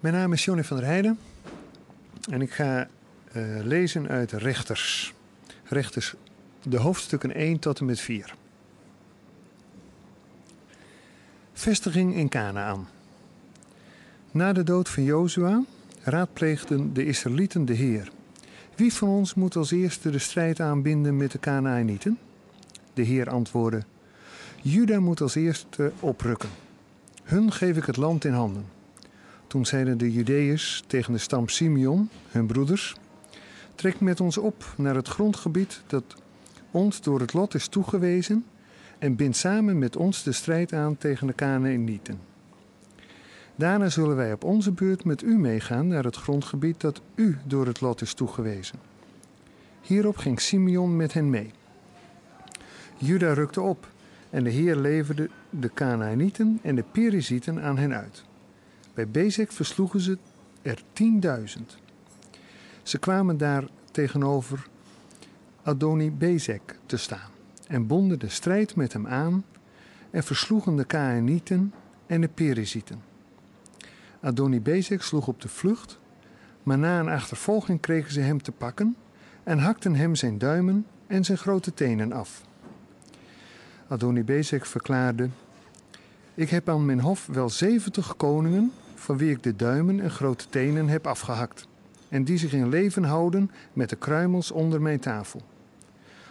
Mijn naam is Johnny van der Heijden en ik ga uh, lezen uit Rechters. Rechters, de hoofdstukken 1 tot en met 4. Vestiging in Canaan. Na de dood van Jozua raadpleegden de Israëlieten de Heer. Wie van ons moet als eerste de strijd aanbinden met de Canaanieten? De Heer antwoordde: Juda moet als eerste oprukken. Hun geef ik het land in handen. Toen zeiden de Judeërs tegen de stam Simeon, hun broeders: Trek met ons op naar het grondgebied dat ons door het lot is toegewezen en bind samen met ons de strijd aan tegen de Canaanieten. Daarna zullen wij op onze beurt met u meegaan naar het grondgebied dat u door het lot is toegewezen. Hierop ging Simeon met hen mee. Juda rukte op en de Heer leverde de Canaanieten en de Perizieten aan hen uit. Bij Bezek versloegen ze er tienduizend. Ze kwamen daar tegenover Adoni Bezek te staan en bonden de strijd met hem aan en versloegen de Canaanieten en de Perizieten. Adoni Bezek sloeg op de vlucht, maar na een achtervolging kregen ze hem te pakken en hakten hem zijn duimen en zijn grote tenen af. Adoni Bezek verklaarde: Ik heb aan mijn hof wel zeventig koningen van wie ik de duimen en grote tenen heb afgehakt, en die zich in leven houden met de kruimels onder mijn tafel.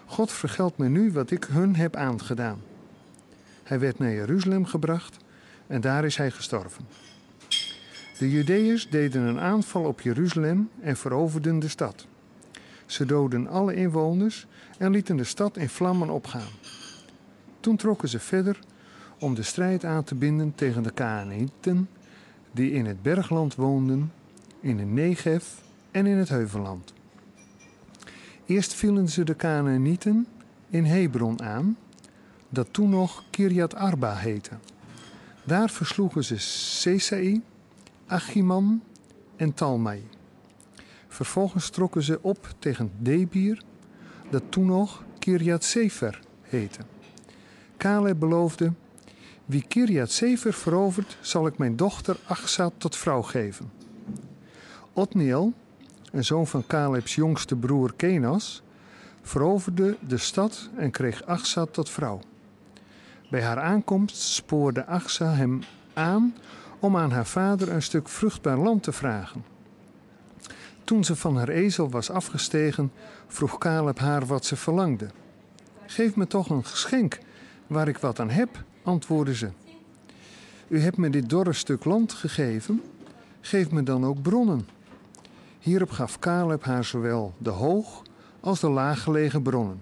God vergeldt me nu wat ik hun heb aangedaan. Hij werd naar Jeruzalem gebracht en daar is hij gestorven. De Judeërs deden een aanval op Jeruzalem en veroverden de stad. Ze doden alle inwoners en lieten de stad in vlammen opgaan. Toen trokken ze verder om de strijd aan te binden tegen de Canaanieten die in het bergland woonden, in de Negev en in het heuvelland. Eerst vielen ze de Canaanieten in Hebron aan, dat toen nog Kirjat Arba heette. Daar versloegen ze Sesai, Achiman en Talmai. Vervolgens trokken ze op tegen Debir, dat toen nog Kirjat Sefer heette. Caleb beloofde: Wie Kirjat Sefer verovert, zal ik mijn dochter Achsa tot vrouw geven. Otniel, een zoon van Calebs jongste broer Kenas, veroverde de stad en kreeg Achsa tot vrouw. Bij haar aankomst spoorde Achsa hem aan om aan haar vader een stuk vruchtbaar land te vragen. Toen ze van haar ezel was afgestegen, vroeg Caleb haar wat ze verlangde. Geef me toch een geschenk waar ik wat aan heb, antwoordde ze. U hebt me dit dorre stuk land gegeven, geef me dan ook bronnen. Hierop gaf Caleb haar zowel de hoog als de laaggelegen bronnen.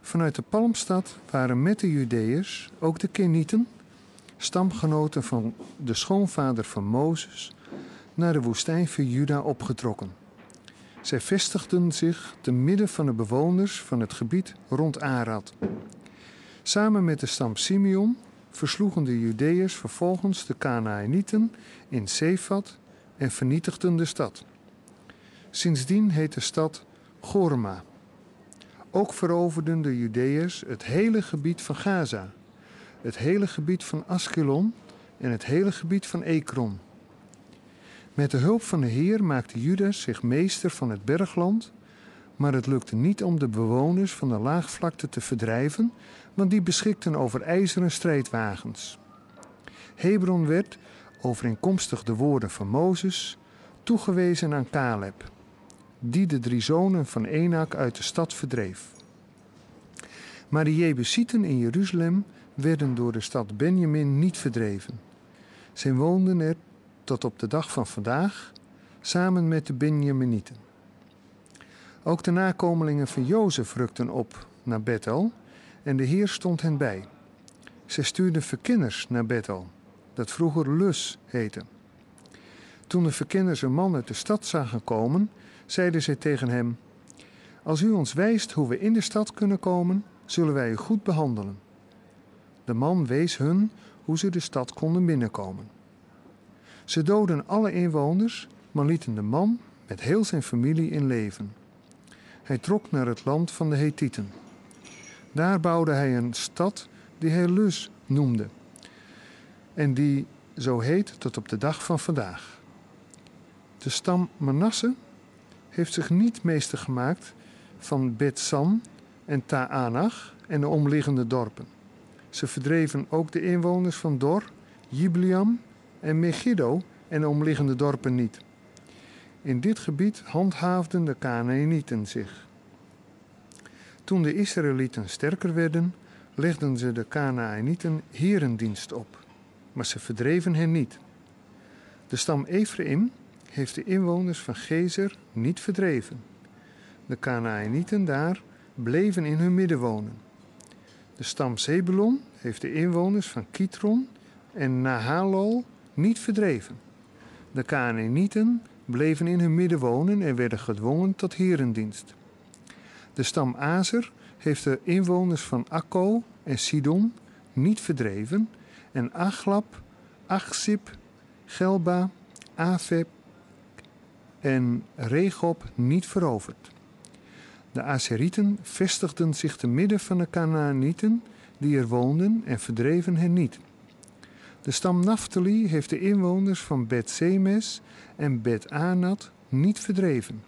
Vanuit de Palmstad waren met de Judeërs ook de Kenieten, stamgenoten van de schoonvader van Mozes, naar de woestijn van Juda opgetrokken. Zij vestigden zich te midden van de bewoners van het gebied rond Arad. Samen met de stam Simeon versloegen de Judeërs vervolgens de Canaanieten in Sefat en vernietigden de stad. Sindsdien heet de stad Gorma. Ook veroverden de Judeërs het hele gebied van Gaza, het hele gebied van Askelon en het hele gebied van Ekron. Met de hulp van de Heer maakte Judas zich meester van het bergland, maar het lukte niet om de bewoners van de laagvlakte te verdrijven, want die beschikten over ijzeren strijdwagens. Hebron werd, overeenkomstig de woorden van Mozes, toegewezen aan Caleb, die de drie zonen van Enak uit de stad verdreef. Maar de Jebusieten in Jeruzalem werden door de stad Benjamin niet verdreven. Zij woonden er tot op de dag van vandaag samen met de Benjaminieten. Ook de nakomelingen van Jozef rukten op naar Bethel en de Heer stond hen bij. Zij stuurden verkenners naar Bethel, dat vroeger Lus heette. Toen de verkenners een man uit de stad zagen komen, zeiden zij tegen hem: Als u ons wijst hoe we in de stad kunnen komen, zullen wij u goed behandelen. De man wees hun hoe ze de stad konden binnenkomen. Ze doden alle inwoners, maar lieten de man met heel zijn familie in leven. Hij trok naar het land van de Hethieten. Daar bouwde hij een stad die hij Lus noemde. En die zo heet tot op de dag van vandaag. De stam Manasse heeft zich niet meester gemaakt van Bet-San en Ta'anach en de omliggende dorpen. Ze verdreven ook de inwoners van Dor, Jibliam en Megiddo en de omliggende dorpen niet. In dit gebied handhaafden de Canaanieten zich. Toen de Israëlieten sterker werden, legden ze de Canaanieten herendienst op, maar ze verdreven hen niet. De stam Ephraim heeft de inwoners van Gezer niet verdreven. De Canaanieten daar bleven in hun midden wonen. De stam Zebulon heeft de inwoners van Kitron en Nahalol niet verdreven. De Canaanieten bleven in hun midden wonen en werden gedwongen tot herendienst. De stam Azer heeft de inwoners van Akko en Sidon niet verdreven en Aglab, Achsip, Gelba, Afeb en Regob niet veroverd. De Azerieten vestigden zich te midden van de Canaanieten die er woonden en verdreven hen niet. De stam Naphtali heeft de inwoners van Bet-Semes en Bet-Anat niet verdreven.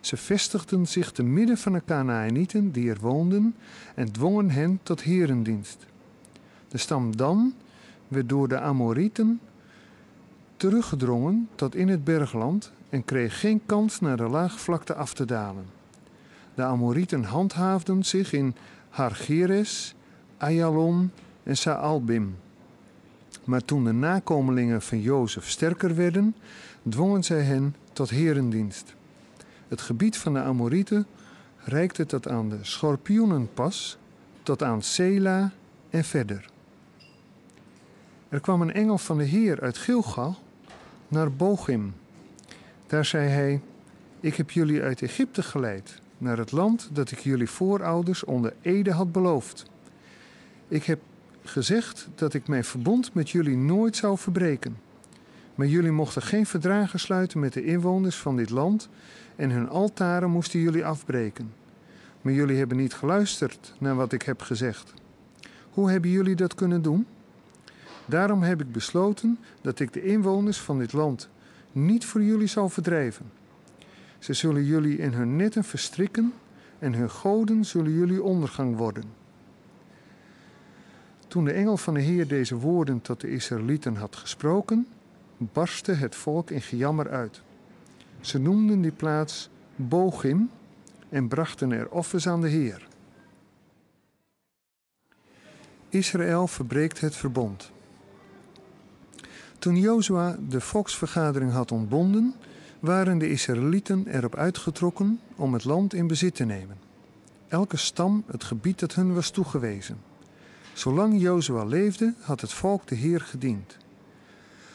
Ze vestigden zich te midden van de Canaanieten die er woonden en dwongen hen tot herendienst. De stam Dan werd door de Amorieten teruggedrongen tot in het bergland en kreeg geen kans naar de laagvlakte af te dalen. De Amorieten handhaafden zich in Hargeres, Ayalon en Saalbim. Maar toen de nakomelingen van Jozef sterker werden, dwongen zij hen tot herendienst. Het gebied van de Amorieten reikte tot aan de Schorpioenenpas, tot aan Sela en verder. Er kwam een engel van de Heer uit Gilgal naar Bochim. Daar zei hij: Ik heb jullie uit Egypte geleid, naar het land dat ik jullie voorouders onder Ede had beloofd. Ik heb gezegd dat ik mijn verbond met jullie nooit zou verbreken. Maar jullie mochten geen verdragen sluiten met de inwoners van dit land en hun altaren moesten jullie afbreken. Maar jullie hebben niet geluisterd naar wat ik heb gezegd. Hoe hebben jullie dat kunnen doen? Daarom heb ik besloten dat ik de inwoners van dit land niet voor jullie zal verdrijven. Ze zullen jullie in hun netten verstrikken en hun goden zullen jullie ondergang worden. Toen de engel van de Heer deze woorden tot de Israëlieten had gesproken, barstte het volk in gejammer uit. Ze noemden die plaats Bogim en brachten er offers aan de Heer. Israël verbreekt het verbond. Toen Jozua de volksvergadering had ontbonden, waren de Israëlieten erop uitgetrokken om het land in bezit te nemen. Elke stam het gebied dat hun was toegewezen. Zolang Jozua leefde, had het volk de Heer gediend.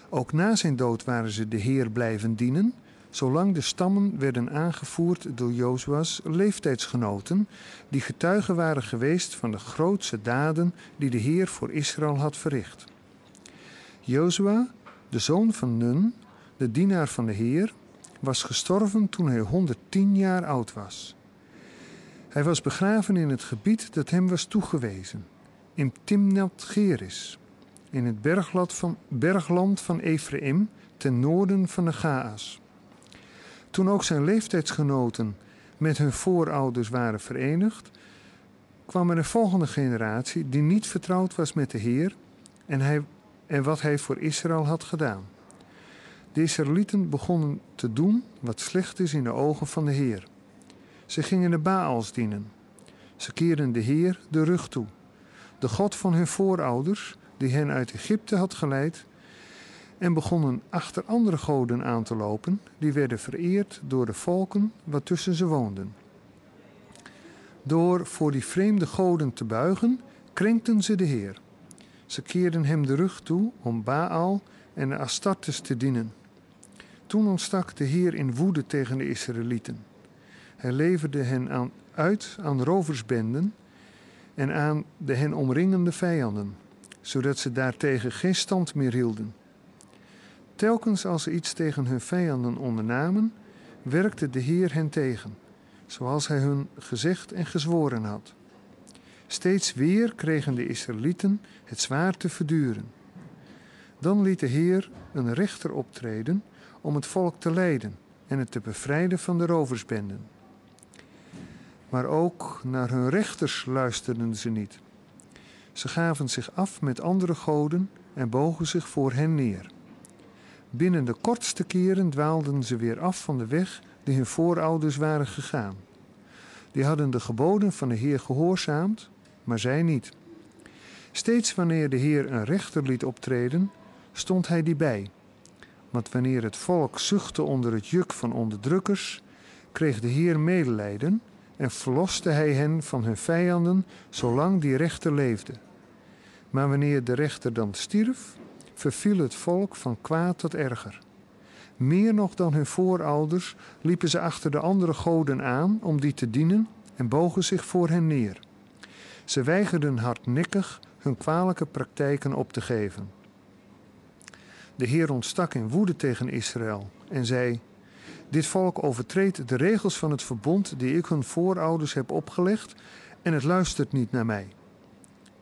Ook na zijn dood waren ze de Heer blijven dienen, zolang de stammen werden aangevoerd door Jozua's leeftijdsgenoten, die getuigen waren geweest van de grootste daden die de Heer voor Israël had verricht. Jozua, de zoon van Nun, de dienaar van de Heer, was gestorven toen hij 110 jaar oud was. Hij was begraven in het gebied dat hem was toegewezen, in Timnat Geris, in het bergland van, bergland van Ephraim, ten noorden van de Gaas. Toen ook zijn leeftijdsgenoten met hun voorouders waren verenigd, kwam er een volgende generatie die niet vertrouwd was met de Heer en, hij, en wat hij voor Israël had gedaan. De Israëlieten begonnen te doen wat slecht is in de ogen van de Heer. Ze gingen de Baals dienen. Ze keerden de Heer de rug toe. De God van hun voorouders, die hen uit Egypte had geleid, en begonnen achter andere goden aan te lopen, die werden vereerd door de volken wat tussen ze woonden. Door voor die vreemde goden te buigen, krenkten ze de Heer. Ze keerden hem de rug toe om Baal en de Astartes te dienen. Toen ontstak de Heer in woede tegen de Israëlieten. Hij leverde hen aan, uit aan roversbenden en aan de hen omringende vijanden, zodat ze daartegen geen stand meer hielden. Telkens als ze iets tegen hun vijanden ondernamen, werkte de Heer hen tegen, zoals hij hun gezegd en gezworen had. Steeds weer kregen de Israëlieten het zwaar te verduren. Dan liet de Heer een rechter optreden om het volk te leiden en het te bevrijden van de roversbenden. Maar ook naar hun rechters luisterden ze niet. Ze gaven zich af met andere goden en bogen zich voor hen neer. Binnen de kortste keren dwaalden ze weer af van de weg die hun voorouders waren gegaan. Die hadden de geboden van de Heer gehoorzaamd, maar zij niet. Steeds wanneer de Heer een rechter liet optreden, stond hij die bij. Want wanneer het volk zuchtte onder het juk van onderdrukkers, kreeg de Heer medelijden en verloste hij hen van hun vijanden zolang die rechter leefde. Maar wanneer de rechter dan stierf, verviel het volk van kwaad tot erger. Meer nog dan hun voorouders liepen ze achter de andere goden aan om die te dienen en bogen zich voor hen neer. Ze weigerden hardnekkig hun kwalijke praktijken op te geven. De Heer ontstak in woede tegen Israël en zei: Dit volk overtreedt de regels van het verbond die ik hun voorouders heb opgelegd en het luistert niet naar mij.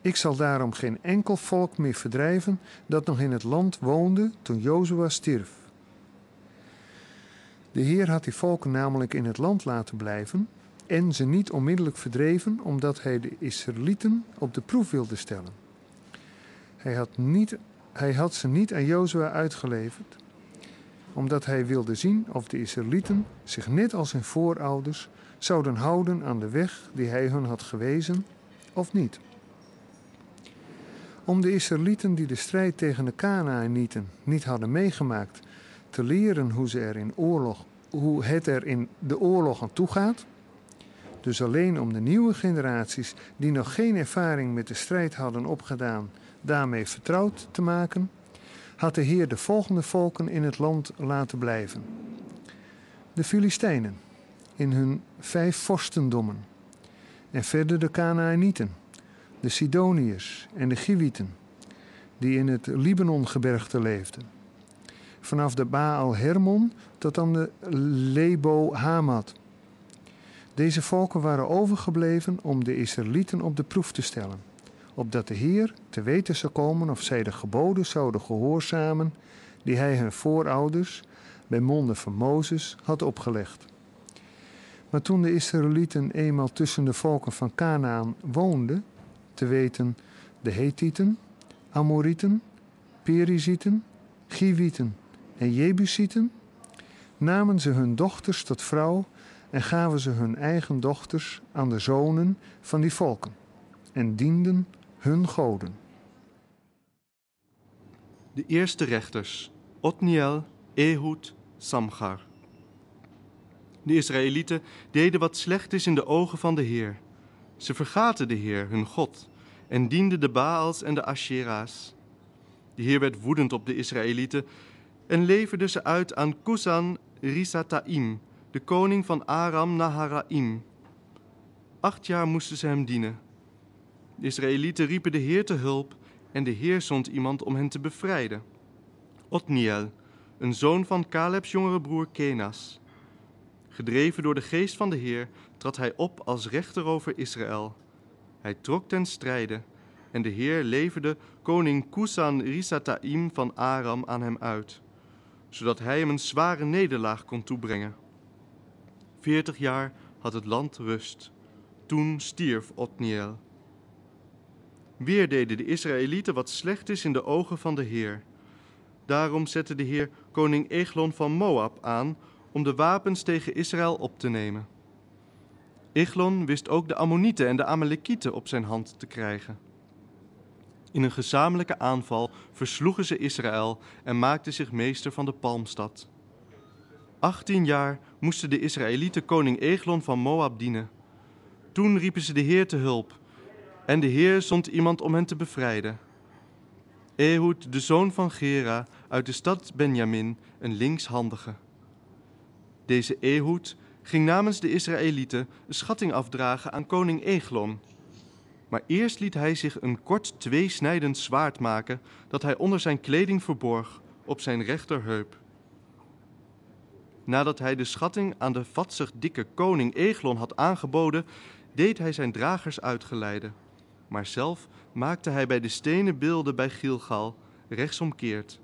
Ik zal daarom geen enkel volk meer verdrijven dat nog in het land woonde toen Jozua stierf. De Heer had die volken namelijk in het land laten blijven en ze niet onmiddellijk verdreven omdat hij de Israëlieten op de proef wilde stellen. Hij had, niet, hij had ze niet aan Jozua uitgeleverd omdat hij wilde zien of de Israëlieten zich net als hun voorouders zouden houden aan de weg die hij hun had gewezen of niet om de Israëlieten die de strijd tegen de Kanaanieten niet hadden meegemaakt te leren hoe, ze er in oorlog, hoe het er in de oorlog aan toe gaat. Dus alleen om de nieuwe generaties die nog geen ervaring met de strijd hadden opgedaan, daarmee vertrouwd te maken, had de Heer de volgende volken in het land laten blijven. De Filistijnen in hun vijf vorstendommen en verder de Kanaanieten de Sidoniërs en de Giwieten, die in het Libanongebergte leefden. Vanaf de Baal Hermon tot aan de Lebo Hamad. Deze volken waren overgebleven om de Israëlieten op de proef te stellen, opdat de Heer te weten zou komen of zij de geboden zouden gehoorzamen die hij hun voorouders bij monden van Mozes had opgelegd. Maar toen de Israëlieten eenmaal tussen de volken van Canaan woonden, te weten de Hethieten, Amorieten, Perizieten, Givieten en Jebusieten, namen ze hun dochters tot vrouw en gaven ze hun eigen dochters aan de zonen van die volken en dienden hun goden. De eerste rechters, Otniel, Ehud, Samgar. De Israëlieten deden wat slecht is in de ogen van de Heer ze vergaten de Heer, hun God, en dienden de Baals en de Ashera's. De Heer werd woedend op de Israëlieten en leverde ze uit aan Kusan Risataim, de koning van Aram Naharaim. Acht jaar moesten ze hem dienen. De Israëlieten riepen de Heer te hulp en de Heer zond iemand om hen te bevrijden. Otniel, een zoon van Calebs jongere broer Kenas. Gedreven door de geest van de Heer trad hij op als rechter over Israël. Hij trok ten strijde en de Heer leverde koning Kusan Risataim van Aram aan hem uit, zodat hij hem een zware nederlaag kon toebrengen. Veertig jaar had het land rust. Toen stierf Otniel. Weer deden de Israëlieten wat slecht is in de ogen van de Heer. Daarom zette de Heer koning Eglon van Moab aan om de wapens tegen Israël op te nemen. Eglon wist ook de Ammonieten en de Amalekieten op zijn hand te krijgen. In een gezamenlijke aanval versloegen ze Israël en maakten zich meester van de Palmstad. Achttien jaar moesten de Israëlieten koning Eglon van Moab dienen. Toen riepen ze de Heer te hulp, en de Heer zond iemand om hen te bevrijden. Ehud, de zoon van Gera, uit de stad Benjamin, een linkshandige. Deze Ehud ging namens de Israëlieten een schatting afdragen aan koning Eglon. Maar eerst liet hij zich een kort tweesnijdend zwaard maken dat hij onder zijn kleding verborg op zijn rechterheup. Nadat hij de schatting aan de vatzig dikke koning Eglon had aangeboden, deed hij zijn dragers uitgeleiden. Maar zelf maakte hij bij de stenen beelden bij Gilgal rechtsomkeert.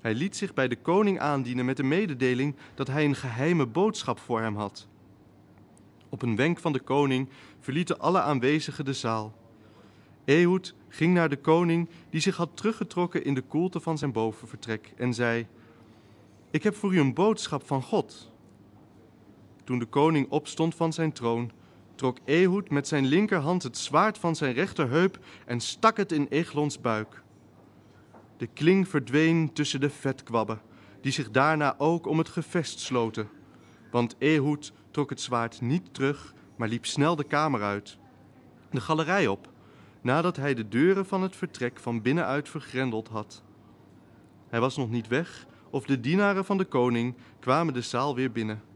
Hij liet zich bij de koning aandienen met de mededeling dat hij een geheime boodschap voor hem had. Op een wenk van de koning verlieten alle aanwezigen de zaal. Ehud ging naar de koning, die zich had teruggetrokken in de koelte van zijn bovenvertrek, en zei: Ik heb voor u een boodschap van God. Toen de koning opstond van zijn troon, trok Ehud met zijn linkerhand het zwaard van zijn rechterheup en stak het in Eglons buik. De kling verdween tussen de vetkwabben, die zich daarna ook om het gevest sloten. Want Ehud trok het zwaard niet terug, maar liep snel de kamer uit, de galerij op, nadat hij de deuren van het vertrek van binnenuit vergrendeld had. Hij was nog niet weg, of de dienaren van de koning kwamen de zaal weer binnen.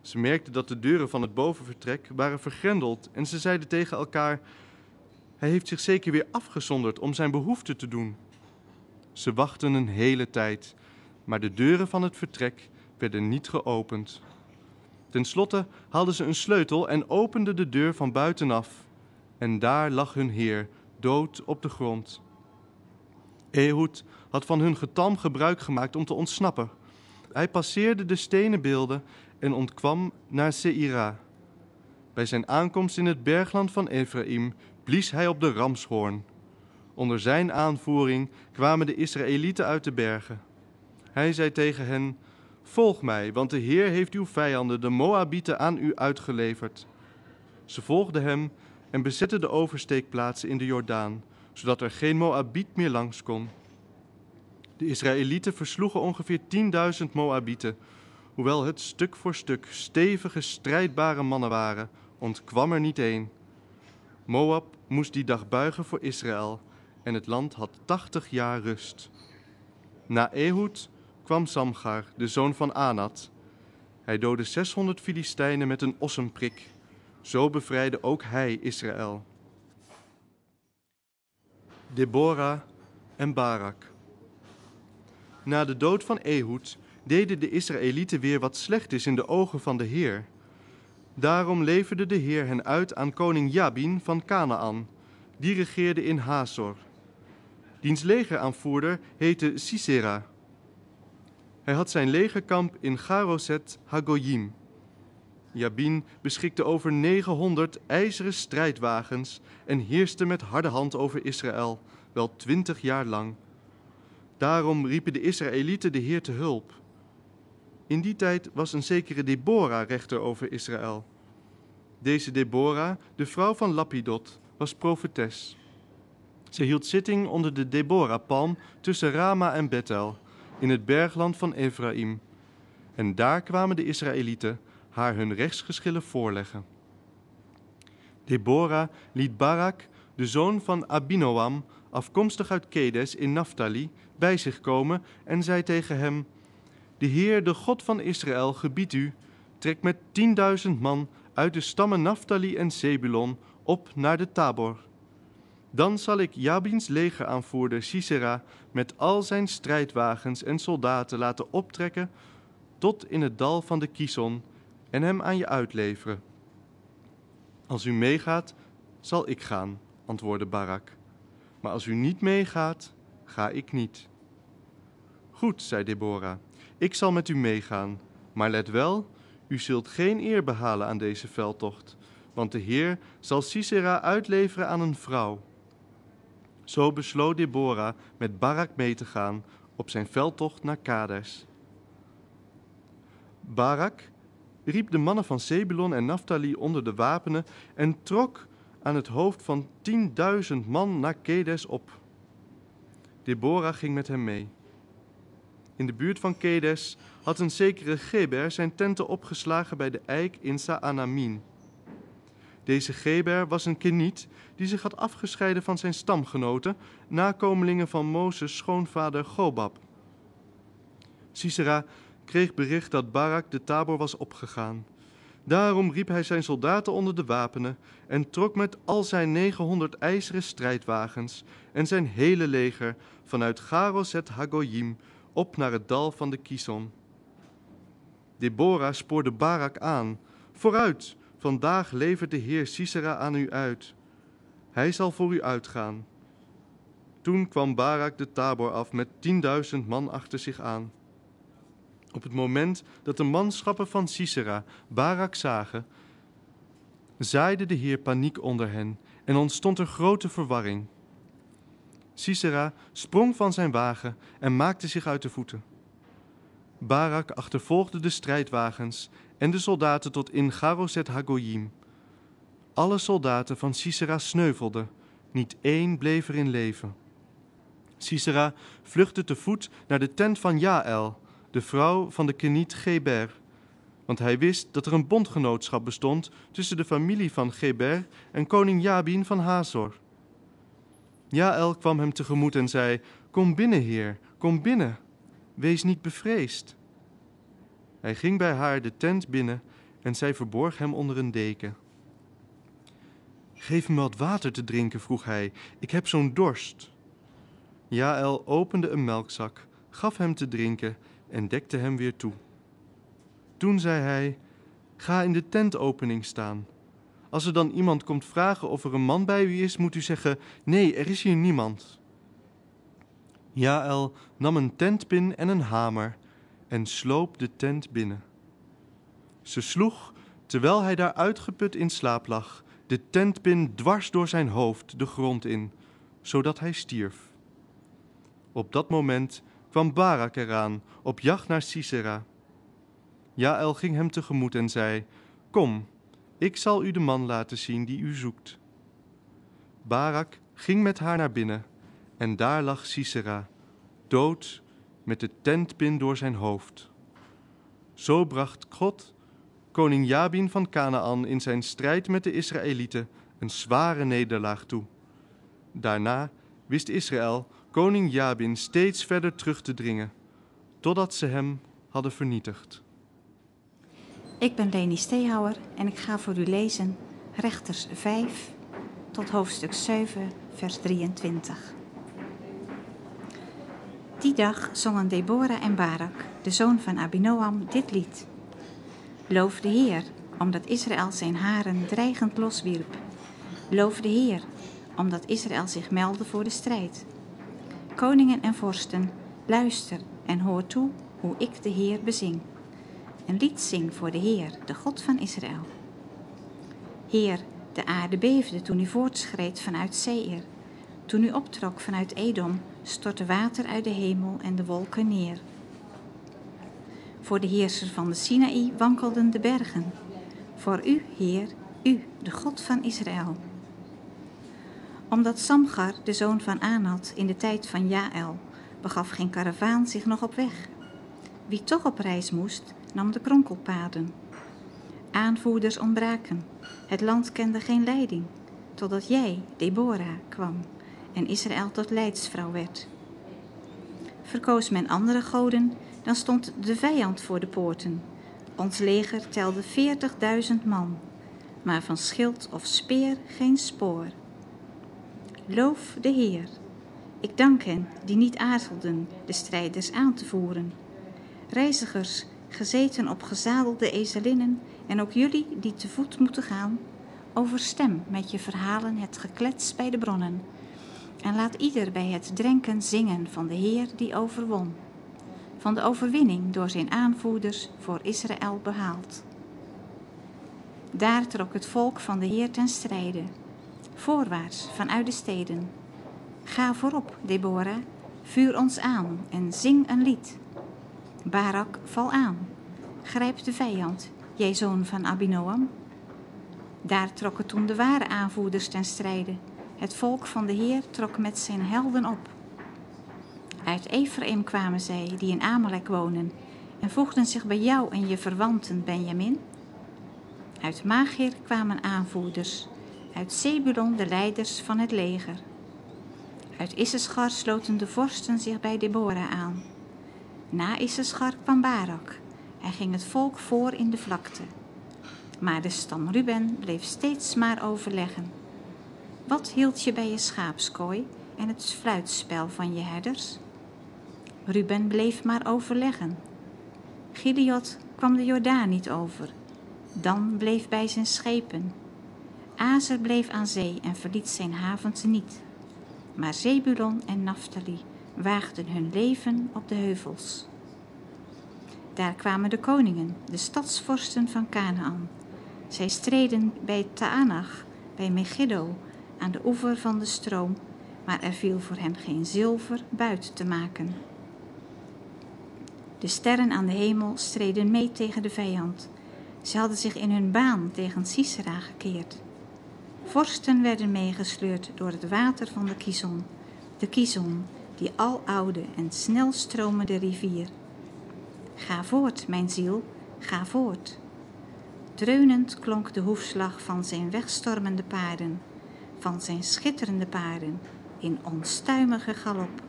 Ze merkten dat de deuren van het bovenvertrek waren vergrendeld en ze zeiden tegen elkaar: Hij heeft zich zeker weer afgezonderd om zijn behoefte te doen. Ze wachten een hele tijd, maar de deuren van het vertrek werden niet geopend. Ten slotte haalden ze een sleutel en openden de deur van buitenaf. En daar lag hun heer, dood op de grond. Ehud had van hun getalm gebruik gemaakt om te ontsnappen. Hij passeerde de stenen beelden en ontkwam naar Seira. Bij zijn aankomst in het bergland van Ephraim blies hij op de ramshoorn. Onder zijn aanvoering kwamen de Israëlieten uit de bergen. Hij zei tegen hen: Volg mij, want de Heer heeft uw vijanden, de Moabieten, aan u uitgeleverd. Ze volgden hem en bezetten de oversteekplaatsen in de Jordaan, zodat er geen Moabiet meer langs kon. De Israëlieten versloegen ongeveer 10.000 Moabieten. Hoewel het stuk voor stuk stevige, strijdbare mannen waren, ontkwam er niet één. Moab moest die dag buigen voor Israël en het land had 80 jaar rust. Na Ehud kwam Samgar, de zoon van Anat. Hij doodde 600 Filistijnen met een ossemprik. Zo bevrijdde ook hij Israël. Deborah en Barak. Na de dood van Ehud deden de Israëlieten weer wat slecht is in de ogen van de Heer. Daarom leverde de Heer hen uit aan koning Jabin van Canaan. Die regeerde in Hazor. Diens legeraanvoerder heette Sisera. Hij had zijn legerkamp in Garoset Hagoyim. Jabin beschikte over 900 ijzeren strijdwagens en heerste met harde hand over Israël, wel twintig jaar lang. Daarom riepen de Israëlieten de Heer te hulp. In die tijd was een zekere Deborah rechter over Israël. Deze Deborah, de vrouw van Lapidot, was profetes. Ze hield zitting onder de Deborah-palm tussen Rama en Bethel, in het bergland van Ephraim. En daar kwamen de Israëlieten haar hun rechtsgeschillen voorleggen. Deborah liet Barak, de zoon van Abinoam, afkomstig uit Kedes in Naphtali, bij zich komen en zei tegen hem: De Heer, de God van Israël, gebiedt u, trek met tienduizend man uit de stammen Naphtali en Zebulon op naar de Tabor. Dan zal ik Jabins legeraanvoerder Sisera met al zijn strijdwagens en soldaten laten optrekken tot in het dal van de Kison en hem aan je uitleveren. Als u meegaat, zal ik gaan, antwoordde Barak. Maar als u niet meegaat, ga ik niet. Goed, zei Deborah, ik zal met u meegaan, maar let wel, u zult geen eer behalen aan deze veldtocht, want de Heer zal Sisera uitleveren aan een vrouw. Zo besloot Deborah met Barak mee te gaan op zijn veldtocht naar Kades. Barak riep de mannen van Zebulon en Naphtali onder de wapenen en trok aan het hoofd van tienduizend man naar Kedes op. Deborah ging met hem mee. In de buurt van Kedes had een zekere Geber zijn tenten opgeslagen bij de eik in Sa'anamin. Deze Geber was een Keniet die zich had afgescheiden van zijn stamgenoten, nakomelingen van Mozes schoonvader Gobab. Sisera kreeg bericht dat Barak de Tabor was opgegaan. Daarom riep hij zijn soldaten onder de wapenen en trok met al zijn 900 ijzeren strijdwagens en zijn hele leger vanuit Garoset Hagoyim op naar het dal van de Kison. Deborah spoorde Barak aan: Vooruit, vandaag levert de Heer Sisera aan u uit. Hij zal voor u uitgaan. Toen kwam Barak de Tabor af met tienduizend man achter zich aan. Op het moment dat de manschappen van Sisera Barak zagen, zaaide de Heer paniek onder hen en ontstond er grote verwarring. Sisera sprong van zijn wagen en maakte zich uit de voeten. Barak achtervolgde de strijdwagens en de soldaten tot in Garoset Hagoyim. Alle soldaten van Sisera sneuvelden, niet één bleef er in leven. Sisera vluchtte te voet naar de tent van Jaël, de vrouw van de Keniet Geber, want hij wist dat er een bondgenootschap bestond tussen de familie van Geber en koning Jabin van Hazor. Jaël kwam hem tegemoet en zei: Kom binnen, heer, kom binnen. Wees niet bevreesd. Hij ging bij haar de tent binnen en zij verborg hem onder een deken. Geef me wat water te drinken, vroeg hij. Ik heb zo'n dorst. Jaël opende een melkzak, gaf hem te drinken en dekte hem weer toe. Toen zei hij: Ga in de tentopening staan. Als er dan iemand komt vragen of er een man bij u is, moet u zeggen: Nee, er is hier niemand. Jaël nam een tentpin en een hamer en sloop de tent binnen. Ze sloeg, terwijl hij daar uitgeput in slaap lag, de tentpin dwars door zijn hoofd de grond in, zodat hij stierf. Op dat moment kwam Barak eraan, op jacht naar Sisera. Jaël ging hem tegemoet en zei: Kom, ik zal u de man laten zien die u zoekt. Barak ging met haar naar binnen, en daar lag Sisera, dood, met de tentpin door zijn hoofd. Zo bracht God, koning Jabin van Canaan, in zijn strijd met de Israëlieten een zware nederlaag toe. Daarna wist Israël koning Jabin steeds verder terug te dringen, totdat ze hem hadden vernietigd. Ik ben Leni Steehouwer en ik ga voor u lezen Rechters 5 tot hoofdstuk 7, vers 23. Die dag zongen Deborah en Barak, de zoon van Abinoam, dit lied. Loof de Heer, omdat Israël zijn haren dreigend loswierp. Loof de Heer, omdat Israël zich meldde voor de strijd. Koningen en vorsten, luister en hoor toe hoe ik de Heer bezing. Een lied zing voor de Heer, de God van Israël. Heer, de aarde beefde toen u voortschreed vanuit Seir. Toen u optrok vanuit Edom, stortte water uit de hemel en de wolken neer. Voor de heerser van de Sinaï wankelden de bergen. Voor u, Heer, u, de God van Israël. Omdat Samgar, de zoon van Anat, in de tijd van Jaël, begaf geen karavaan zich nog op weg. Wie toch op reis moest, nam de kronkelpaden. Aanvoerders ontbraken. Het land kende geen leiding, totdat jij, Deborah, kwam en Israël tot leidsvrouw werd. Verkoos men andere goden, dan stond de vijand voor de poorten. Ons leger telde veertigduizend man, maar van schild of speer geen spoor. Loof de Heer. Ik dank hen die niet aarzelden de strijders aan te voeren. Reizigers, gezeten op gezadelde ezelinnen, en ook jullie die te voet moeten gaan, overstem met je verhalen het geklets bij de bronnen en laat ieder bij het drenken zingen van de Heer die overwon. Van de overwinning door zijn aanvoerders voor Israël behaald. Daar trok het volk van de Heer ten strijde, voorwaarts vanuit de steden. Ga voorop, Deborah, vuur ons aan en zing een lied. Barak, val aan, grijp de vijand, jij zoon van Abinoam. Daar trokken toen de ware aanvoerders ten strijde, het volk van de Heer trok met zijn helden op. Uit Ephraim kwamen zij, die in Amalek wonen, en voegden zich bij jou en je verwanten, Benjamin. Uit Magir kwamen aanvoerders, uit Zebulon de leiders van het leger. Uit Issachar sloten de vorsten zich bij Deborah aan. Na Issachar kwam Barak. Hij ging het volk voor in de vlakte. Maar de stam Ruben bleef steeds maar overleggen. Wat hield je bij je schaapskooi en het fluitspel van je herders? Ruben bleef maar overleggen. Gideot kwam de Jordaan niet over. Dan bleef bij zijn schepen. Azer bleef aan zee en verliet zijn havens niet. maar Zebulon en Naphtali waagden hun leven op de heuvels. Daar kwamen de koningen, de stadsvorsten van Canaan. Zij streden bij Taanach, bij Megiddo, aan de oever van de stroom, maar er viel voor hen geen zilver buit te maken. De sterren aan de hemel streden mee tegen de vijand. Ze hadden zich in hun baan tegen Sisera gekeerd. Vorsten werden meegesleurd door het water van de Kizon, de Kizon, die aloude en snel stromende rivier. Ga voort, mijn ziel, ga voort. Dreunend klonk de hoefslag van zijn wegstormende paarden, van zijn schitterende paarden, in onstuimige galop.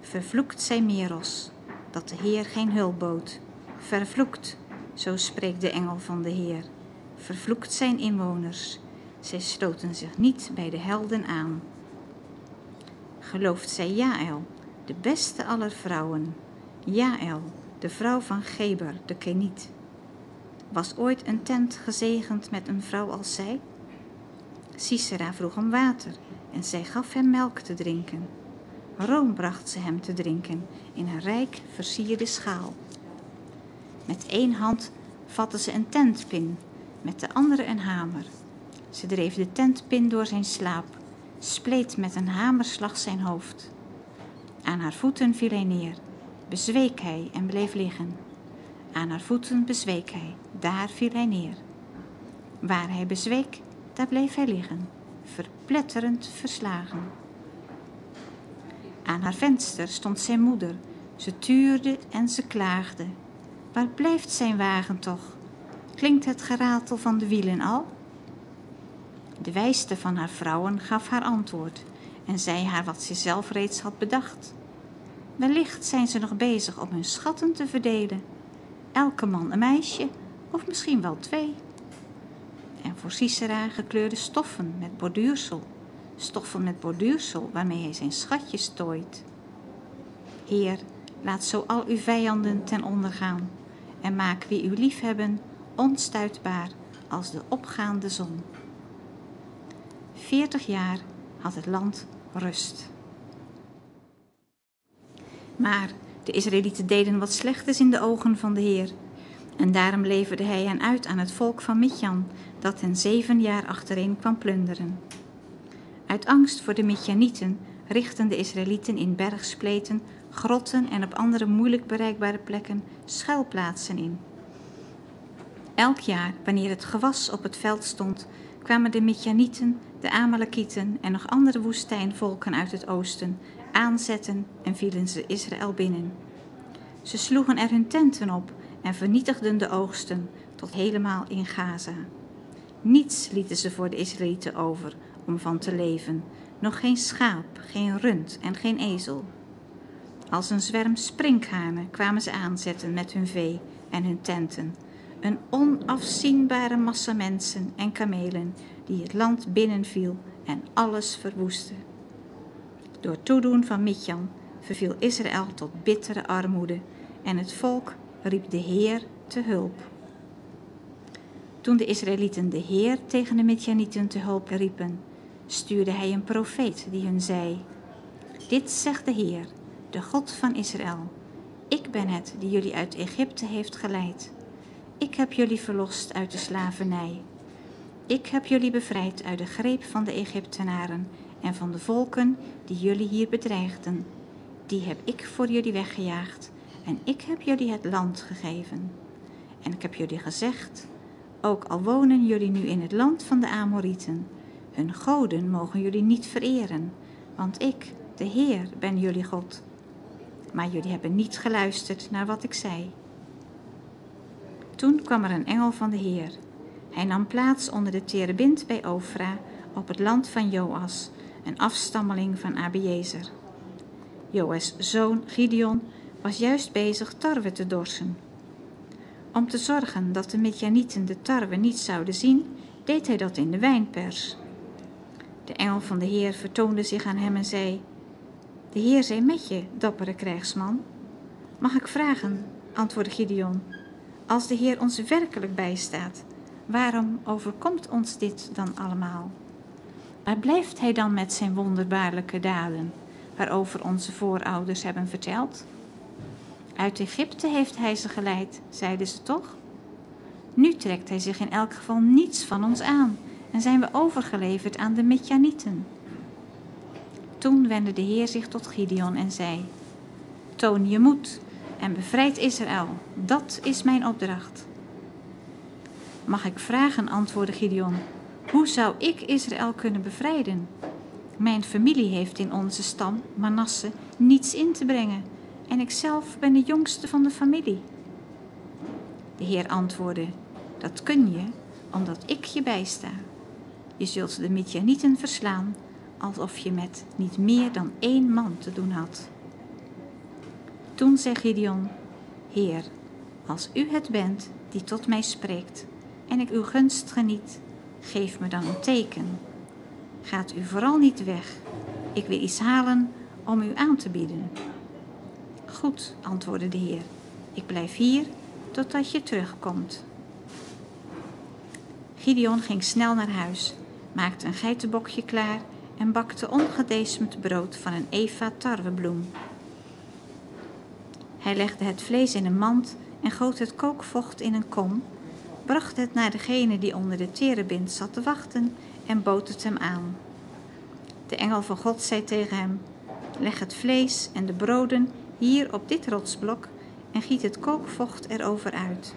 Vervloekt zij Meros, dat de Heer geen hulp bood. Vervloekt, zo spreekt de engel van de Heer. Vervloekt zijn inwoners, zij sloten zich niet bij de helden aan. Gelooft zij Jaël, de beste aller vrouwen. Jaël, de vrouw van Geber, de Keniet. Was ooit een tent gezegend met een vrouw als zij? Sisera vroeg om water en zij gaf hem melk te drinken. Room bracht ze hem te drinken in een rijk versierde schaal. Met één hand vatte ze een tentpin, met de andere een hamer. Ze dreef de tentpin door zijn slaap, spleet met een hamerslag zijn hoofd. Aan haar voeten viel hij neer, bezweek hij en bleef liggen. Aan haar voeten bezweek hij, daar viel hij neer. Waar hij bezweek, daar bleef hij liggen, verpletterend verslagen. Aan haar venster stond zijn moeder. Ze tuurde en ze klaagde. Waar blijft zijn wagen toch? Klinkt het geratel van de wielen al? De wijste van haar vrouwen gaf haar antwoord en zei haar wat ze zelf reeds had bedacht. Wellicht zijn ze nog bezig om hun schatten te verdelen. Elke man een meisje, of misschien wel twee. En voor Sisera gekleurde stoffen met borduursel stoffen met borduursel waarmee hij zijn schatjes tooit. Heer, laat zo al uw vijanden ten onder gaan en maak wie u liefhebben onstuitbaar als de opgaande zon. Veertig jaar had het land rust. Maar de Israëlieten deden wat slecht is in de ogen van de Heer. En daarom leverde hij hen uit aan het volk van Midjan, dat hen zeven jaar achtereen kwam plunderen. Uit angst voor de Midjanieten richtten de Israëlieten in bergspleten, grotten en op andere moeilijk bereikbare plekken schuilplaatsen in. Elk jaar, wanneer het gewas op het veld stond, kwamen de Midjanieten, de Amalekieten en nog andere woestijnvolken uit het oosten aanzetten en vielen ze Israël binnen. Ze sloegen er hun tenten op en vernietigden de oogsten tot helemaal in Gaza. Niets lieten ze voor de Israëlieten over om van te leven, nog geen schaap, geen rund en geen ezel. Als een zwerm sprinkhanen kwamen ze aanzetten met hun vee en hun tenten, een onafzienbare massa mensen en kamelen die het land binnenviel en alles verwoestte. Door toedoen van Midjan verviel Israël tot bittere armoede en het volk riep de Heer te hulp. Toen de Israëlieten de Heer tegen de Midjanieten te hulp riepen, stuurde hij een profeet die hun zei: Dit zegt de Heer, de God van Israël. Ik ben het die jullie uit Egypte heeft geleid. Ik heb jullie verlost uit de slavernij. Ik heb jullie bevrijd uit de greep van de Egyptenaren en van de volken die jullie hier bedreigden. Die heb ik voor jullie weggejaagd en ik heb jullie het land gegeven. En ik heb jullie gezegd: ook al wonen jullie nu in het land van de Amorieten, hun goden mogen jullie niet vereren, want ik, de Heer, ben jullie God. Maar jullie hebben niet geluisterd naar wat ik zei. Toen kwam er een engel van de Heer. Hij nam plaats onder de terebint bij Ofra op het land van Joas, een afstammeling van Abiezer. Joas' zoon Gideon was juist bezig tarwe te dorsen. Om te zorgen dat de Midjanieten de tarwe niet zouden zien, deed hij dat in de wijnpers. De engel van de Heer vertoonde zich aan hem en zei: De Heer zij met je, dappere krijgsman. Mag ik vragen, antwoordde Gideon, als de Heer ons werkelijk bijstaat, waarom overkomt ons dit dan allemaal? Waar blijft hij dan met zijn wonderbaarlijke daden, waarover onze voorouders hebben verteld? Uit Egypte heeft hij ze geleid, zeiden ze toch? Nu trekt hij zich in elk geval niets van ons aan en zijn we overgeleverd aan de Midjanieten. Toen wendde de Heer zich tot Gideon en zei: Toon je moed en bevrijd Israël. Dat is mijn opdracht. Mag ik vragen, antwoordde Gideon, hoe zou ik Israël kunnen bevrijden? Mijn familie heeft in onze stam, Manasse, niets in te brengen en ikzelf ben de jongste van de familie. De Heer antwoordde: Dat kun je, omdat ik je bijsta. Je zult de Midjanieten verslaan, alsof je met niet meer dan één man te doen had. Toen zei Gideon: Heer, als u het bent die tot mij spreekt en ik uw gunst geniet, geef me dan een teken. Gaat u vooral niet weg. Ik wil iets halen om u aan te bieden. Goed, antwoordde de Heer. Ik blijf hier totdat je terugkomt. Gideon ging snel naar huis, maakte een geitenbokje klaar en bakte ongedeesmd brood van een eva tarwebloem. Hij legde het vlees in een mand en goot het kookvocht in een kom, bracht het naar degene die onder de terebint zat te wachten en bood het hem aan. De engel van God zei tegen hem: Leg het vlees en de broden hier op dit rotsblok en giet het kookvocht erover uit.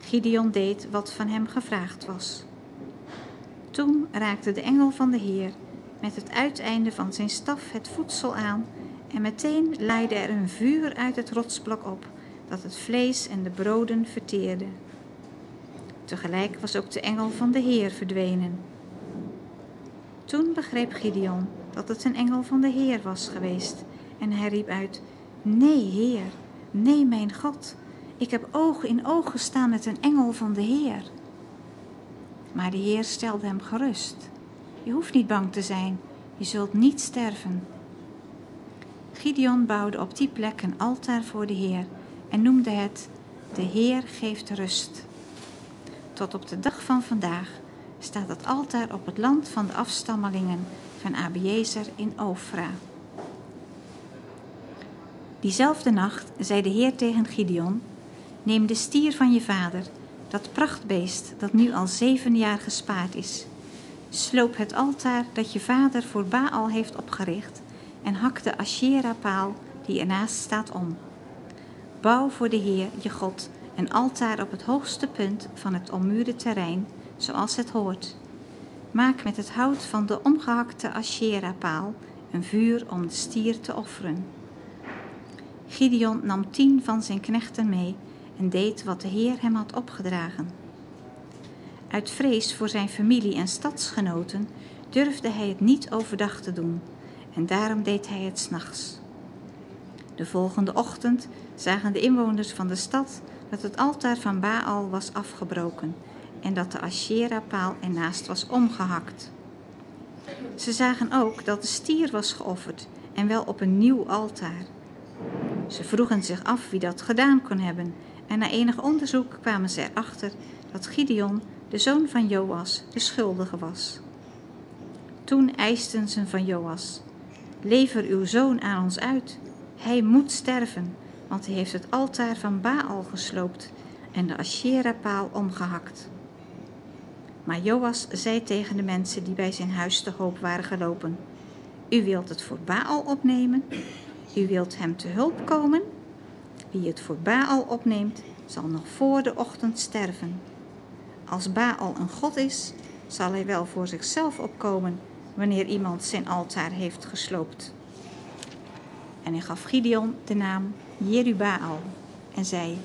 Gideon deed wat van hem gevraagd was. Toen raakte de engel van de Heer met het uiteinde van zijn staf het voedsel aan en meteen leidde er een vuur uit het rotsblok op dat het vlees en de broden verteerde. Tegelijk was ook de engel van de Heer verdwenen. Toen begreep Gideon dat het een engel van de Heer was geweest en hij riep uit: Nee, Heer, nee, mijn God, ik heb oog in oog gestaan met een engel van de Heer. Maar de Heer stelde hem gerust. Je hoeft niet bang te zijn, je zult niet sterven. Gideon bouwde op die plek een altaar voor de Heer en noemde het De Heer geeft rust. Tot op de dag van vandaag staat het altaar op het land van de afstammelingen van Abiezer in Ofra. Diezelfde nacht zei de Heer tegen Gideon: Neem de stier van je vader, dat prachtbeest dat nu al zeven jaar gespaard is. Sloop het altaar dat je vader voor Baal heeft opgericht en hak de Asherah-paal die ernaast staat om. Bouw voor de Heer, je God, een altaar op het hoogste punt van het ommuurde terrein, zoals het hoort. Maak met het hout van de omgehakte Asherah-paal een vuur om de stier te offeren. Gideon nam tien van zijn knechten mee en deed wat de Heer hem had opgedragen. Uit vrees voor zijn familie en stadsgenoten durfde hij het niet overdag te doen en daarom deed hij het s'nachts. De volgende ochtend zagen de inwoners van de stad dat het altaar van Baal was afgebroken en dat de Asherah-paal ernaast was omgehakt. Ze zagen ook dat de stier was geofferd en wel op een nieuw altaar. Ze vroegen zich af wie dat gedaan kon hebben en na enig onderzoek kwamen ze erachter dat Gideon, de zoon van Joas, de schuldige was. Toen eisten ze van Joas: Lever uw zoon aan ons uit. Hij moet sterven, want hij heeft het altaar van Baal gesloopt en de Asherah-paal omgehakt. Maar Joas zei tegen de mensen die bij zijn huis te hoop waren gelopen: U wilt het voor Baal opnemen? U wilt hem te hulp komen? Wie het voor Baal opneemt, zal nog voor de ochtend sterven. Als Baal een god is, zal hij wel voor zichzelf opkomen wanneer iemand zijn altaar heeft gesloopt. En hij gaf Gideon de naam Jerubaal en zei: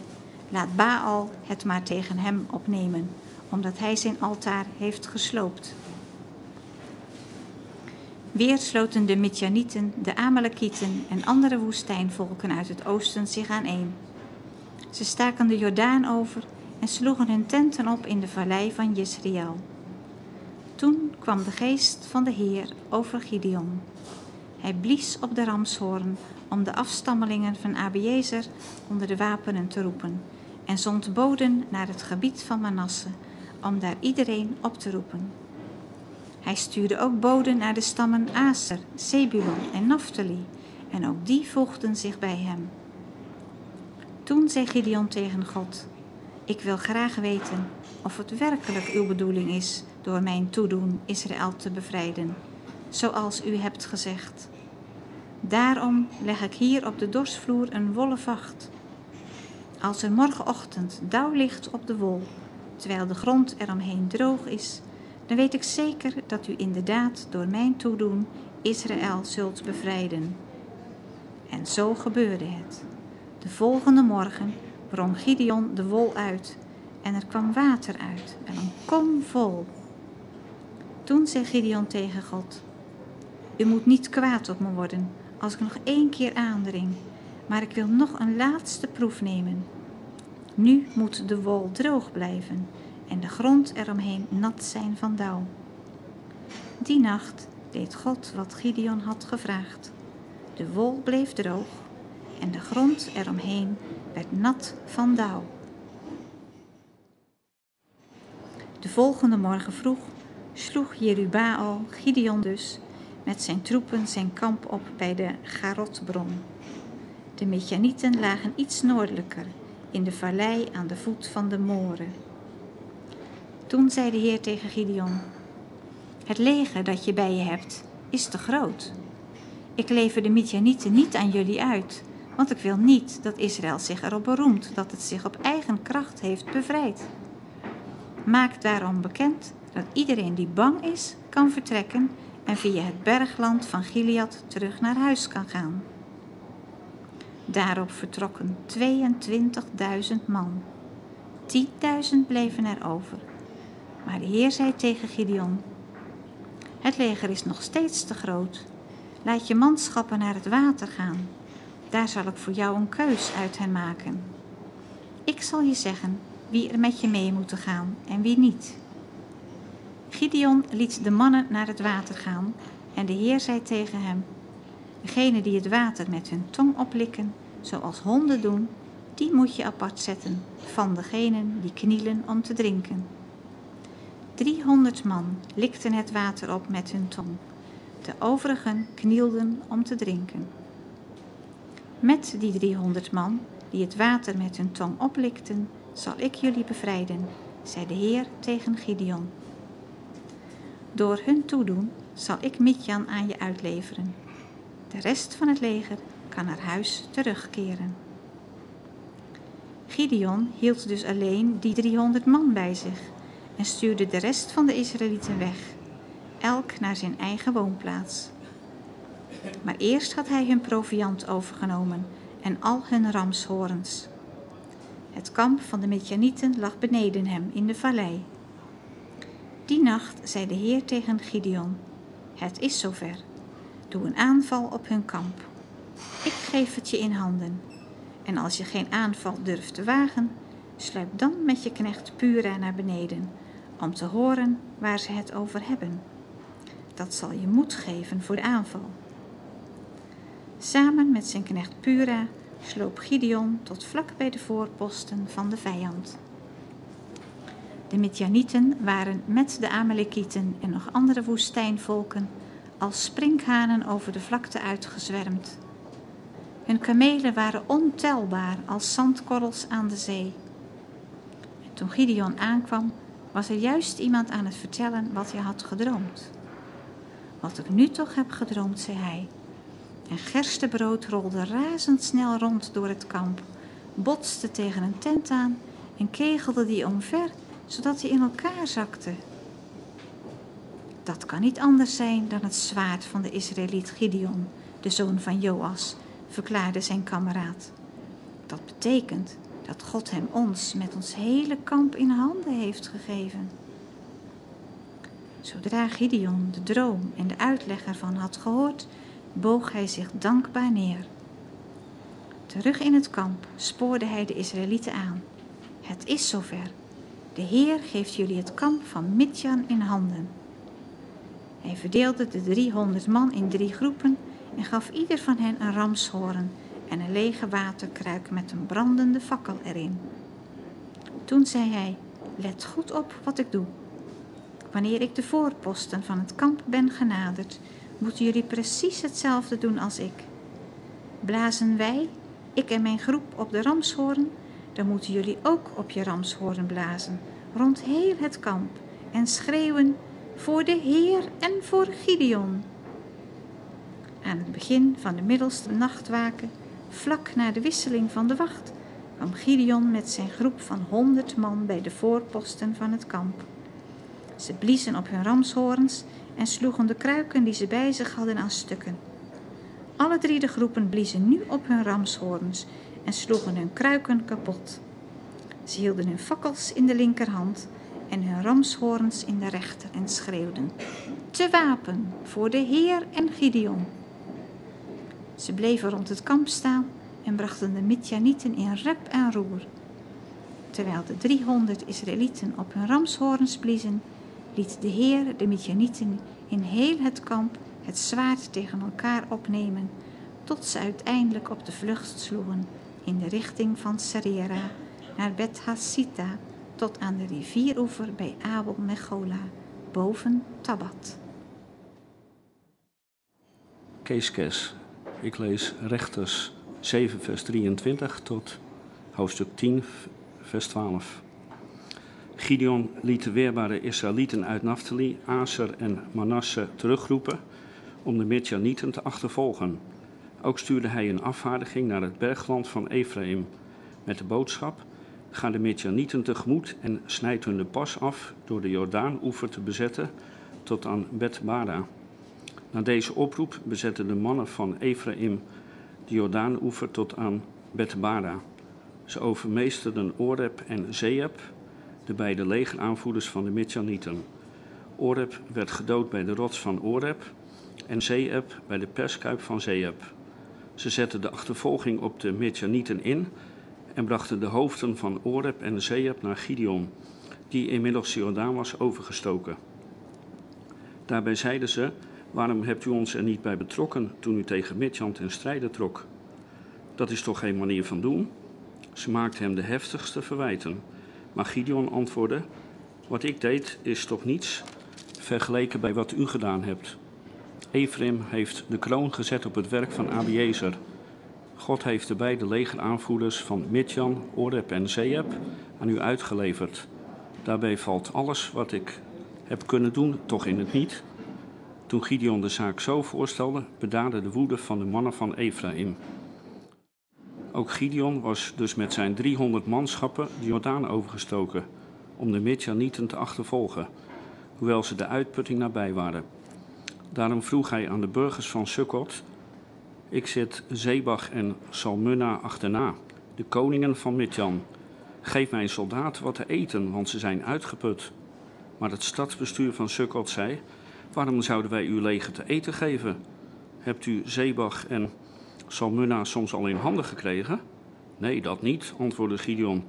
Laat Baal het maar tegen hem opnemen, omdat hij zijn altaar heeft gesloopt. Weer sloten de Midjanieten, de Amalekieten en andere woestijnvolken uit het oosten zich aaneen. Ze staken de Jordaan over en sloegen hun tenten op in de vallei van Jezreel. Toen kwam de geest van de Heer over Gideon. Hij blies op de ramshoorn om de afstammelingen van Abiezer onder de wapenen te roepen en zond boden naar het gebied van Manasse om daar iedereen op te roepen. Hij stuurde ook boden naar de stammen Aser, Zebulon en Naphtali, en ook die voegden zich bij hem. Toen zei Gideon tegen God: Ik wil graag weten of het werkelijk uw bedoeling is door mijn toedoen Israël te bevrijden, zoals u hebt gezegd. Daarom leg ik hier op de dorsvloer een wollen vacht. Als er morgenochtend dauw ligt op de wol, terwijl de grond eromheen droog is, dan weet ik zeker dat u inderdaad door mijn toedoen Israël zult bevrijden. En zo gebeurde het. De volgende morgen wrong Gideon de wol uit en er kwam water uit, en een kom vol. Toen zei Gideon tegen God: U moet niet kwaad op me worden als ik nog één keer aandring, maar ik wil nog een laatste proef nemen. Nu moet de wol droog blijven en de grond eromheen nat zijn van dauw. Die nacht deed God wat Gideon had gevraagd. De wol bleef droog en de grond eromheen werd nat van dauw. De volgende morgen vroeg sloeg Jerubaal, Gideon dus, met zijn troepen zijn kamp op bij de Garotbron. De Mechanieten lagen iets noordelijker, in de vallei aan de voet van de Moren. Toen zei de Heer tegen Gideon: Het leger dat je bij je hebt is te groot. Ik lever de Midianieten niet aan jullie uit, want ik wil niet dat Israël zich erop beroemt dat het zich op eigen kracht heeft bevrijd. Maak daarom bekend dat iedereen die bang is, kan vertrekken en via het bergland van Gilead terug naar huis kan gaan. Daarop vertrokken 22.000 man. 10.000 bleven er over. Maar de Heer zei tegen Gideon: Het leger is nog steeds te groot. Laat je manschappen naar het water gaan. Daar zal ik voor jou een keus uit hen maken. Ik zal je zeggen wie er met je mee moeten gaan en wie niet. Gideon liet de mannen naar het water gaan en de Heer zei tegen hem: Degene die het water met hun tong oplikken, zoals honden doen, die moet je apart zetten van degenen die knielen om te drinken. Driehonderd man likten het water op met hun tong. De overigen knielden om te drinken. Met die driehonderd man die het water met hun tong oplikten, zal ik jullie bevrijden, zei de Heer tegen Gideon. Door hun toedoen zal ik Midjan aan je uitleveren. De rest van het leger kan naar huis terugkeren. Gideon hield dus alleen die 300 man bij zich en stuurde de rest van de Israëlieten weg, elk naar zijn eigen woonplaats. Maar eerst had hij hun proviand overgenomen en al hun ramshorens. Het kamp van de Midjanieten lag beneden hem in de vallei. Die nacht zei de Heer tegen Gideon: Het is zover. Doe een aanval op hun kamp. Ik geef het je in handen. En als je geen aanval durft te wagen, sluip dan met je knecht Pura naar beneden, om te horen waar ze het over hebben. Dat zal je moed geven voor de aanval. Samen met zijn knecht Pura sloop Gideon tot vlak bij de voorposten van de vijand. De Midjanieten waren met de Amalekieten en nog andere woestijnvolken als sprinkhanen over de vlakte uitgezwermd. Hun kamelen waren ontelbaar als zandkorrels aan de zee. En toen Gideon aankwam, was er juist iemand aan het vertellen wat hij had gedroomd. Wat ik nu toch heb gedroomd, zei hij. En gerstebrood rolde razendsnel rond door het kamp, botste tegen een tent aan en kegelde die omver, zodat hij in elkaar zakte. Dat kan niet anders zijn dan het zwaard van de Israëliet Gideon, de zoon van Joas, verklaarde zijn kameraad. Dat betekent dat God hem ons met ons hele kamp in handen heeft gegeven. Zodra Gideon de droom en de uitleg ervan had gehoord, boog hij zich dankbaar neer. Terug in het kamp spoorde hij de Israëlieten aan. Het is zover. De Heer geeft jullie het kamp van Midjan in handen. Hij verdeelde de driehonderd man in drie groepen en gaf ieder van hen een ramshoorn en een lege waterkruik met een brandende fakkel erin. Toen zei hij: Let goed op wat ik doe. Wanneer ik de voorposten van het kamp ben genaderd, moeten jullie precies hetzelfde doen als ik. Blazen wij, ik en mijn groep, op de ramshoorn, dan moeten jullie ook op je ramshoorn blazen, rond heel het kamp, en schreeuwen voor de Heer en voor Gideon. Aan het begin van de middelste nachtwaken, vlak na de wisseling van de wacht, kwam Gideon met zijn groep van honderd man bij de voorposten van het kamp. Ze bliezen op hun ramshoorns en sloegen de kruiken die ze bij zich hadden aan stukken. Alle drie de groepen bliezen nu op hun ramshoorns en sloegen hun kruiken kapot. Ze hielden hun fakkels in de linkerhand en hun ramshoorns in de rechter en schreeuwden: Te wapen voor de Heer en Gideon. Ze bleven rond het kamp staan en brachten de Midjanieten in rep en roer. Terwijl de driehonderd Israëlieten op hun ramshoorns bliezen, liet de Heer de Midjanieten in heel het kamp het zwaard tegen elkaar opnemen, tot ze uiteindelijk op de vlucht sloegen in de richting van Serera naar Bet Hassita tot aan de rivieroever bij Abel Mechola, boven Tabat. Keeskes. Ik lees Rechters 7, vers 23 tot hoofdstuk 10, vers 12. Gideon liet de weerbare Israëlieten uit Naphtali, Aser en Manasse terugroepen om de Midjanieten te achtervolgen. Ook stuurde hij een afvaardiging naar het bergland van Ephraim met de boodschap: Ga de Midjanieten tegemoet en snijd hun de pas af door de Jordaan-oever te bezetten tot aan Bet-Bara. Na deze oproep bezetten de mannen van Ephraim de Jordaan-oever tot aan Bet-Bara. Ze overmeesterden Oreb en Zeeb, de beide legeraanvoerders van de Midjanieten. Oreb werd gedood bij de rots van Oreb en Zeeb bij de perskuip van Zeeb. Ze zetten de achtervolging op de Midjanieten in en brachten de hoofden van Oreb en Zeeb naar Gideon, die inmiddels Jordaan was overgestoken. Daarbij zeiden ze: Waarom hebt u ons er niet bij betrokken toen u tegen Midjan ten strijde trok? Dat is toch geen manier van doen? Ze maakten hem de heftigste verwijten. Maar Gideon antwoordde: Wat ik deed is toch niets vergeleken bij wat u gedaan hebt. Ephraim heeft de kroon gezet op het werk van Abiezer. God heeft de beide legeraanvoerders van Midjan, Oreb en Zeeb aan u uitgeleverd. Daarbij valt alles wat ik heb kunnen doen toch in het niet. Toen Gideon de zaak zo voorstelde, bedaarde de woede van de mannen van Ephraim. Ook Gideon was dus met zijn 300 manschappen de Jordaan overgestoken om de Midjanieten te achtervolgen, hoewel ze de uitputting nabij waren. Daarom vroeg hij aan de burgers van Sukkot: Ik zit Zebach en Salmunna achterna, de koningen van Midjan. Geef mijn soldaten wat te eten, want ze zijn uitgeput. Maar het stadsbestuur van Sukkot zei: Waarom zouden wij uw leger te eten geven? Hebt u Zebach en Salmunna soms al in handen gekregen? Nee, dat niet, antwoordde Gideon.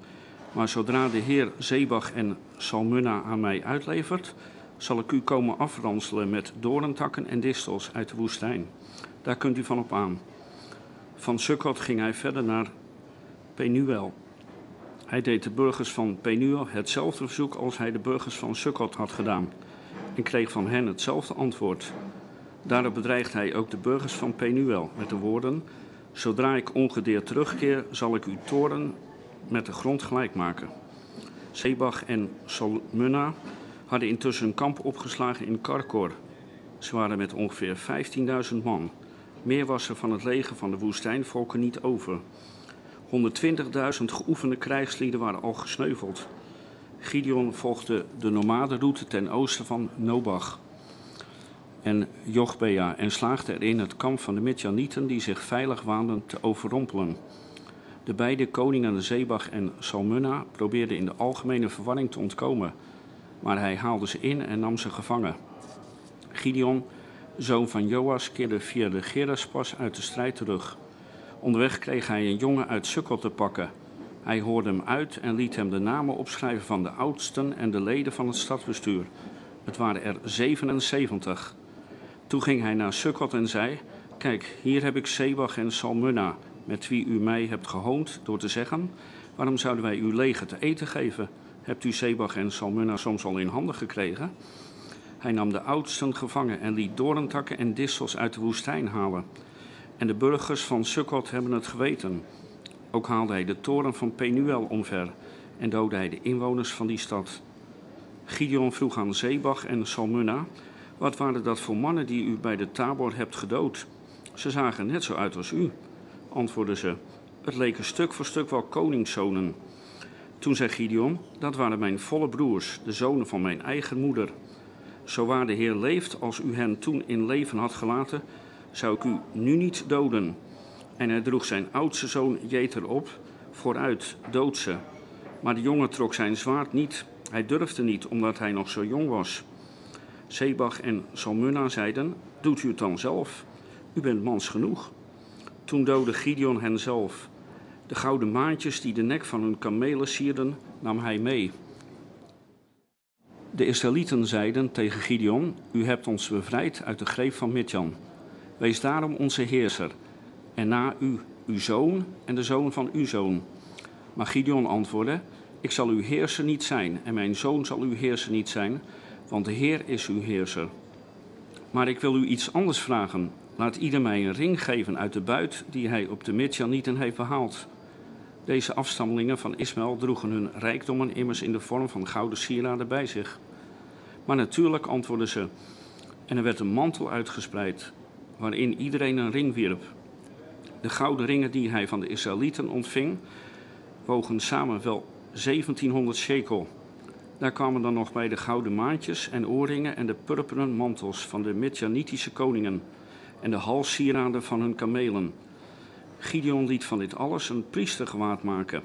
Maar zodra de Heer Zebach en Salmunna aan mij uitlevert, zal ik u komen afranselen met dorentakken en distels uit de woestijn. Daar kunt u van op aan. Van Sukkot ging hij verder naar Penuel. Hij deed de burgers van Penuel hetzelfde verzoek als hij de burgers van Sukkot had gedaan en kreeg van hen hetzelfde antwoord. Daarop bedreigt hij ook de burgers van Penuel met de woorden: Zodra ik ongedeerd terugkeer, zal ik uw toren met de grond gelijk maken. Zebach en Salmunna hadden intussen een kamp opgeslagen in Karkor. Ze waren met ongeveer 15.000 man. Meer was er van het leger van de woestijnvolken niet over. 120.000 geoefende krijgslieden waren al gesneuveld. Gideon volgde de nomadenroute ten oosten van Nobach en Jochbea en slaagde erin het kamp van de Midjanieten die zich veilig waanden te overrompelen. De beide koningen Zebach en Salmunna probeerden in de algemene verwarring te ontkomen, maar hij haalde ze in en nam ze gevangen. Gideon, zoon van Joas, keerde via de Geraspas uit de strijd terug. Onderweg kreeg hij een jongen uit Sukkot te pakken. Hij hoorde hem uit en liet hem de namen opschrijven van de oudsten en de leden van het stadsbestuur. Het waren er 77. Toen ging hij naar Sukkot en zei: Kijk, hier heb ik Sebach en Salmunna, met wie u mij hebt gehoond door te zeggen: Waarom zouden wij uw leger te eten geven? Hebt u Sebach en Salmunna soms al in handen gekregen? Hij nam de oudsten gevangen en liet doorntakken en distels uit de woestijn halen. En de burgers van Sukkot hebben het geweten. Ook haalde hij de toren van Penuel omver en doodde hij de inwoners van die stad. Gideon vroeg aan Zebach en Salmunna: Wat waren dat voor mannen die u bij de Tabor hebt gedood? Ze zagen net zo uit als u, antwoordden ze. Het leken stuk voor stuk wel koningszonen. Toen zei Gideon: Dat waren mijn volle broers, de zonen van mijn eigen moeder. Zo waar de Heer leeft, als u hen toen in leven had gelaten, zou ik u nu niet doden. En hij droeg zijn oudste zoon Jeter op, vooruit, dood ze. Maar de jongen trok zijn zwaard niet. Hij durfde niet, omdat hij nog zo jong was. Zebach en Salmunna zeiden, doet u het dan zelf. U bent mans genoeg. Toen doodde Gideon hen zelf. De gouden maantjes die de nek van hun kamelen sierden, nam hij mee. De Israëlieten zeiden tegen Gideon, u hebt ons bevrijd uit de greep van Midjan. Wees daarom onze heerser, en na u uw zoon en de zoon van uw zoon. Maar Gideon antwoordde, ik zal uw heerser niet zijn, en mijn zoon zal uw heerser niet zijn, want de Heer is uw heerser. Maar ik wil u iets anders vragen. Laat ieder mij een ring geven uit de buit die hij op de Midjanieten heeft behaald. Deze afstammelingen van Ismaël droegen hun rijkdommen immers in de vorm van gouden sieraden bij zich. Maar natuurlijk antwoordden ze, en er werd een mantel uitgespreid, waarin iedereen een ring wierp. De gouden ringen die hij van de Israëlieten ontving, wogen samen wel 1700 shekel. Daar kwamen dan nog bij de gouden maantjes en oorringen en de purperen mantels van de Midjanitische koningen en de halssieraden van hun kamelen. Gideon liet van dit alles een priestergewaad maken.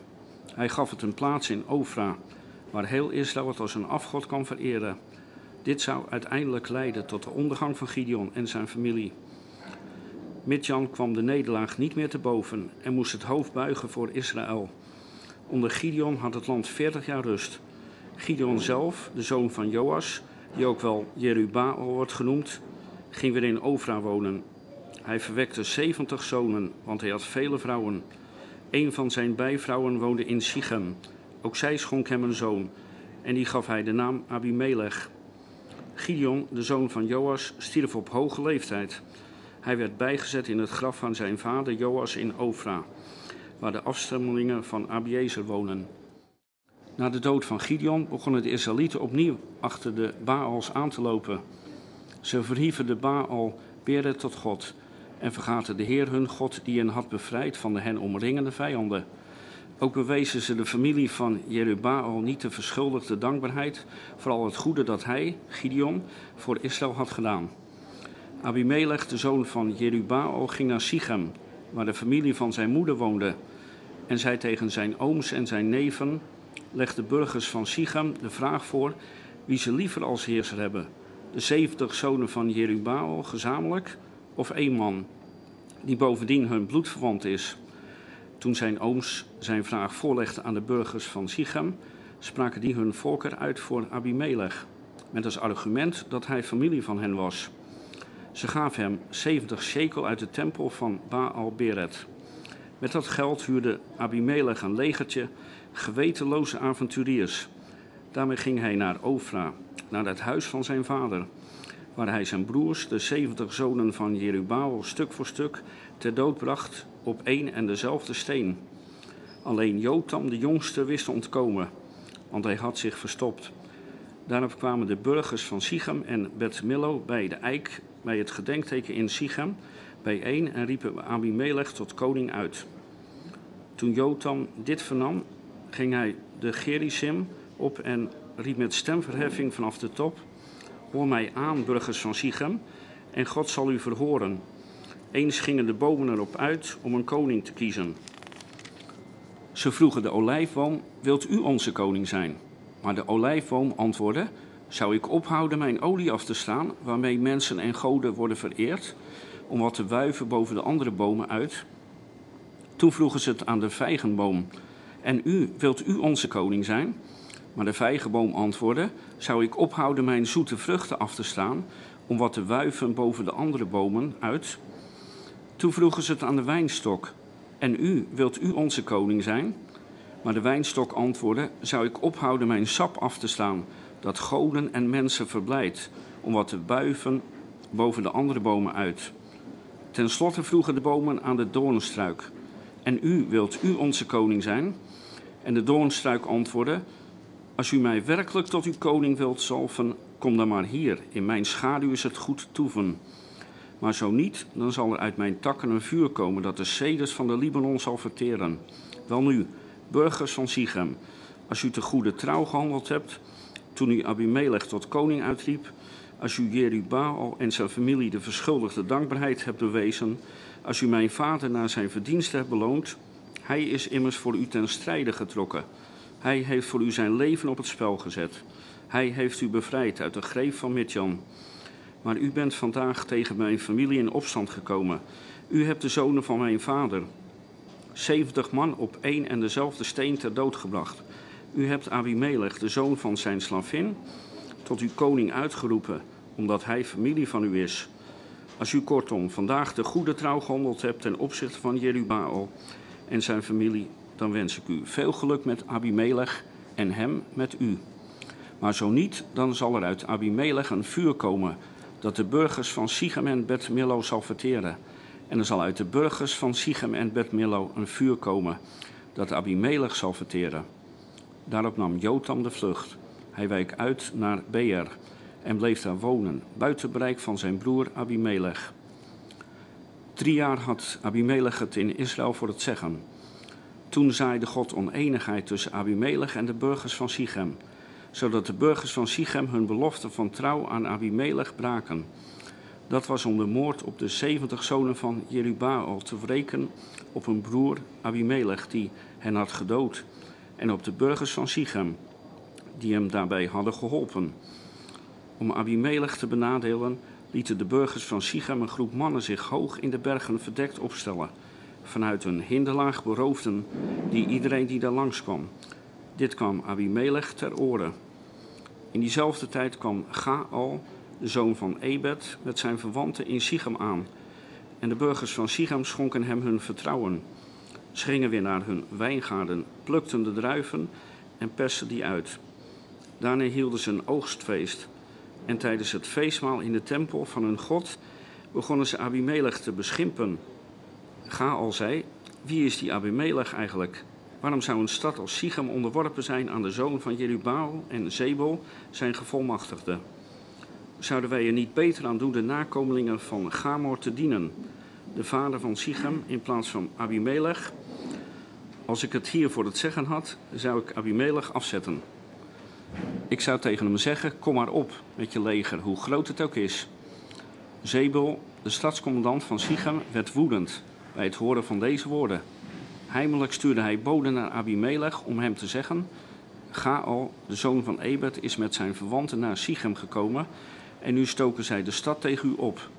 Hij gaf het een plaats in Ofra, waar heel Israël het als een afgod kan vereren. Dit zou uiteindelijk leiden tot de ondergang van Gideon en zijn familie. Midjan kwam de nederlaag niet meer te boven en moest het hoofd buigen voor Israël. Onder Gideon had het land 40 jaar rust. Gideon zelf, de zoon van Joas, die ook wel Jerubaal wordt genoemd, ging weer in Ofra wonen. Hij verwekte 70 zonen, want hij had vele vrouwen. Een van zijn bijvrouwen woonde in Sichem. Ook zij schonk hem een zoon, en die gaf hij de naam Abimelech. Gideon, de zoon van Joas, stierf op hoge leeftijd. Hij werd bijgezet in het graf van zijn vader Joas in Ofra, waar de afstammelingen van Abiezer wonen. Na de dood van Gideon begonnen de Israëlieten opnieuw achter de Baals aan te lopen. Ze verhieven de Baal Beret tot God en vergaten de Heer hun God die hen had bevrijd van de hen omringende vijanden. Ook bewezen ze de familie van Jerubaal niet de verschuldigde dankbaarheid voor al het goede dat hij, Gideon, voor Israël had gedaan. Abimelech, de zoon van Jerubaal, ging naar Sichem, waar de familie van zijn moeder woonde, en zei tegen zijn ooms en zijn neven, leg de burgers van Sichem de vraag voor wie ze liever als heerser hebben, de zeventig zonen van Jerubaal gezamenlijk of één man, die bovendien hun bloedverwant is. Toen zijn ooms zijn vraag voorlegden aan de burgers van Sichem, spraken die hun voorkeur uit voor Abimelech, met als argument dat hij familie van hen was. Ze gaven hem 70 shekel uit de tempel van Baal Beret. Met dat geld huurde Abimelech een legertje gewetenloze avonturiers. Daarmee ging hij naar Ofra, naar het huis van zijn vader, waar hij zijn broers, de 70 zonen van Jerubaal, stuk voor stuk ter dood bracht op één en dezelfde steen. Alleen Jotam, de jongste, wist te ontkomen, want hij had zich verstopt. Daarop kwamen de burgers van Sichem en Bet Millo bij de eik, bij het gedenkteken in Sichem, bijeen en riepen Abimelech tot koning uit. Toen Jotam dit vernam, ging hij de Gerisim op en riep met stemverheffing vanaf de top: Hoor mij aan, burgers van Sichem, en God zal u verhoren. Eens gingen de bomen erop uit om een koning te kiezen. Ze vroegen de olijfboom: Wilt u onze koning zijn? Maar de olijfboom antwoordde: Zou ik ophouden mijn olie af te staan, waarmee mensen en goden worden vereerd, om wat te wuiven boven de andere bomen uit? Toen vroegen ze het aan de vijgenboom: En u, wilt u onze koning zijn? Maar de vijgenboom antwoordde: Zou ik ophouden mijn zoete vruchten af te staan, om wat te wuiven boven de andere bomen uit? Toen vroegen ze het aan de wijnstok: En u, wilt u onze koning zijn? Maar de wijnstok antwoordde: Zou ik ophouden mijn sap af te staan, dat goden en mensen verblijdt, om wat te buiven boven de andere bomen uit. Ten slotte vroegen de bomen aan de doornstruik: En u, wilt u onze koning zijn? En de doornstruik antwoordde: Als u mij werkelijk tot uw koning wilt zalven, kom dan maar hier. In mijn schaduw is het goed toeven. Maar zo niet, dan zal er uit mijn takken een vuur komen dat de ceders van de Libanon zal verteren. Welnu, burgers van Sichem, als u te goede trouw gehandeld hebt, toen u Abimelech tot koning uitriep, als u Jerubaal en zijn familie de verschuldigde dankbaarheid hebt bewezen, als u mijn vader naar zijn verdiensten hebt beloond, hij is immers voor u ten strijde getrokken. Hij heeft voor u zijn leven op het spel gezet. Hij heeft u bevrijd uit de greep van Midjan. Maar u bent vandaag tegen mijn familie in opstand gekomen. U hebt de zonen van mijn vader, zeventig man op één en dezelfde steen ter dood gebracht. U hebt Abimelech, de zoon van zijn slavin, tot uw koning uitgeroepen, omdat hij familie van u is. Als u kortom vandaag de goede trouw gehandeld hebt ten opzichte van Jerubaal en zijn familie, dan wens ik u veel geluk met Abimelech en hem met u. Maar zo niet, dan zal er uit Abimelech een vuur komen dat de burgers van Sichem en Bet Millo zal verteren. En er zal uit de burgers van Sichem en Bet Millo een vuur komen dat Abimelech zal verteren. Daarop nam Jotam de vlucht. Hij week uit naar Beer en bleef daar wonen, buiten bereik van zijn broer Abimelech. Drie jaar had Abimelech het in Israël voor het zeggen. Toen zaaide God oneenigheid tussen Abimelech en de burgers van Sichem, zodat de burgers van Sichem hun belofte van trouw aan Abimelech braken. Dat was om de moord op de zeventig zonen van Jerubaal te wreken op een broer Abimelech die hen had gedood en op de burgers van Sichem die hem daarbij hadden geholpen. Om Abimelech te benadelen lieten de burgers van Sichem een groep mannen zich hoog in de bergen verdekt opstellen. Vanuit een hinderlaag beroofden die iedereen die daar langskwam. Dit kwam Abimelech ter oren. In diezelfde tijd kwam Gaal, de zoon van Ebed, met zijn verwanten in Sichem aan. En de burgers van Sichem schonken hem hun vertrouwen. Ze gingen weer naar hun wijngaarden, plukten de druiven en persten die uit. Daarna hielden ze een oogstfeest. En tijdens het feestmaal in de tempel van hun God begonnen ze Abimelech te beschimpen. Gaal zei: Wie is die Abimelech eigenlijk? Waarom zou een stad als Sichem onderworpen zijn aan de zoon van Jerubaal en Zebel, zijn gevolmachtigde? Zouden wij er niet beter aan doen de nakomelingen van Gamor te dienen, de vader van Sichem, in plaats van Abimelech? Als ik het hier voor het zeggen had, zou ik Abimelech afzetten. Ik zou tegen hem zeggen: Kom maar op met je leger, hoe groot het ook is. Zebel, de stadscommandant van Sichem, werd woedend bij het horen van deze woorden. Heimelijk stuurde hij boden naar Abimelech om hem te zeggen: Gaal, de zoon van Ebed, is met zijn verwanten naar Sichem gekomen en nu stoken zij de stad tegen u op.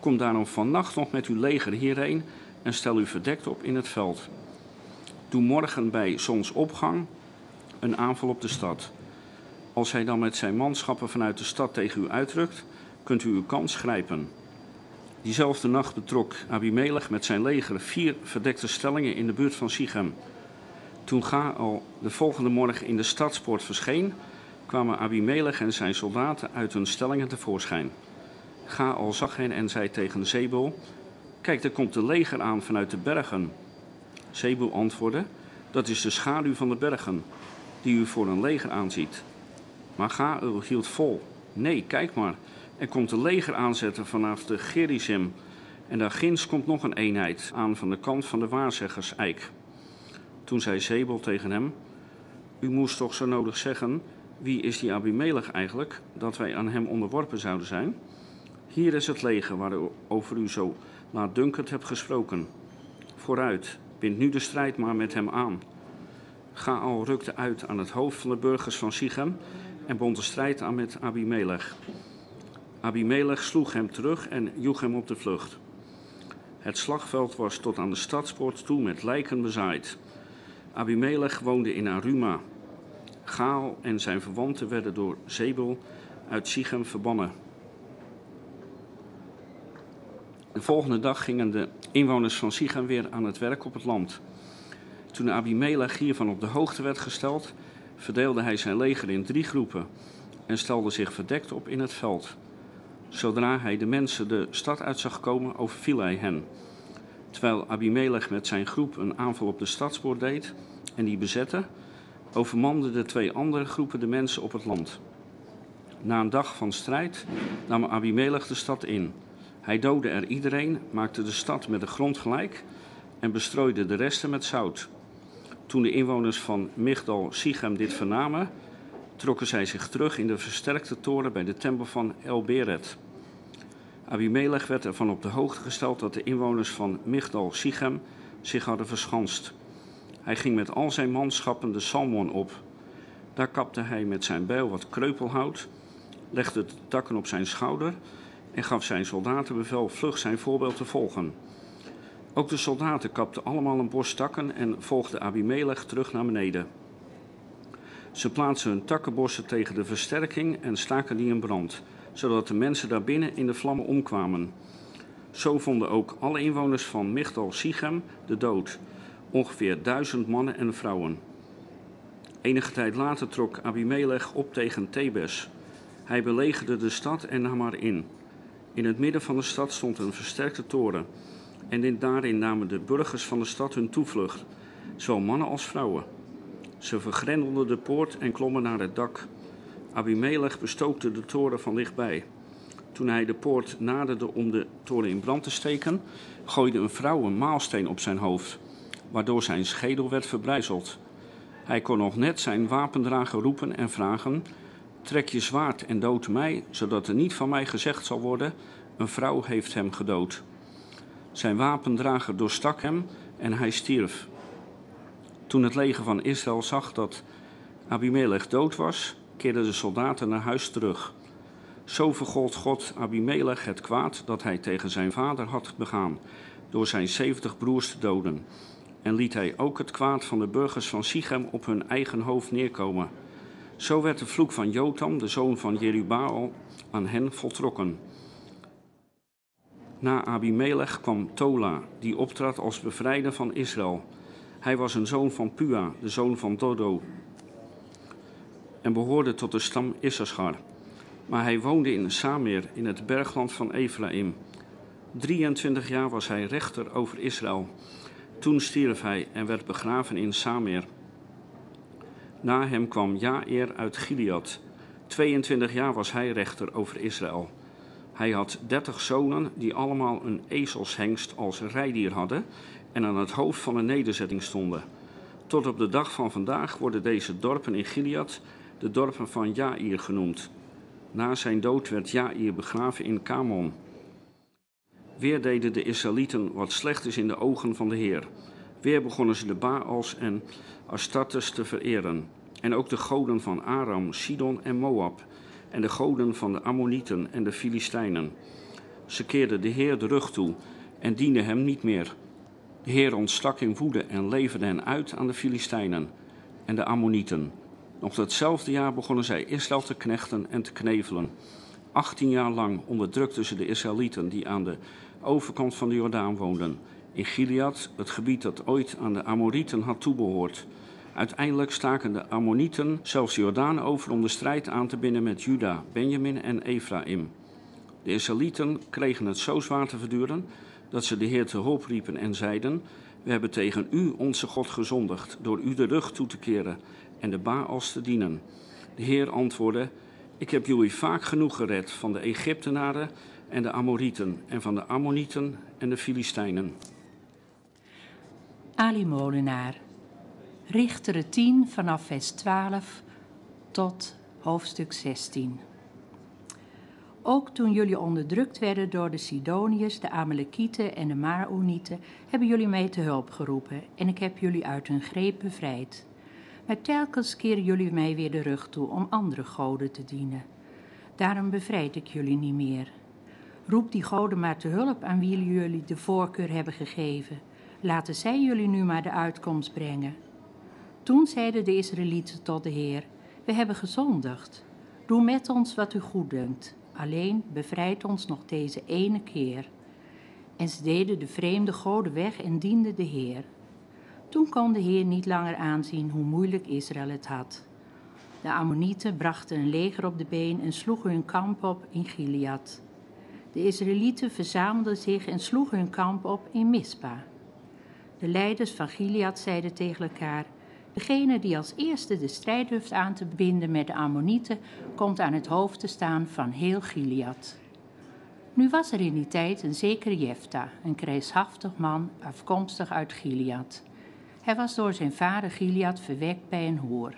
Kom daarom vannacht nog met uw leger hierheen en stel u verdekt op in het veld. Doe morgen bij zonsopgang een aanval op de stad. Als hij dan met zijn manschappen vanuit de stad tegen u uitrukt, kunt u uw kans grijpen. Diezelfde nacht betrok Abimelech met zijn leger vier verdekte stellingen in de buurt van Sichem. Toen Gaal de volgende morgen in de stadspoort verscheen, kwamen Abimelech en zijn soldaten uit hun stellingen tevoorschijn. Gaal zag hen en zei tegen Zebul: Kijk, er komt een leger aan vanuit de bergen. Zebul antwoordde: Dat is de schaduw van de bergen, die u voor een leger aanziet. Maar Gaal hield vol: Nee, kijk maar, er komt een leger aanzetten vanaf de Gerizim. En daar ginds komt nog een eenheid aan van de kant van de waarzeggers Eik. Toen zei Zebel tegen hem: U moest toch zo nodig zeggen: Wie is die Abimelech eigenlijk, dat wij aan hem onderworpen zouden zijn? Hier is het leger waarover u zo laatdunkend hebt gesproken. Vooruit, bind nu de strijd maar met hem aan. Gaal rukte uit aan het hoofd van de burgers van Sichem en bond de strijd aan met Abimelech. Abimelech sloeg hem terug en joeg hem op de vlucht. Het slagveld was tot aan de stadspoort toe met lijken bezaaid. Abimelech woonde in Aruma. Gaal en zijn verwanten werden door Zebel uit Sichem verbannen. De volgende dag gingen de inwoners van Sichem weer aan het werk op het land. Toen Abimelech hiervan op de hoogte werd gesteld, verdeelde hij zijn leger in drie groepen en stelde zich verdekt op in het veld. Zodra hij de mensen de stad uit zag komen, overviel hij hen. Terwijl Abimelech met zijn groep een aanval op de stadspoort deed en die bezette, overmanden de twee andere groepen de mensen op het land. Na een dag van strijd nam Abimelech de stad in. Hij doodde er iedereen, maakte de stad met de grond gelijk en bestrooide de resten met zout. Toen de inwoners van Migdal Sichem dit vernamen, trokken zij zich terug in de versterkte toren bij de tempel van El Beret. Abimelech werd ervan op de hoogte gesteld dat de inwoners van Migdal Sichem zich hadden verschanst. Hij ging met al zijn manschappen de Salmon op. Daar kapte hij met zijn bijl wat kreupelhout, legde de takken op zijn schouder en gaf zijn soldaten bevel vlug zijn voorbeeld te volgen. Ook de soldaten kapten allemaal een bos takken en volgden Abimelech terug naar beneden. Ze plaatsten hun takkenbossen tegen de versterking en staken die in brand, zodat de mensen daarbinnen in de vlammen omkwamen. Zo vonden ook alle inwoners van Migdal Sichem de dood, ongeveer duizend mannen en vrouwen. Enige tijd later trok Abimelech op tegen Thebes. Hij belegerde de stad en nam haar in. In het midden van de stad stond een versterkte toren. En daarin namen de burgers van de stad hun toevlucht, zowel mannen als vrouwen. Ze vergrendelden de poort en klommen naar het dak. Abimelech bestookte de toren van dichtbij. Toen hij de poort naderde om de toren in brand te steken, gooide een vrouw een maalsteen op zijn hoofd, waardoor zijn schedel werd verbrijzeld. Hij kon nog net zijn wapendrager roepen en vragen: Trek je zwaard en dood mij, zodat er niet van mij gezegd zal worden: Een vrouw heeft hem gedood. Zijn wapendrager doorstak hem en hij stierf. Toen het leger van Israël zag dat Abimelech dood was, keerden de soldaten naar huis terug. Zo vergold God Abimelech het kwaad dat hij tegen zijn vader had begaan, door zijn zeventig broers te doden. En liet hij ook het kwaad van de burgers van Sichem op hun eigen hoofd neerkomen. Zo werd de vloek van Jotam, de zoon van Jerubaal, aan hen voltrokken. Na Abimelech kwam Tola, die optrad als bevrijder van Israël. Hij was een zoon van Pua, de zoon van Dodo, en behoorde tot de stam Issachar. Maar hij woonde in Sameer, in het bergland van Ephraim. 23 jaar was hij rechter over Israël. Toen stierf hij en werd begraven in Sameer. Na hem kwam Jair uit Gilead. 22 jaar was hij rechter over Israël. Hij had dertig zonen die allemaal een ezelshengst als rijdier hadden en aan het hoofd van een nederzetting stonden. Tot op de dag van vandaag worden deze dorpen in Gilead de dorpen van Jair genoemd. Na zijn dood werd Jair begraven in Kamon. Weer deden de Israëlieten wat slecht is in de ogen van de Heer. Weer begonnen ze de Baals en Astartes te vereren. En ook de goden van Aram, Sidon en Moab. En de goden van de Ammonieten en de Filistijnen. Ze keerden de Heer de rug toe en dienden hem niet meer. De Heer ontstak in woede en leverde hen uit aan de Filistijnen en de Ammonieten. Nog datzelfde jaar begonnen zij Israël te knechten en te knevelen. 18 jaar lang onderdrukten ze de Israëlieten die aan de overkant van de Jordaan woonden. In Gilead, het gebied dat ooit aan de Amorieten had toebehoord. Uiteindelijk staken de Ammonieten zelfs de Jordaan over om de strijd aan te binden met Juda, Benjamin en Ephraim. De Israëlieten kregen het zo zwaar te verduren dat ze de Heer te hulp riepen en zeiden: We hebben tegen u, onze God, gezondigd, door u de rug toe te keren en de Baals te dienen. De Heer antwoordde: Ik heb jullie vaak genoeg gered van de Egyptenaren en de Amorieten en van de Ammonieten en de Filistijnen. Ali Molenaar, Richteren 10 vanaf vers 12 tot hoofdstuk 16. Ook toen jullie onderdrukt werden door de Sidoniërs, de Amalekieten en de Maonieten, hebben jullie mij te hulp geroepen en ik heb jullie uit hun greep bevrijd. Maar telkens keren jullie mij weer de rug toe om andere goden te dienen. Daarom bevrijd ik jullie niet meer. Roep die goden maar te hulp aan wie jullie de voorkeur hebben gegeven. Laten zij jullie nu maar de uitkomst brengen. Toen zeiden de Israëlieten tot de Heer: We hebben gezondigd. Doe met ons wat u goed dunkt. Alleen bevrijd ons nog deze ene keer. En ze deden de vreemde goden weg en dienden de Heer. Toen kon de Heer niet langer aanzien hoe moeilijk Israël het had. De Ammonieten brachten een leger op de been en sloegen hun kamp op in Gilead. De Israëlieten verzamelden zich en sloegen hun kamp op in Mispa. De leiders van Gilead zeiden tegen elkaar: Degene die als eerste de strijd durft aan te binden met de Ammonieten, komt aan het hoofd te staan van heel Gilead. Nu was er in die tijd een zekere Jefta, een krijgshaftig man afkomstig uit Gilead. Hij was door zijn vader Gilead verwekt bij een hoer.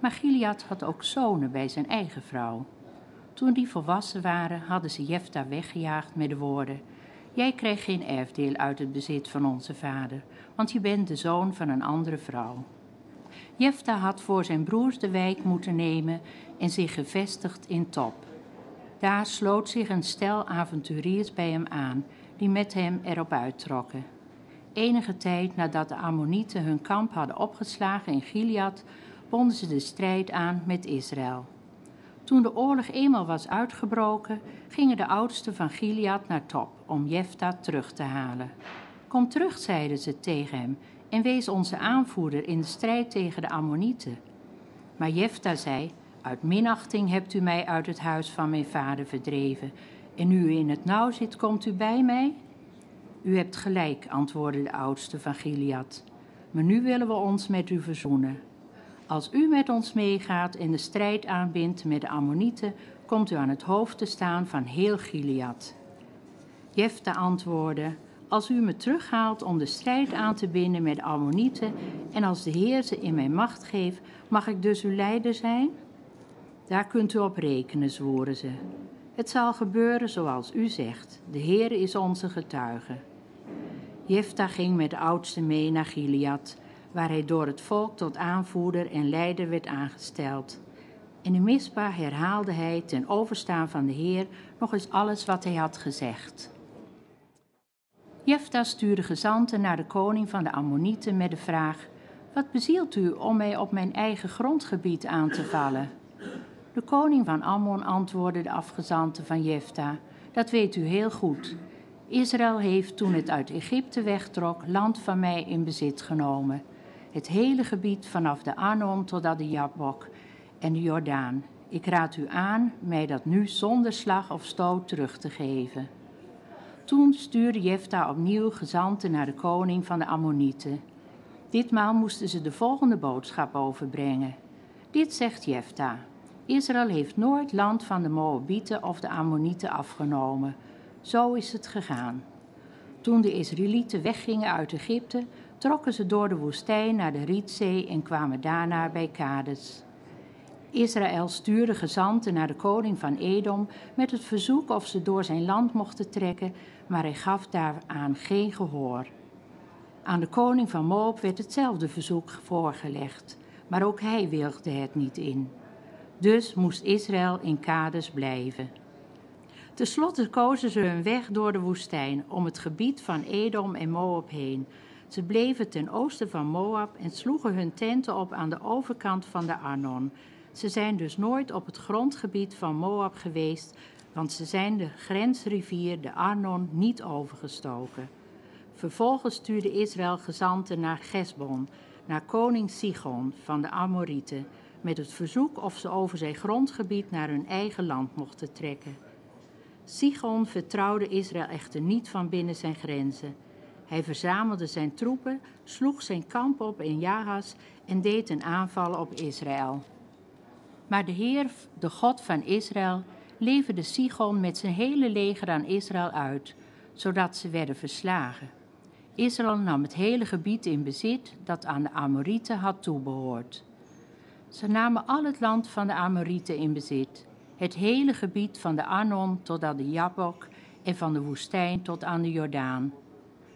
Maar Gilead had ook zonen bij zijn eigen vrouw. Toen die volwassen waren, hadden ze Jefta weggejaagd met de woorden: Jij krijgt geen erfdeel uit het bezit van onze vader, want je bent de zoon van een andere vrouw. Jefta had voor zijn broers de wijk moeten nemen en zich gevestigd in Top. Daar sloot zich een stel avonturiers bij hem aan, die met hem erop uittrokken. Enige tijd nadat de Ammonieten hun kamp hadden opgeslagen in Gilead, bonden ze de strijd aan met Israël. Toen de oorlog eenmaal was uitgebroken, gingen de oudsten van Gilead naar Top om Jefta terug te halen. Kom terug, zeiden ze tegen hem, en wees onze aanvoerder in de strijd tegen de Ammonieten. Maar Jefta zei: Uit minachting hebt u mij uit het huis van mijn vader verdreven, en nu u in het nauw zit, komt u bij mij? U hebt gelijk, antwoordde de oudste van Gilead. Maar nu willen we ons met u verzoenen. Als u met ons meegaat en de strijd aanbindt met de Ammonieten, komt u aan het hoofd te staan van heel Gilead. Jefta antwoordde: Als u me terughaalt om de strijd aan te binden met de Ammonieten en als de Heer ze in mijn macht geeft, mag ik dus uw leider zijn? Daar kunt u op rekenen, zwoeren ze. Het zal gebeuren zoals u zegt. De Heer is onze getuige. Jefta ging met de oudste mee naar Gilead waar hij door het volk tot aanvoerder en leider werd aangesteld. In de mispa herhaalde hij ten overstaan van de Heer nog eens alles wat hij had gezegd. Jefta stuurde gezanten naar de koning van de Ammonieten met de vraag: Wat bezielt u om mij op mijn eigen grondgebied aan te vallen? De koning van Ammon antwoordde de afgezanten van Jefta: Dat weet u heel goed. Israël heeft toen het uit Egypte wegtrok land van mij in bezit genomen het hele gebied vanaf de Arnon tot aan de Jabok en de Jordaan. Ik raad u aan mij dat nu zonder slag of stoot terug te geven. Toen stuurde Jefta opnieuw gezanten naar de koning van de Ammonieten. Ditmaal moesten ze de volgende boodschap overbrengen. Dit zegt Jefta. Israël heeft nooit land van de Moabieten of de Ammonieten afgenomen. Zo is het gegaan. Toen de Israëlieten weggingen uit Egypte, trokken ze door de woestijn naar de Rietzee en kwamen daarna bij Kades. Israël stuurde gezanten naar de koning van Edom met het verzoek of ze door zijn land mochten trekken, maar hij gaf daaraan geen gehoor. Aan de koning van Moab werd hetzelfde verzoek voorgelegd, maar ook hij wilde het niet in. Dus moest Israël in Kades blijven. Ten slotte kozen ze hun weg door de woestijn om het gebied van Edom en Moab heen, ze bleven ten oosten van Moab en sloegen hun tenten op aan de overkant van de Arnon. Ze zijn dus nooit op het grondgebied van Moab geweest, want ze zijn de grensrivier, de Arnon, niet overgestoken. Vervolgens stuurde Israël gezanten naar Gesbon, naar koning Sigon van de Amorieten, met het verzoek of ze over zijn grondgebied naar hun eigen land mochten trekken. Sigon vertrouwde Israël echter niet van binnen zijn grenzen. Hij verzamelde zijn troepen, sloeg zijn kamp op in Jahas en deed een aanval op Israël. Maar de Heer, de God van Israël, leverde Sigon met zijn hele leger aan Israël uit, zodat ze werden verslagen. Israël nam het hele gebied in bezit dat aan de Amorieten had toebehoord. Ze namen al het land van de Amorieten in bezit, het hele gebied van de Arnon tot aan de Jabok en van de woestijn tot aan de Jordaan.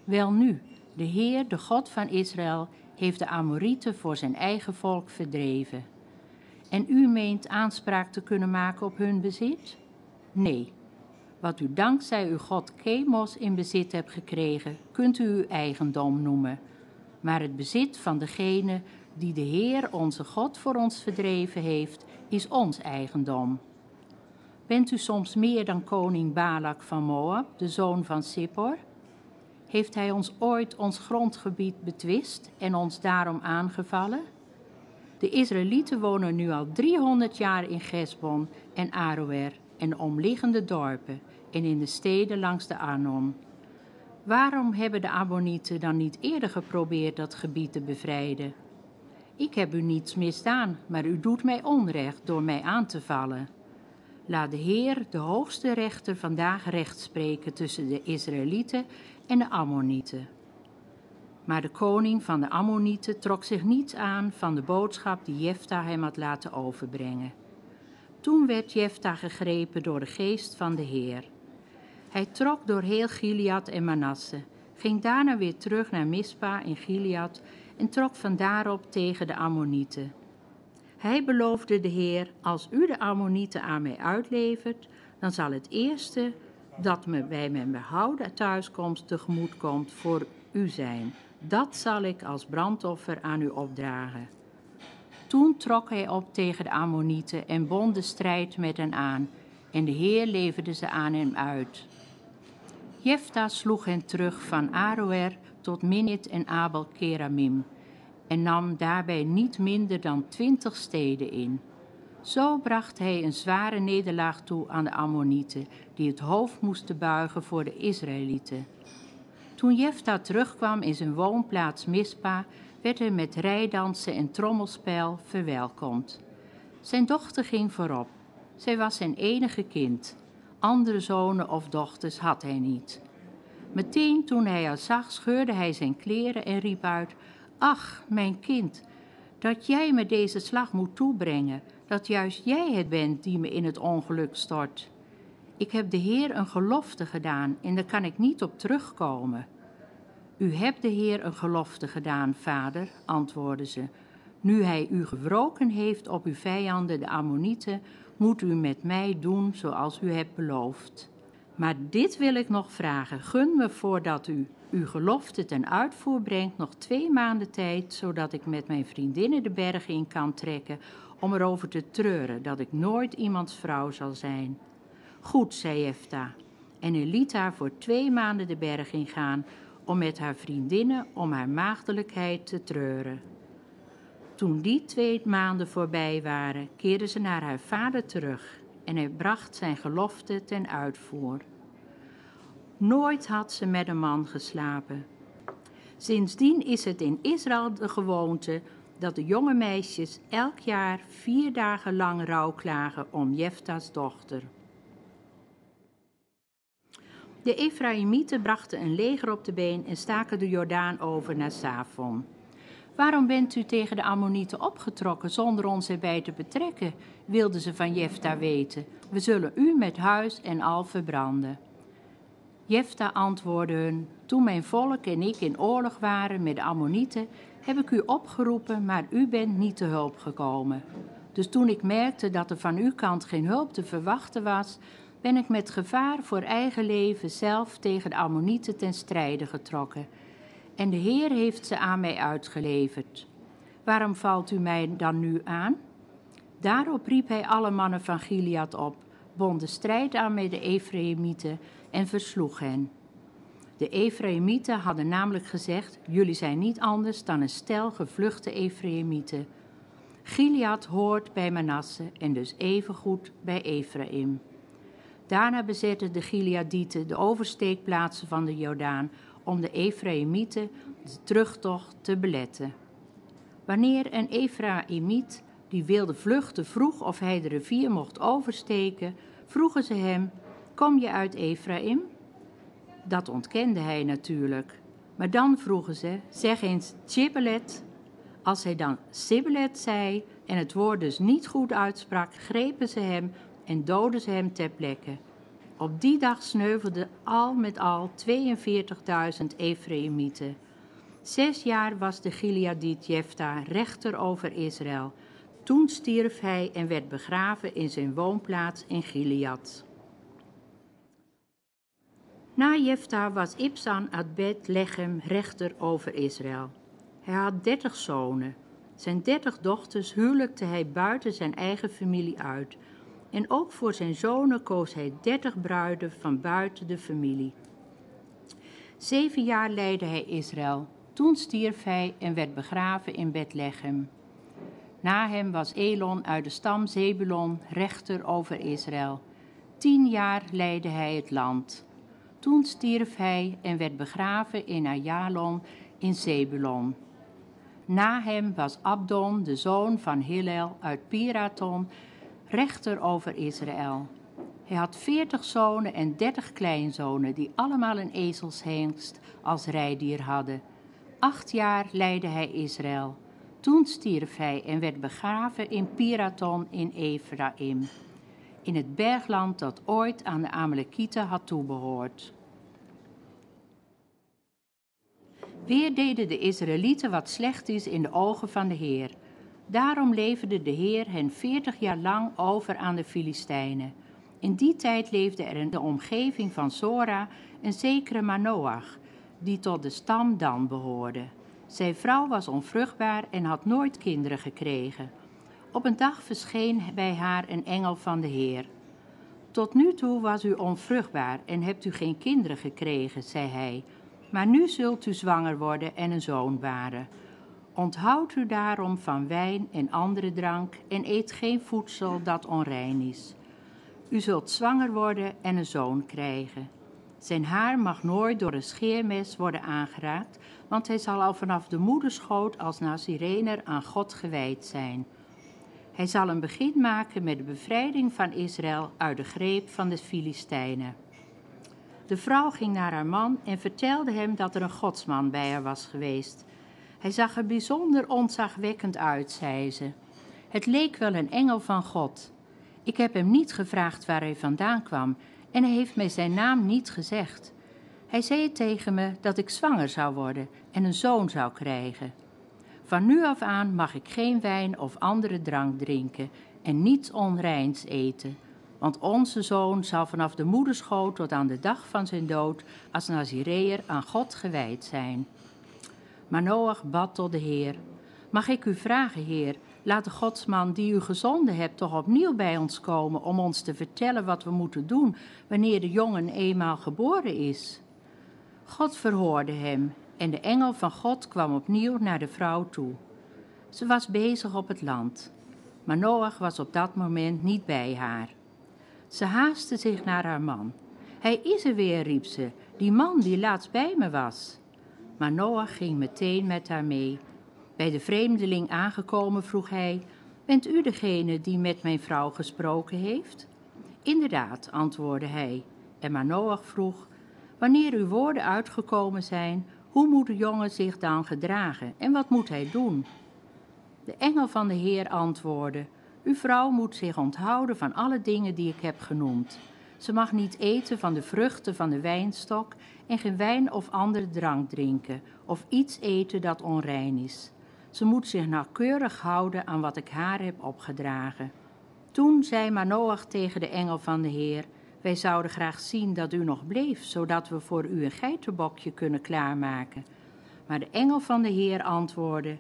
Welnu, de Heer, de God van Israël, heeft de Amorieten voor zijn eigen volk verdreven. En u meent aanspraak te kunnen maken op hun bezit? Nee. Wat u dankzij uw God Chemos in bezit hebt gekregen, kunt u uw eigendom noemen. Maar het bezit van degene die de Heer, onze God, voor ons verdreven heeft, is ons eigendom. Bent u soms meer dan koning Balak van Moab, de zoon van Sippor? Heeft hij ons ooit ons grondgebied betwist en ons daarom aangevallen? De Israëlieten wonen nu al 300 jaar in Gesbon en Aroer en de omliggende dorpen en in de steden langs de Arnon. Waarom hebben de Ammonieten dan niet eerder geprobeerd dat gebied te bevrijden? Ik heb u niets misdaan, maar u doet mij onrecht door mij aan te vallen. Laat de Heer, de hoogste rechter, vandaag recht spreken tussen de Israëlieten en de Ammonieten. Maar de koning van de Ammonieten trok zich niets aan van de boodschap die Jefta hem had laten overbrengen. Toen werd Jefta gegrepen door de geest van de Heer. Hij trok door heel Gilead en Manasse, ging daarna weer terug naar Mispa in Gilead en trok van daarop tegen de Ammonieten. Hij beloofde de Heer, als u de Ammonieten aan mij uitlevert, dan zal het eerste dat me bij mijn behouden thuiskomst tegemoet komt voor u zijn. Dat zal ik als brandoffer aan u opdragen. Toen trok hij op tegen de Ammonieten en bond de strijd met hen aan, en de Heer leverde ze aan hem uit. Jefta sloeg hen terug van Aroer tot Minit en Abel Keramim en nam daarbij niet minder dan twintig steden in. Zo bracht hij een zware nederlaag toe aan de Ammonieten, die het hoofd moesten buigen voor de Israëlieten. Toen Jefta terugkwam in zijn woonplaats Mispa, werd hij met rijdansen en trommelspel verwelkomd. Zijn dochter ging voorop. Zij was zijn enige kind. Andere zonen of dochters had hij niet. Meteen toen hij haar zag, scheurde hij zijn kleren en riep uit: Ach, mijn kind, dat jij me deze slag moet toebrengen, dat juist jij het bent die me in het ongeluk stort. Ik heb de Heer een gelofte gedaan en daar kan ik niet op terugkomen. U hebt de Heer een gelofte gedaan, vader, antwoordde ze. Nu hij u gewroken heeft op uw vijanden, de Ammonieten, moet u met mij doen zoals u hebt beloofd. Maar dit wil ik nog vragen. Gun me voordat u uw gelofte ten uitvoer brengt nog twee maanden tijd, zodat ik met mijn vriendinnen de bergen in kan trekken om erover te treuren dat ik nooit iemands vrouw zal zijn. Goed, zei Jefta, en hij liet haar voor twee maanden de berg ingaan om met haar vriendinnen om haar maagdelijkheid te treuren. Toen die twee maanden voorbij waren, keerde ze naar haar vader terug en hij bracht zijn gelofte ten uitvoer. Nooit had ze met een man geslapen. Sindsdien is het in Israël de gewoonte dat de jonge meisjes elk jaar vier dagen lang rouw klagen om Jefta's dochter. De Ephraimieten brachten een leger op de been en staken de Jordaan over naar Safon. Waarom bent u tegen de Ammonieten opgetrokken zonder ons erbij te betrekken? wilden ze van Jefta weten. We zullen u met huis en al verbranden. Jefta antwoordde hun: Toen mijn volk en ik in oorlog waren met de Ammonieten, heb ik u opgeroepen, maar u bent niet te hulp gekomen. Dus toen ik merkte dat er van uw kant geen hulp te verwachten was, ben ik met gevaar voor eigen leven zelf tegen de Ammonieten ten strijde getrokken. En de Heer heeft ze aan mij uitgeleverd. Waarom valt u mij dan nu aan? Daarop riep hij alle mannen van Gilead op, bond de strijd aan met de Ephraimieten en versloeg hen. De Ephraimieten hadden namelijk gezegd: Jullie zijn niet anders dan een stel gevluchte Ephraimieten. Gilead hoort bij Manasse en dus evengoed bij Ephraim. Daarna bezetten de Gileadieten de oversteekplaatsen van de Jordaan om de Ephraimieten de terugtocht te beletten. Wanneer een Ephraimiet die wilde vluchten vroeg of hij de rivier mocht oversteken, vroegen ze hem: Kom je uit Ephraim? Dat ontkende hij natuurlijk. Maar dan vroegen ze: Zeg eens Tjibbelet. Als hij dan Sibbelet zei en het woord dus niet goed uitsprak, grepen ze hem en doden ze hem ter plekke. Op die dag sneuvelden al met al 42.000 Ephraimieten. Zes jaar was de Gileadiet Jefta rechter over Israël. Toen stierf hij en werd begraven in zijn woonplaats in Gilead. Na Jefta was Ibsan uit Bethlehem rechter over Israël. Hij had dertig zonen. Zijn dertig dochters huwelijkte hij buiten zijn eigen familie uit. En ook voor zijn zonen koos hij dertig bruiden van buiten de familie. Zeven jaar leidde hij Israël. Toen stierf hij en werd begraven in Bethlehem. Na hem was Elon uit de stam Zebulon rechter over Israël. Tien jaar leidde hij het land. Toen stierf hij en werd begraven in Ayalon in Zebulon. Na hem was Abdon, de zoon van Hillel uit Piraton, rechter over Israël. Hij had veertig zonen en dertig kleinzonen, die allemaal een ezelshengst als rijdier hadden. Acht jaar leidde hij Israël. Toen stierf hij en werd begraven in Piraton in Ephraim, in het bergland dat ooit aan de Amalekieten had toebehoord. Weer deden de Israëlieten wat slecht is in de ogen van de Heer. Daarom leverde de Heer hen veertig jaar lang over aan de Filistijnen. In die tijd leefde er in de omgeving van Sora een zekere Manoach, die tot de stam Dan behoorde. Zijn vrouw was onvruchtbaar en had nooit kinderen gekregen. Op een dag verscheen bij haar een engel van de Heer. Tot nu toe was u onvruchtbaar en hebt u geen kinderen gekregen, zei hij. Maar nu zult u zwanger worden en een zoon baren. Onthoud u daarom van wijn en andere drank en eet geen voedsel dat onrein is. U zult zwanger worden en een zoon krijgen. Zijn haar mag nooit door een scheermes worden aangeraakt, want hij zal al vanaf de moederschoot als Nazirener aan God gewijd zijn. Hij zal een begin maken met de bevrijding van Israël uit de greep van de Filistijnen. De vrouw ging naar haar man en vertelde hem dat er een godsman bij haar was geweest. Hij zag er bijzonder ontzagwekkend uit, zei ze. Het leek wel een engel van God. Ik heb hem niet gevraagd waar hij vandaan kwam en hij heeft mij zijn naam niet gezegd. Hij zei tegen me dat ik zwanger zou worden en een zoon zou krijgen. Van nu af aan mag ik geen wijn of andere drank drinken en niets onreins eten, want onze zoon zal vanaf de moederschoot tot aan de dag van zijn dood als Nazireër aan God gewijd zijn. Maar Noach bad tot de Heer: Mag ik u vragen, Heer, laat de godsman die u gezonden hebt toch opnieuw bij ons komen om ons te vertellen wat we moeten doen wanneer de jongen eenmaal geboren is? God verhoorde hem en de engel van God kwam opnieuw naar de vrouw toe. Ze was bezig op het land, maar Noach was op dat moment niet bij haar. Ze haastte zich naar haar man. Hij is er weer, riep ze, die man die laatst bij me was. Maar Noach ging meteen met haar mee. Bij de vreemdeling aangekomen vroeg hij: Bent u degene die met mijn vrouw gesproken heeft? Inderdaad, antwoordde hij. En Manoach vroeg: Wanneer uw woorden uitgekomen zijn, hoe moet de jongen zich dan gedragen en wat moet hij doen? De engel van de Heer antwoordde: Uw vrouw moet zich onthouden van alle dingen die ik heb genoemd. Ze mag niet eten van de vruchten van de wijnstok en geen wijn of andere drank drinken, of iets eten dat onrein is. Ze moet zich nauwkeurig houden aan wat ik haar heb opgedragen. Toen zei Manoach tegen de engel van de Heer: Wij zouden graag zien dat u nog bleef, zodat we voor u een geitenbokje kunnen klaarmaken. Maar de engel van de Heer antwoordde: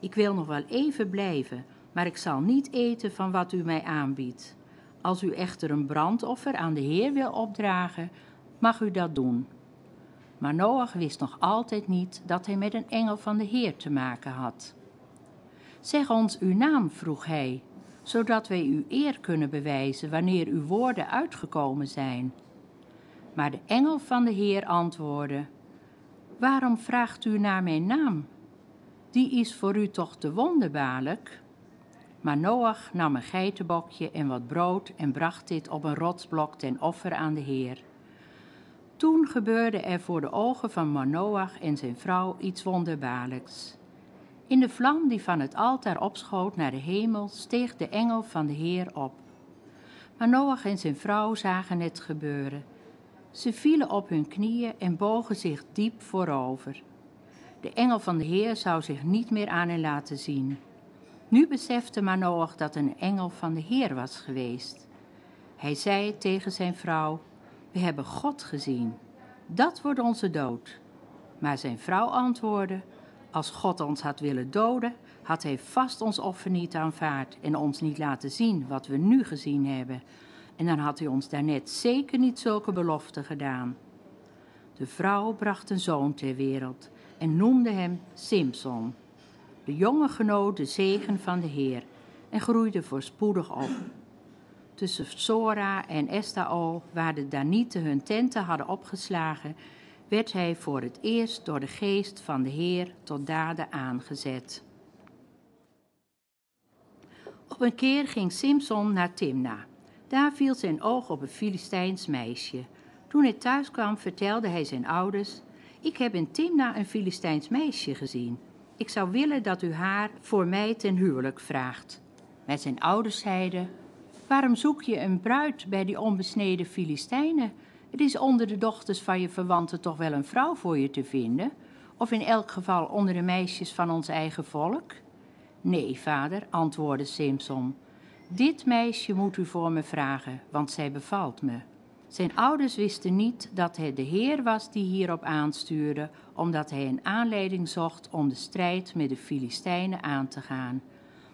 Ik wil nog wel even blijven, maar ik zal niet eten van wat u mij aanbiedt. Als u echter een brandoffer aan de Heer wil opdragen, mag u dat doen. Maar Noach wist nog altijd niet dat hij met een engel van de Heer te maken had. Zeg ons uw naam, vroeg hij, zodat wij u eer kunnen bewijzen wanneer uw woorden uitgekomen zijn. Maar de engel van de Heer antwoordde: Waarom vraagt u naar mijn naam? Die is voor u toch te wonderbaarlijk? Maar Noach nam een geitenbokje en wat brood en bracht dit op een rotsblok ten offer aan de Heer. Toen gebeurde er voor de ogen van Manoach en zijn vrouw iets wonderbaarlijks. In de vlam die van het altaar opschoot naar de hemel steeg de engel van de Heer op. Manoach en zijn vrouw zagen het gebeuren. Ze vielen op hun knieën en bogen zich diep voorover. De engel van de Heer zou zich niet meer aan hen laten zien. Nu besefte Manoach dat een engel van de Heer was geweest. Hij zei tegen zijn vrouw: We hebben God gezien. Dat wordt onze dood. Maar zijn vrouw antwoordde: Als God ons had willen doden, had hij vast ons offer niet aanvaard en ons niet laten zien wat we nu gezien hebben. En dan had hij ons daarnet zeker niet zulke beloften gedaan. De vrouw bracht een zoon ter wereld en noemde hem Simson. De jongen genoot de zegen van de Heer en groeide voorspoedig op. Tussen Sora en Estao, waar de Danieten hun tenten hadden opgeslagen, werd hij voor het eerst door de geest van de Heer tot daden aangezet. Op een keer ging Simson naar Timna. Daar viel zijn oog op een Filistijns meisje. Toen hij thuis kwam, vertelde hij zijn ouders: Ik heb in Timna een Filistijns meisje gezien. Ik zou willen dat u haar voor mij ten huwelijk vraagt. Met zijn ouders zeiden: Waarom zoek je een bruid bij die onbesneden Filistijnen? Het is onder de dochters van je verwanten toch wel een vrouw voor je te vinden? Of in elk geval onder de meisjes van ons eigen volk? Nee, vader, antwoordde Simson. Dit meisje moet u voor me vragen, want zij bevalt me. Zijn ouders wisten niet dat het de Heer was die hierop aanstuurde, omdat hij een aanleiding zocht om de strijd met de Filistijnen aan te gaan.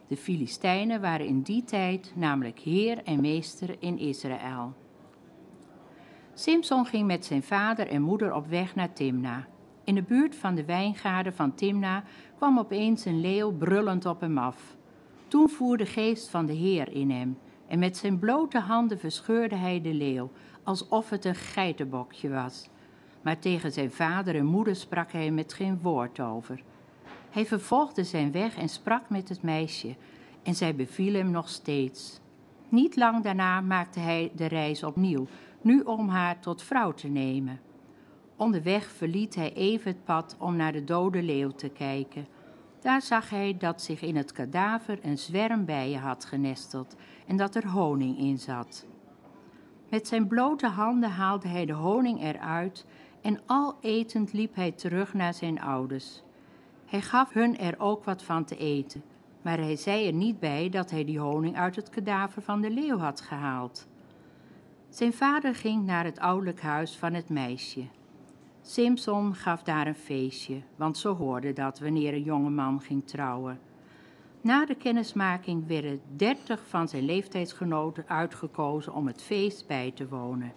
De Filistijnen waren in die tijd namelijk heer en meester in Israël. Simson ging met zijn vader en moeder op weg naar Timna. In de buurt van de wijngaarden van Timna kwam opeens een leeuw brullend op hem af. Toen voer de geest van de Heer in hem, en met zijn blote handen verscheurde hij de leeuw, alsof het een geitenbokje was. Maar tegen zijn vader en moeder sprak hij met geen woord over. Hij vervolgde zijn weg en sprak met het meisje, en zij beviel hem nog steeds. Niet lang daarna maakte hij de reis opnieuw, nu om haar tot vrouw te nemen. Onderweg verliet hij even het pad om naar de dode leeuw te kijken. Daar zag hij dat zich in het kadaver een zwerm bijen had genesteld en dat er honing in zat. Met zijn blote handen haalde hij de honing eruit en al etend liep hij terug naar zijn ouders. Hij gaf hun er ook wat van te eten, maar hij zei er niet bij dat hij die honing uit het kadaver van de leeuw had gehaald. Zijn vader ging naar het ouderlijk huis van het meisje. Simpson gaf daar een feestje, want zo hoorde dat wanneer een jonge man ging trouwen. Na de kennismaking werden dertig van zijn leeftijdsgenoten uitgekozen om het feest bij te wonen.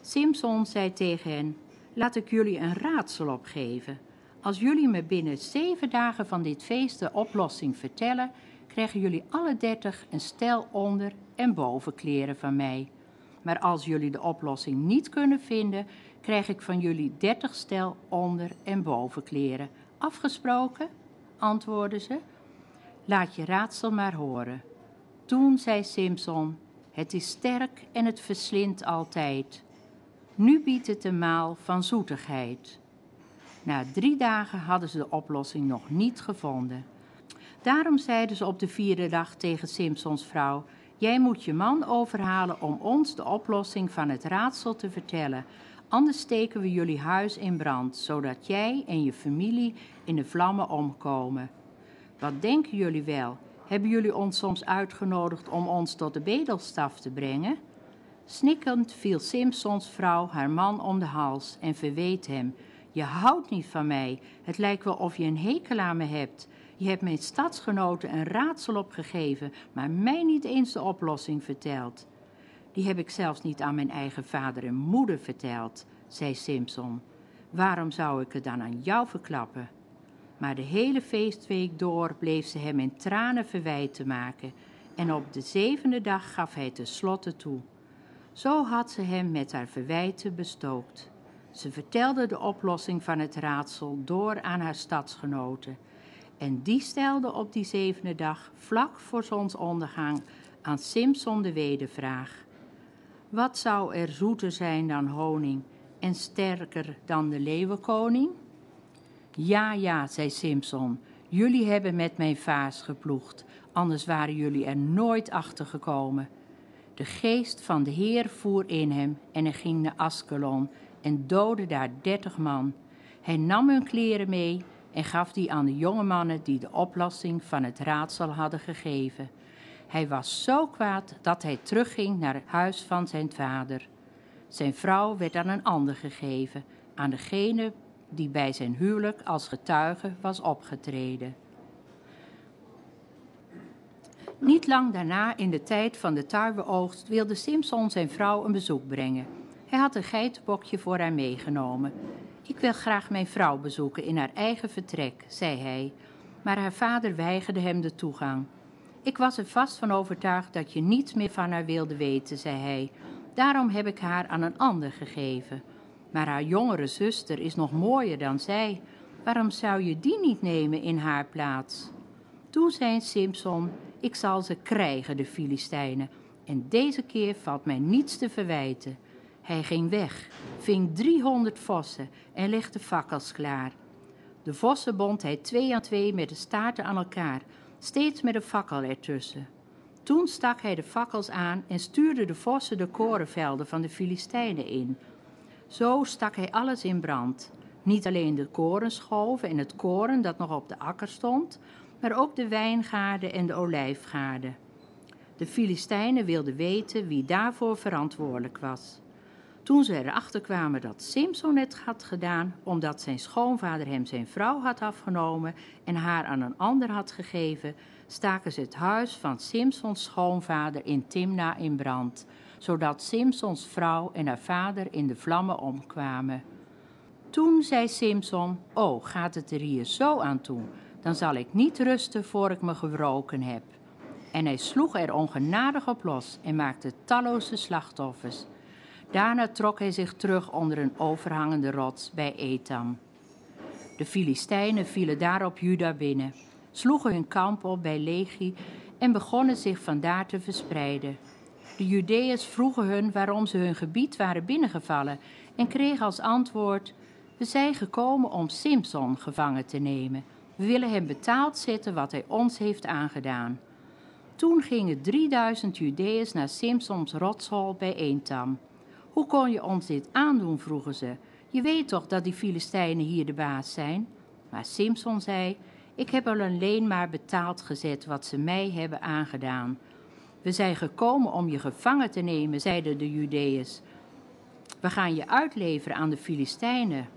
Simpson zei tegen hen: Laat ik jullie een raadsel opgeven. Als jullie me binnen zeven dagen van dit feest de oplossing vertellen, krijgen jullie alle dertig een stel onder- en bovenkleren van mij. Maar als jullie de oplossing niet kunnen vinden, krijg ik van jullie dertig stel onder- en bovenkleren. Afgesproken? antwoordden ze. Laat je raadsel maar horen. Toen zei Simpson: Het is sterk en het verslindt altijd. Nu biedt het een maal van zoetigheid. Na drie dagen hadden ze de oplossing nog niet gevonden. Daarom zeiden ze op de vierde dag tegen Simpsons vrouw: Jij moet je man overhalen om ons de oplossing van het raadsel te vertellen. Anders steken we jullie huis in brand, zodat jij en je familie in de vlammen omkomen. Wat denken jullie wel? Hebben jullie ons soms uitgenodigd om ons tot de bedelstaf te brengen? Snikkend viel Simpsons vrouw haar man om de hals en verweet hem: Je houdt niet van mij. Het lijkt wel of je een hekel aan me hebt. Je hebt mijn stadsgenoten een raadsel opgegeven, maar mij niet eens de oplossing verteld. Die heb ik zelfs niet aan mijn eigen vader en moeder verteld, zei Simpson. Waarom zou ik het dan aan jou verklappen? Maar de hele feestweek door bleef ze hem in tranen verwijten maken, en op de zevende dag gaf hij tenslotte toe. Zo had ze hem met haar verwijten bestookt. Ze vertelde de oplossing van het raadsel door aan haar stadsgenoten. En die stelde op die zevende dag, vlak voor zonsondergang, aan Simson de wedervraag. Wat zou er zoeter zijn dan honing en sterker dan de leeuwenkoning? Ja, ja, zei Simson, jullie hebben met mijn vaas geploegd, anders waren jullie er nooit achter gekomen. De geest van de Heer voer in hem en hij ging naar Askelon en doodde daar dertig man. Hij nam hun kleren mee en gaf die aan de jonge mannen die de oplossing van het raadsel hadden gegeven. Hij was zo kwaad dat hij terugging naar het huis van zijn vader. Zijn vrouw werd aan een ander gegeven, aan degene die bij zijn huwelijk als getuige was opgetreden. Niet lang daarna, in de tijd van de tarweoogst, wilde Simpson zijn vrouw een bezoek brengen. Hij had een geitenbokje voor haar meegenomen. Ik wil graag mijn vrouw bezoeken in haar eigen vertrek, zei hij. maar haar vader weigerde hem de toegang. Ik was er vast van overtuigd dat je niets meer van haar wilde weten, zei hij. Daarom heb ik haar aan een ander gegeven. Maar haar jongere zuster is nog mooier dan zij. Waarom zou je die niet nemen in haar plaats? Toen zei Simpson: Ik zal ze krijgen, de Filistijnen. En deze keer valt mij niets te verwijten. Hij ging weg, ving driehonderd vossen en legde fakkels klaar. De vossen bond hij twee aan twee met de staarten aan elkaar, steeds met een fakkel ertussen. Toen stak hij de fakkels aan en stuurde de vossen de korenvelden van de Filistijnen in. Zo stak hij alles in brand. Niet alleen de korenschoven en het koren dat nog op de akker stond, maar ook de wijngaarden en de olijfgaarden. De Filistijnen wilden weten wie daarvoor verantwoordelijk was. Toen ze erachter kwamen dat Simson het had gedaan omdat zijn schoonvader hem zijn vrouw had afgenomen en haar aan een ander had gegeven, staken ze het huis van Simsons schoonvader in Timna in brand, zodat Simsons vrouw en haar vader in de vlammen omkwamen. Toen zei Simson: Oh, gaat het er hier zo aan toe? Dan zal ik niet rusten voor ik me gewroken heb. En hij sloeg er ongenadig op los en maakte talloze slachtoffers. Daarna trok hij zich terug onder een overhangende rots bij Etam. De Filistijnen vielen daarop Juda binnen, sloegen hun kamp op bij Legie en begonnen zich vandaar te verspreiden. De Judeërs vroegen hun waarom ze hun gebied waren binnengevallen en kregen als antwoord: We zijn gekomen om Simson gevangen te nemen. We willen hem betaald zetten wat hij ons heeft aangedaan. Toen gingen 3000 Judeërs naar Simsons rotshol bij Eentam. Hoe kon je ons dit aandoen? vroegen ze. Je weet toch dat die Filistijnen hier de baas zijn? Maar Simson zei: Ik heb al alleen maar betaald gezet wat ze mij hebben aangedaan. We zijn gekomen om je gevangen te nemen, zeiden de Judeërs. We gaan je uitleveren aan de Filistijnen.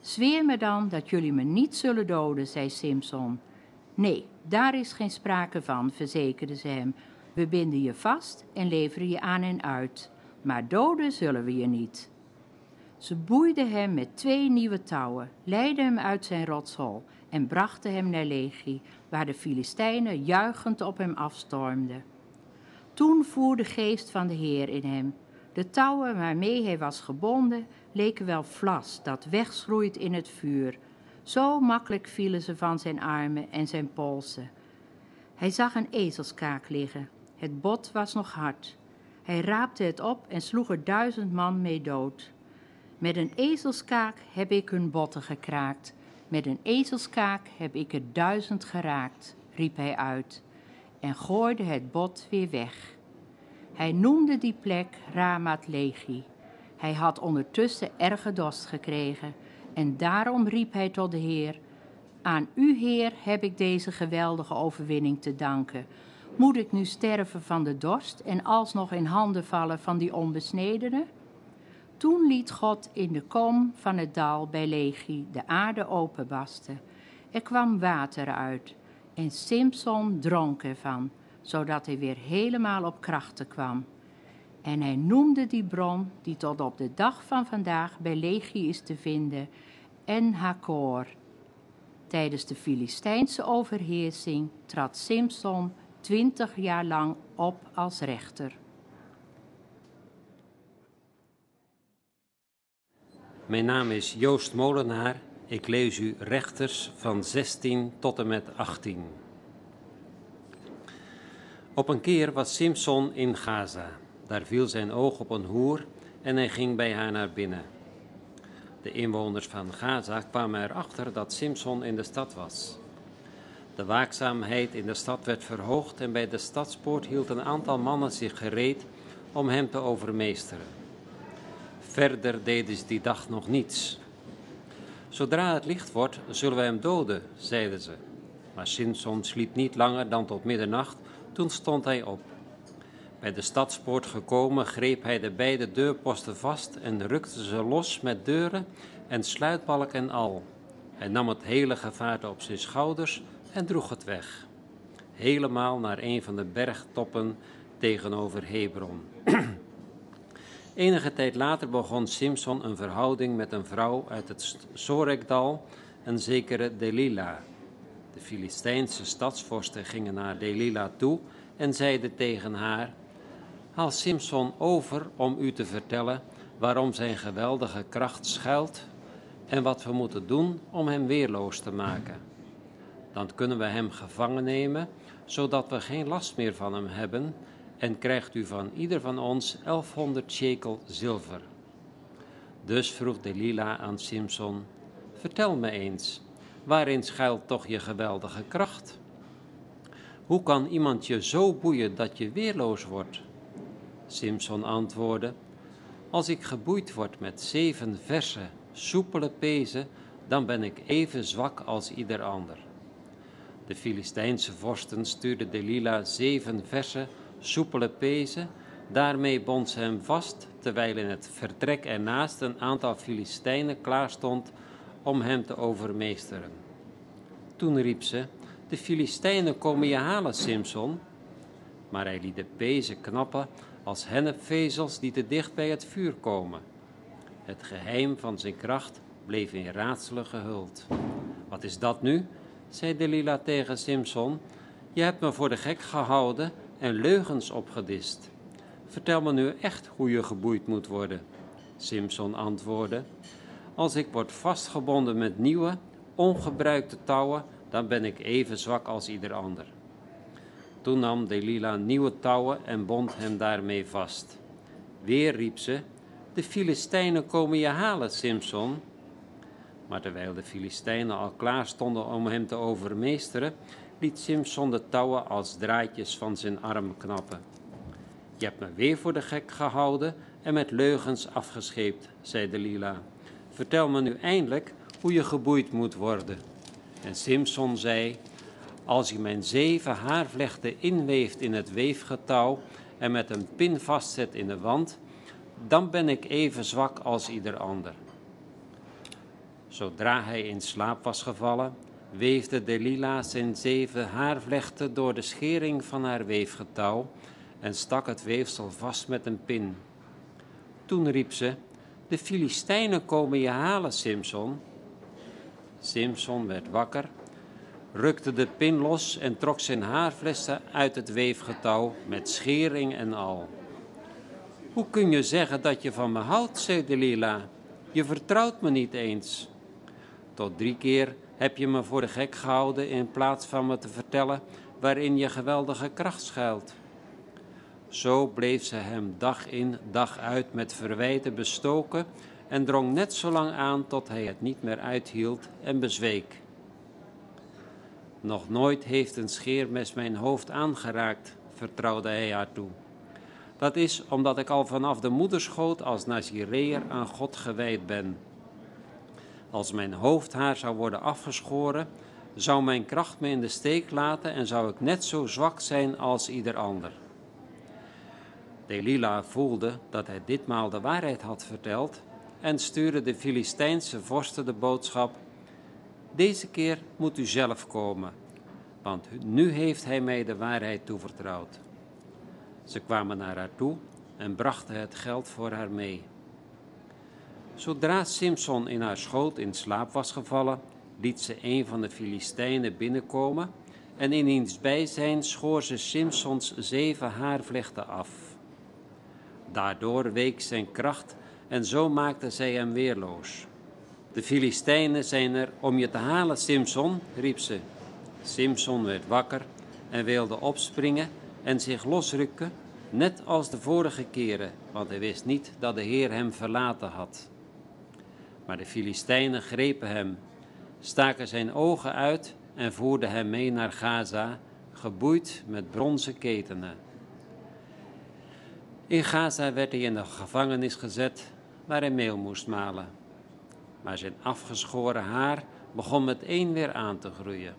Zweer me dan dat jullie me niet zullen doden, zei Simson. Nee, daar is geen sprake van, verzekerde ze hem. We binden je vast en leveren je aan en uit maar doden zullen we je niet. Ze boeiden hem met twee nieuwe touwen, leidden hem uit zijn rotshol en brachten hem naar Legie, waar de Filistijnen juichend op hem afstormden. Toen voer de geest van de Heer in hem. De touwen waarmee hij was gebonden leken wel vlas dat wegschroeit in het vuur. Zo makkelijk vielen ze van zijn armen en zijn polsen. Hij zag een ezelskaak liggen. Het bot was nog hard. Hij raapte het op en sloeg er duizend man mee dood. Met een ezelskaak heb ik hun botten gekraakt. Met een ezelskaak heb ik er duizend geraakt, riep hij uit en gooide het bot weer weg. Hij noemde die plek Ramat Legi. Hij had ondertussen erge dorst gekregen en daarom riep hij tot de Heer: Aan u, Heer, heb ik deze geweldige overwinning te danken. Moet ik nu sterven van de dorst en alsnog in handen vallen van die onbesnedenen? Toen liet God in de kom van het dal bij Legie de aarde openbasten. Er kwam water uit en Simson dronk ervan, zodat hij weer helemaal op krachten kwam. En hij noemde die bron, die tot op de dag van vandaag bij Legie is te vinden, En Hakor. Tijdens de Filistijnse overheersing trad Simson twintig jaar lang op als rechter. Mijn naam is Joost Molenaar. Ik lees u rechters van 16 tot en met 18. Op een keer was Simson in Gaza. Daar viel zijn oog op een hoer en hij ging bij haar naar binnen. De inwoners van Gaza kwamen erachter dat Simson in de stad was. De waakzaamheid in de stad werd verhoogd en bij de stadspoort hield een aantal mannen zich gereed om hem te overmeesteren. Verder deden ze die dag nog niets. Zodra het licht wordt, zullen we hem doden, zeiden ze. Maar Simson sliep niet langer dan tot middernacht, toen stond hij op. Bij de stadspoort gekomen greep hij de beide deurposten vast en rukte ze los met deuren en sluitbalk en al. Hij nam het hele gevaarte op zijn schouders en droeg het weg. Helemaal naar een van de bergtoppen tegenover Hebron. Enige tijd later begon Simson een verhouding met een vrouw uit het Sorekdal, een zekere Delila. De Filistijnse stadsvorsten gingen naar Delila toe en zeiden tegen haar: Haal Simson over om u te vertellen waarom zijn geweldige kracht schuilt en wat we moeten doen om hem weerloos te maken. Dan kunnen we hem gevangen nemen, zodat we geen last meer van hem hebben, en krijgt u van ieder van ons 1100 shekel zilver. Dus vroeg Delila aan Simson: Vertel me eens, waarin schuilt toch je geweldige kracht? Hoe kan iemand je zo boeien dat je weerloos wordt? Simson antwoordde: Als ik geboeid word met zeven verse, soepele pezen, dan ben ik even zwak als ieder ander. De Filistijnse vorsten stuurden Delila zeven verse, soepele pezen. Daarmee bond ze hem vast, terwijl in het vertrek ernaast een aantal Filistijnen klaarstond om hem te overmeesteren. Toen riep ze: De Filistijnen komen je halen, Simson. Maar hij liet de pezen knappen als hennepvezels die te dicht bij het vuur komen. Het geheim van zijn kracht bleef in raadselen gehuld. Wat is dat nu? Zei Delila tegen Simson. Je hebt me voor de gek gehouden en leugens opgedist. Vertel me nu echt hoe je geboeid moet worden. Simson antwoordde: Als ik word vastgebonden met nieuwe, ongebruikte touwen, dan ben ik even zwak als ieder ander. Toen nam Delila nieuwe touwen en bond hem daarmee vast. Weer riep ze: De Filistijnen komen je halen, Simson. Maar terwijl de Filistijnen al klaar stonden om hem te overmeesteren, liet Simson de touwen als draadjes van zijn arm knappen. Je hebt me weer voor de gek gehouden en met leugens afgescheept, zei Delila. Vertel me nu eindelijk hoe je geboeid moet worden. En Simson zei: Als je mijn zeven haarvlechten inweeft in het weefgetouw en met een pin vastzet in de wand, dan ben ik even zwak als ieder ander. Zodra hij in slaap was gevallen, weefde Delila zijn zeven haarvlechten door de schering van haar weefgetouw en stak het weefsel vast met een pin. Toen riep ze: De Filistijnen komen je halen, Simson. Simson werd wakker, rukte de pin los en trok zijn haarvlechten uit het weefgetouw met schering en al. Hoe kun je zeggen dat je van me houdt, zei Delila. Je vertrouwt me niet eens. Tot drie keer heb je me voor de gek gehouden in plaats van me te vertellen waarin je geweldige kracht schuilt. Zo bleef ze hem dag in, dag uit met verwijten bestoken en drong net zo lang aan tot hij het niet meer uithield en bezweek. Nog nooit heeft een scheermes mijn hoofd aangeraakt, vertrouwde hij haar toe. Dat is omdat ik al vanaf de moederschoot als Nazireër aan God gewijd ben. Als mijn hoofdhaar zou worden afgeschoren, zou mijn kracht me in de steek laten en zou ik net zo zwak zijn als ieder ander. Delila voelde dat hij ditmaal de waarheid had verteld en stuurde de Filistijnse vorsten de boodschap: Deze keer moet u zelf komen, want nu heeft hij mij de waarheid toevertrouwd. Ze kwamen naar haar toe en brachten het geld voor haar mee. Zodra Simson in haar schoot in slaap was gevallen, liet ze een van de Filistijnen binnenkomen en in diens bijzijn schoor ze Simsons zeven haarvlechten af. Daardoor week zijn kracht en zo maakte zij hem weerloos. De Filistijnen zijn er om je te halen, Simson, riep ze. Simson werd wakker en wilde opspringen en zich losrukken, net als de vorige keren, want hij wist niet dat de Heer hem verlaten had. Maar de Filistijnen grepen hem, staken zijn ogen uit en voerden hem mee naar Gaza, geboeid met bronzen ketenen. In Gaza werd hij in de gevangenis gezet waar hij meel moest malen. Maar zijn afgeschoren haar begon meteen weer aan te groeien.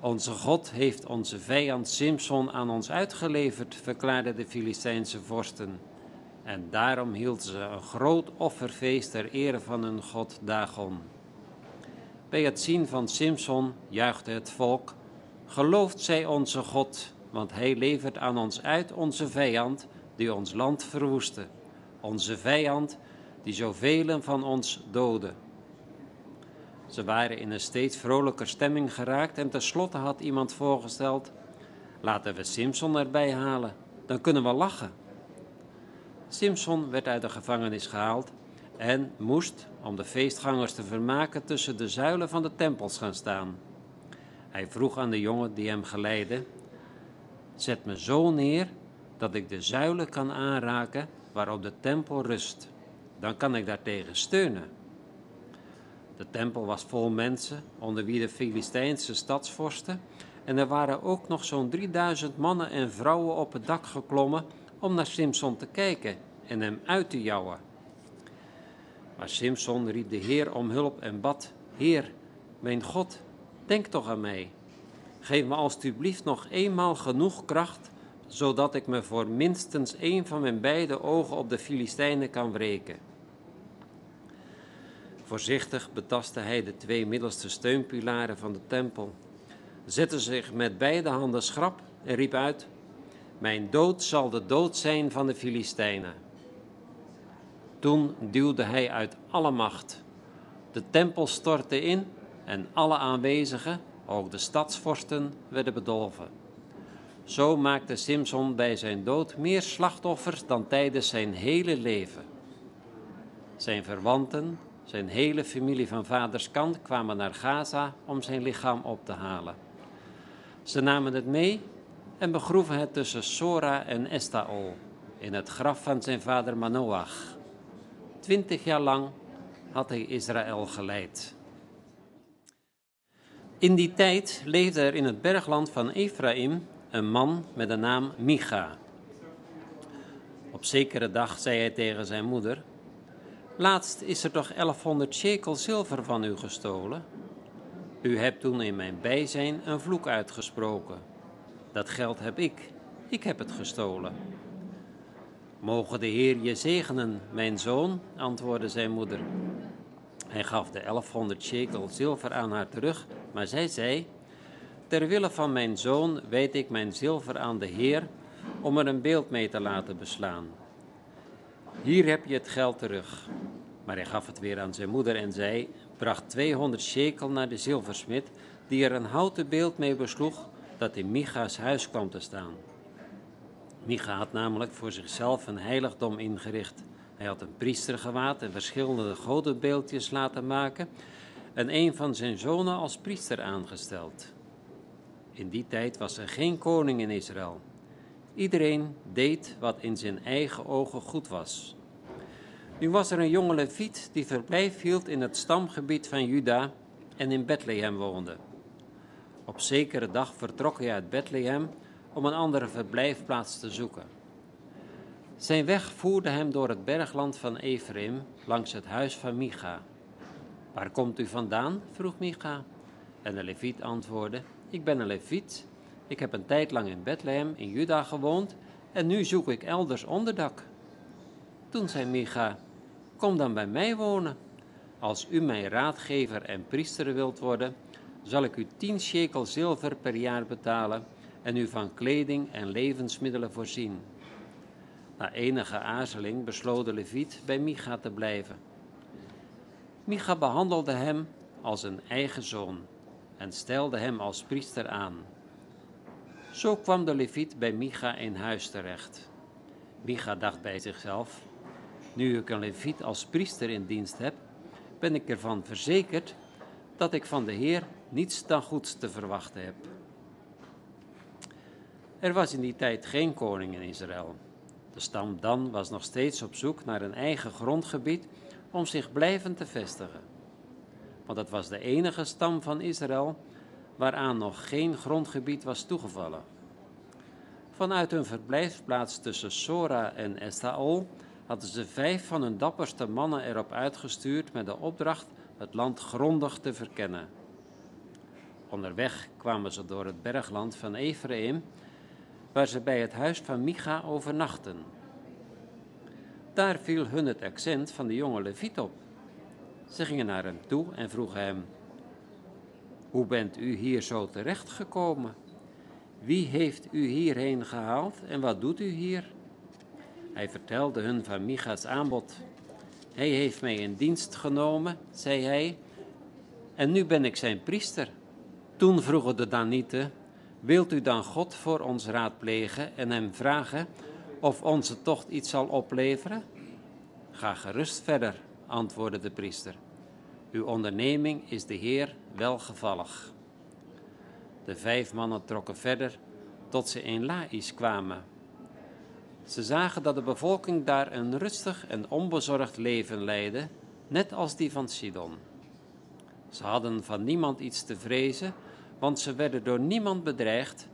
Onze God heeft onze vijand Simson aan ons uitgeleverd, verklaarden de Filistijnse vorsten. En daarom hielden ze een groot offerfeest ter ere van hun god Dagon. Bij het zien van Simson juichte het volk: Gelooft zij onze God, want hij levert aan ons uit onze vijand die ons land verwoestte, onze vijand die zoveel van ons doodde. Ze waren in een steeds vrolijker stemming geraakt en tenslotte had iemand voorgesteld: laten we Simpson erbij halen, dan kunnen we lachen. Simpson werd uit de gevangenis gehaald en moest, om de feestgangers te vermaken, tussen de zuilen van de tempels gaan staan. Hij vroeg aan de jongen die hem geleidde: Zet me zo neer dat ik de zuilen kan aanraken waarop de tempel rust. Dan kan ik daartegen steunen. De tempel was vol mensen, onder wie de Filistijnse stadsvorsten, en er waren ook nog zo'n 3000 mannen en vrouwen op het dak geklommen om naar Simson te kijken en hem uit te jouwen. Maar Simson riep de Heer om hulp en bad: Heer, mijn God, denk toch aan mij. Geef me alstublieft nog eenmaal genoeg kracht, zodat ik me voor minstens één van mijn beide ogen op de Filistijnen kan wreken. Voorzichtig betastte hij de twee middelste steunpilaren van de tempel, zette zich met beide handen schrap en riep uit: Mijn dood zal de dood zijn van de Filistijnen. Toen duwde hij uit alle macht. De tempel stortte in en alle aanwezigen, ook de stadsvorsten, werden bedolven. Zo maakte Simson bij zijn dood meer slachtoffers dan tijdens zijn hele leven. Zijn verwanten, zijn hele familie van vaders kant kwamen naar Gaza om zijn lichaam op te halen. Ze namen het mee en begroeven het tussen Sora en Estaol, in het graf van zijn vader Manoach. Twintig jaar lang had hij Israël geleid. In die tijd leefde er in het bergland van Ephraim een man met de naam Micha. Op zekere dag zei hij tegen zijn moeder: Laatst is er toch 1100 shekel zilver van u gestolen? U hebt toen in mijn bijzijn een vloek uitgesproken. Dat geld heb ik. Ik heb het gestolen. Mogen de Heer je zegenen, mijn zoon, antwoordde zijn moeder. Hij gaf de 1100 shekel zilver aan haar terug, maar zij zei: Ter wille van mijn zoon weet ik mijn zilver aan de Heer om er een beeld mee te laten beslaan. Hier heb je het geld terug. Maar hij gaf het weer aan zijn moeder en zei: Bracht 200 shekel naar de zilversmid, die er een houten beeld mee besloeg dat in Micha's huis kwam te staan. Micha had namelijk voor zichzelf een heiligdom ingericht. Hij had een priestergewaad en verschillende godenbeeldjes laten maken en een van zijn zonen als priester aangesteld. In die tijd was er geen koning in Israël. Iedereen deed wat in zijn eigen ogen goed was. Nu was er een jonge leviet die verblijf hield in het stamgebied van Juda en in Bethlehem woonde. Op zekere dag vertrok hij uit Bethlehem om een andere verblijfplaats te zoeken. Zijn weg voerde hem door het bergland van Ephraim langs het huis van Micha. Waar komt u vandaan? vroeg Micha. En de leviet antwoordde: Ik ben een leviet. Ik heb een tijd lang in Bethlehem in Juda gewoond en nu zoek ik elders onderdak. Toen zei Micha: Kom dan bij mij wonen. Als u mijn raadgever en priester wilt worden, zal ik u tien shekel zilver per jaar betalen en u van kleding en levensmiddelen voorzien. Na enige aarzeling besloot de leviet bij Micha te blijven. Micha behandelde hem als een eigen zoon en stelde hem als priester aan. Zo kwam de leviet bij Micha in huis terecht. Micha dacht bij zichzelf, nu ik een leviet als priester in dienst heb, ben ik ervan verzekerd dat ik van de Heer niets dan goeds te verwachten heb. Er was in die tijd geen koning in Israël. De stam Dan was nog steeds op zoek naar een eigen grondgebied om zich blijvend te vestigen. Want het was de enige stam van Israël waaraan nog geen grondgebied was toegevallen. Vanuit hun verblijfplaats tussen Sora en Estaol hadden ze vijf van hun dapperste mannen erop uitgestuurd met de opdracht het land grondig te verkennen. Onderweg kwamen ze door het bergland van Ephraim waar ze bij het huis van Micha overnachten. Daar viel hun het accent van de jonge Leviet op. Ze gingen naar hem toe en vroegen hem: Hoe bent u hier zo terechtgekomen? Wie heeft u hierheen gehaald en wat doet u hier? Hij vertelde hun van Micha's aanbod. Hij heeft mij in dienst genomen, zei hij, en nu ben ik zijn priester. Toen vroegen de Danieten, wilt u dan God voor ons raadplegen en hem vragen of onze tocht iets zal opleveren? Ga gerust verder, antwoordde de priester. Uw onderneming is de Heer welgevallig. De vijf mannen trokken verder tot ze in Laïs kwamen. Ze zagen dat de bevolking daar een rustig en onbezorgd leven leidde, net als die van Sidon. Ze hadden van niemand iets te vrezen, want ze werden door niemand bedreigd,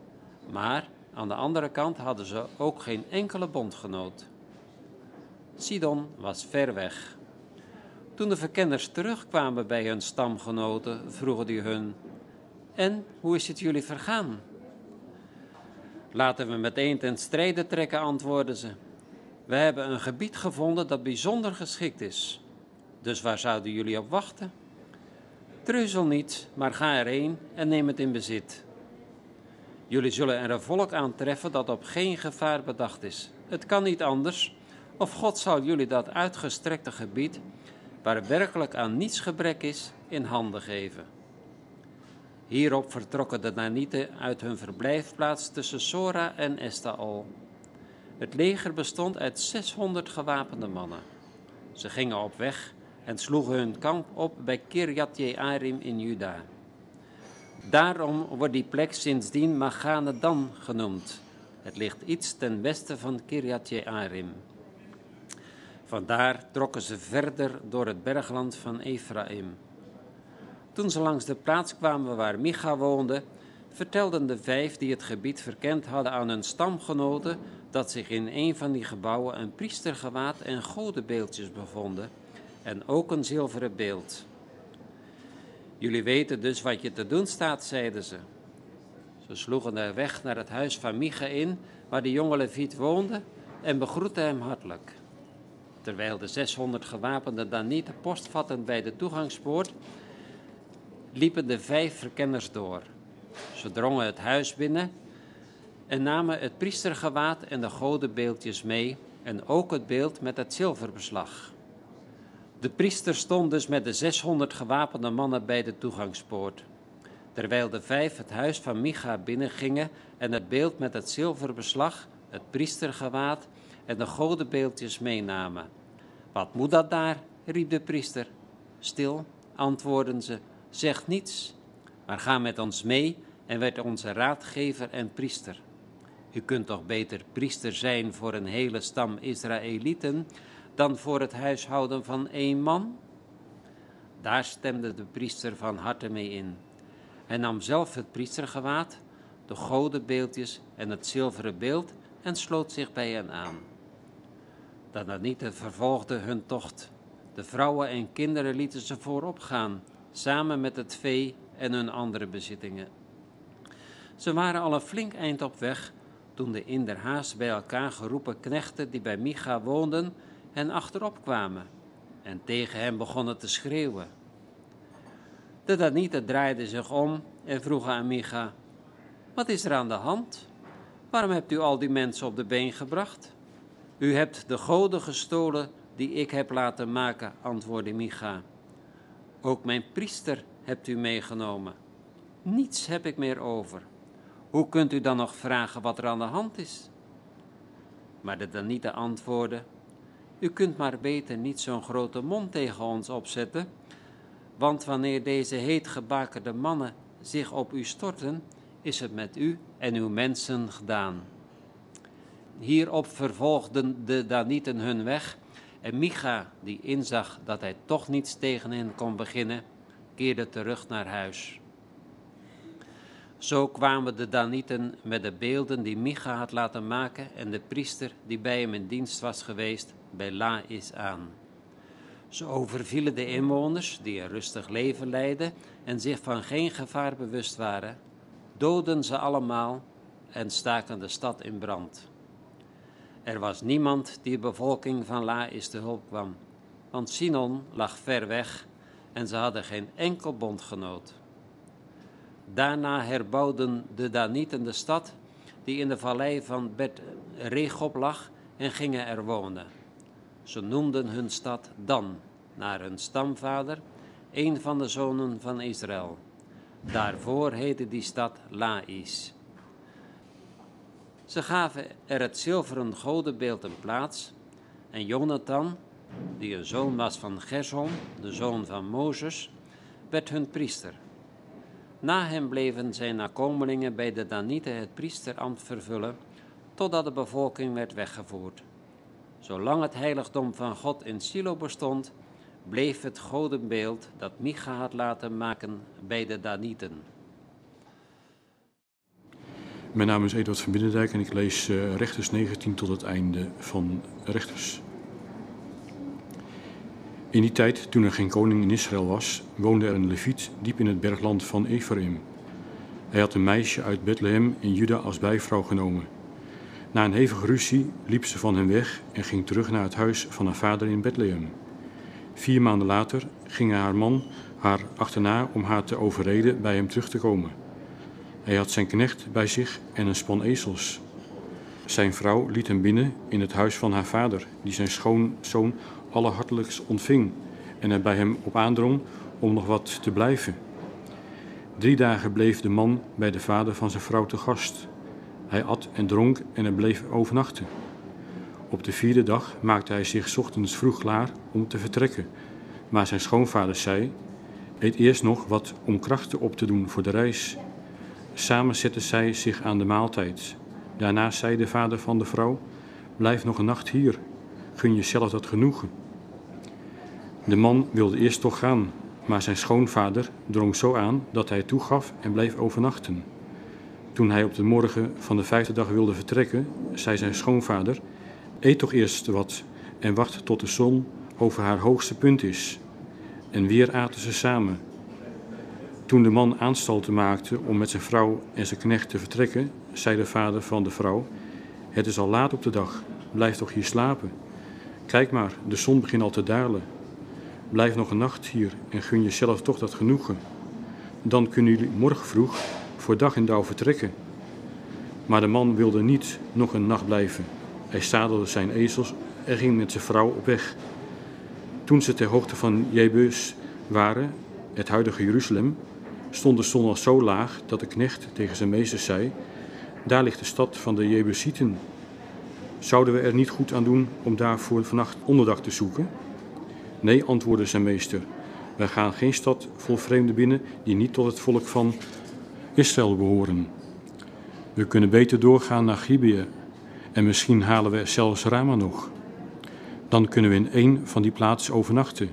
maar aan de andere kant hadden ze ook geen enkele bondgenoot. Sidon was ver weg. Toen de verkenners terugkwamen bij hun stamgenoten, vroegen die hun: En hoe is het jullie vergaan? Laten we meteen ten strijde trekken, antwoordden ze. We hebben een gebied gevonden dat bijzonder geschikt is. Dus waar zouden jullie op wachten? Treuzel niet, maar ga erheen en neem het in bezit. Jullie zullen er een volk aantreffen dat op geen gevaar bedacht is. Het kan niet anders, of God zal jullie dat uitgestrekte gebied, waar werkelijk aan niets gebrek is, in handen geven. Hierop vertrokken de Nanieten uit hun verblijfplaats tussen Sora en Estaol. Het leger bestond uit 600 gewapende mannen. Ze gingen op weg en sloegen hun kamp op bij Kirjat Jearim in Juda. Daarom wordt die plek sindsdien Magane Dan genoemd. Het ligt iets ten westen van Kirjat Jearim. Vandaar trokken ze verder door het bergland van Ephraim. Toen ze langs de plaats kwamen waar Micha woonde, vertelden de vijf die het gebied verkend hadden aan hun stamgenoten dat zich in een van die gebouwen een priestergewaad en godenbeeldjes bevonden en ook een zilveren beeld. Jullie weten dus wat je te doen staat, zeiden ze. Ze sloegen de weg naar het huis van Micha in, waar de jonge Leviet woonde, en begroetten hem hartelijk. Terwijl de 600 gewapende Danieten post vatten bij de toegangspoort, liepen de vijf verkenners door. Ze drongen het huis binnen en namen het priestergewaad en de godenbeeldjes mee en ook het beeld met het zilverbeslag. De priester stond dus met de 600 gewapende mannen bij de toegangspoort. Terwijl de vijf het huis van Micha binnengingen en het beeld met het zilverbeslag, het priestergewaad en de godenbeeldjes meenamen. Wat moet dat daar? riep de priester. Stil, antwoordden ze, zeg niets, maar ga met ons mee en werd onze raadgever en priester. U kunt toch beter priester zijn voor een hele stam Israëlieten dan voor het huishouden van één man? Daar stemde de priester van harte mee in. Hij nam zelf het priestergewaad, de godenbeeldjes en het zilveren beeld en sloot zich bij hen aan. De Danieten vervolgden hun tocht. De vrouwen en kinderen lieten ze voorop gaan, samen met het vee en hun andere bezittingen. Ze waren al een flink eind op weg toen de in bij elkaar geroepen knechten die bij Micha woonden hen achterop kwamen en tegen hem begonnen te schreeuwen. De Danieten draaiden zich om en vroegen aan Micha, wat is er aan de hand? Waarom hebt u al die mensen op de been gebracht? U hebt de goden gestolen die ik heb laten maken, antwoordde Micha. Ook mijn priester hebt u meegenomen. Niets heb ik meer over. Hoe kunt u dan nog vragen wat er aan de hand is? Maar de Danieten antwoordde: U kunt maar beter niet zo'n grote mond tegen ons opzetten, want wanneer deze heetgebakerde mannen zich op u storten, is het met u en uw mensen gedaan. Hierop vervolgden de Danieten hun weg en Micha, die inzag dat hij toch niets tegen hen kon beginnen, keerde terug naar huis. Zo kwamen de Danieten met de beelden die Micha had laten maken en de priester die bij hem in dienst was geweest bij Laïs aan. Ze overvielen de inwoners die een rustig leven leidden en zich van geen gevaar bewust waren, doden ze allemaal en staken de stad in brand. Er was niemand die de bevolking van Laïs te hulp kwam, want Sinon lag ver weg en ze hadden geen enkel bondgenoot. Daarna herbouwden de Danieten de stad die in de vallei van Bet Regob lag en gingen er wonen. Ze noemden hun stad Dan, naar hun stamvader, een van de zonen van Israël. Daarvoor heette die stad Laïs. Ze gaven er het zilveren godenbeeld een plaats en Jonathan, die een zoon was van Gersom, de zoon van Mozes, werd hun priester. Na hem bleven zijn nakomelingen bij de Danieten het priesterambt vervullen, totdat de bevolking werd weggevoerd. Zolang het heiligdom van God in Silo bestond, bleef het godenbeeld dat Micha had laten maken bij de Danieten. Mijn naam is Eduard van Binnendijk en ik lees uh, Rechters 19 tot het einde van Rechters. In die tijd, toen er geen koning in Israël was, woonde er een leviet diep in het bergland van Ephraim. Hij had een meisje uit Bethlehem in Juda als bijvrouw genomen. Na een hevige ruzie liep ze van hem weg en ging terug naar het huis van haar vader in Bethlehem. Vier maanden later ging haar man haar achterna om haar te overreden bij hem terug te komen. Hij had zijn knecht bij zich en een span ezels. Zijn vrouw liet hem binnen in het huis van haar vader, die zijn schoonzoon allerhartelijkst ontving en er bij hem op aandrong om nog wat te blijven. Drie dagen bleef de man bij de vader van zijn vrouw te gast. Hij at en dronk en er bleef overnachten. Op de vierde dag maakte hij zich ochtends vroeg klaar om te vertrekken. Maar zijn schoonvader zei: Eet eerst nog wat om krachten op te doen voor de reis. Samen zetten zij zich aan de maaltijd. Daarna zei de vader van de vrouw: Blijf nog een nacht hier. Gun jezelf dat genoegen. De man wilde eerst toch gaan, maar zijn schoonvader drong zo aan dat hij toegaf en bleef overnachten. Toen hij op de morgen van de vijfde dag wilde vertrekken, zei zijn schoonvader: Eet toch eerst wat en wacht tot de zon over haar hoogste punt is. En weer aten ze samen. Toen de man aanstalten maakte om met zijn vrouw en zijn knecht te vertrekken, zei de vader van de vrouw: Het is al laat op de dag, blijf toch hier slapen. Kijk maar, de zon begint al te dalen. Blijf nog een nacht hier en gun jezelf toch dat genoegen. Dan kunnen jullie morgen vroeg voor dag en dauw vertrekken. Maar de man wilde niet nog een nacht blijven. Hij zadelde zijn ezels en ging met zijn vrouw op weg. Toen ze ter hoogte van Jebus waren, het huidige Jeruzalem, stond de zon al zo laag dat de knecht tegen zijn meester zei: Daar ligt de stad van de Jebusieten. Zouden we er niet goed aan doen om daar voor vannacht onderdak te zoeken? Nee, antwoordde zijn meester. Wij gaan geen stad vol vreemden binnen die niet tot het volk van Israël behoren. We kunnen beter doorgaan naar Gibeah en misschien halen we zelfs Rama nog. Dan kunnen we in één van die plaatsen overnachten.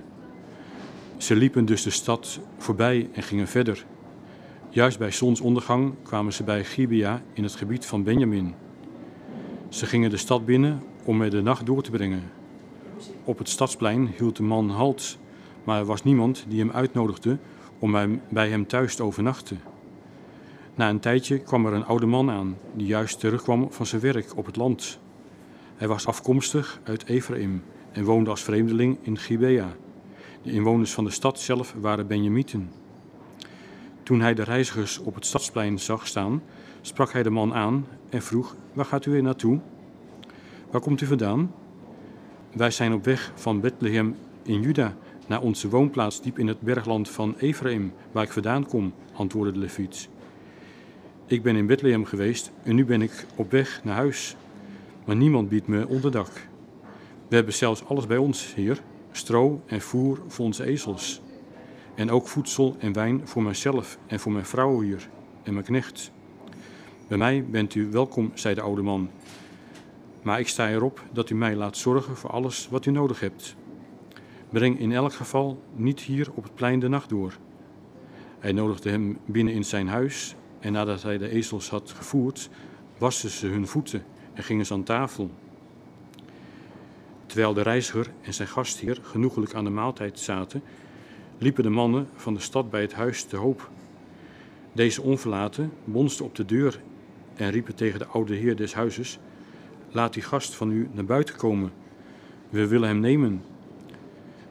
Ze liepen dus de stad voorbij en gingen verder. Juist bij zonsondergang kwamen ze bij Gibeah in het gebied van Benjamin. Ze gingen de stad binnen om er de nacht door te brengen. Op het stadsplein hield de man halt, maar er was niemand die hem uitnodigde om bij hem thuis te overnachten. Na een tijdje kwam er een oude man aan, die juist terugkwam van zijn werk op het land. Hij was afkomstig uit Ephraim en woonde als vreemdeling in Gibea. De inwoners van de stad zelf waren Benjamieten. Toen hij de reizigers op het stadsplein zag staan, sprak hij de man aan en vroeg: Waar gaat u weer naartoe? Waar komt u vandaan? Wij zijn op weg van Bethlehem in Juda naar onze woonplaats diep in het bergland van Ephraim, waar ik vandaan kom, antwoordde de Leviet. Ik ben in Bethlehem geweest en nu ben ik op weg naar huis. Maar niemand biedt me onderdak. We hebben zelfs alles bij ons, heer: stro en voer voor onze ezels. En ook voedsel en wijn voor mijzelf en voor mijn vrouw hier en mijn knecht. Bij mij bent u welkom, zei de oude man. Maar ik sta erop dat u mij laat zorgen voor alles wat u nodig hebt. Breng in elk geval niet hier op het plein de nacht door. Hij nodigde hem binnen in zijn huis en nadat hij de ezels had gevoerd, wasten ze hun voeten en gingen ze aan tafel. Terwijl de reiziger en zijn gastheer genoegelijk aan de maaltijd zaten, liepen de mannen van de stad bij het huis te hoop. Deze onverlaten bonsten op de deur en riepen tegen de oude heer des huizes: Laat die gast van u naar buiten komen. We willen hem nemen.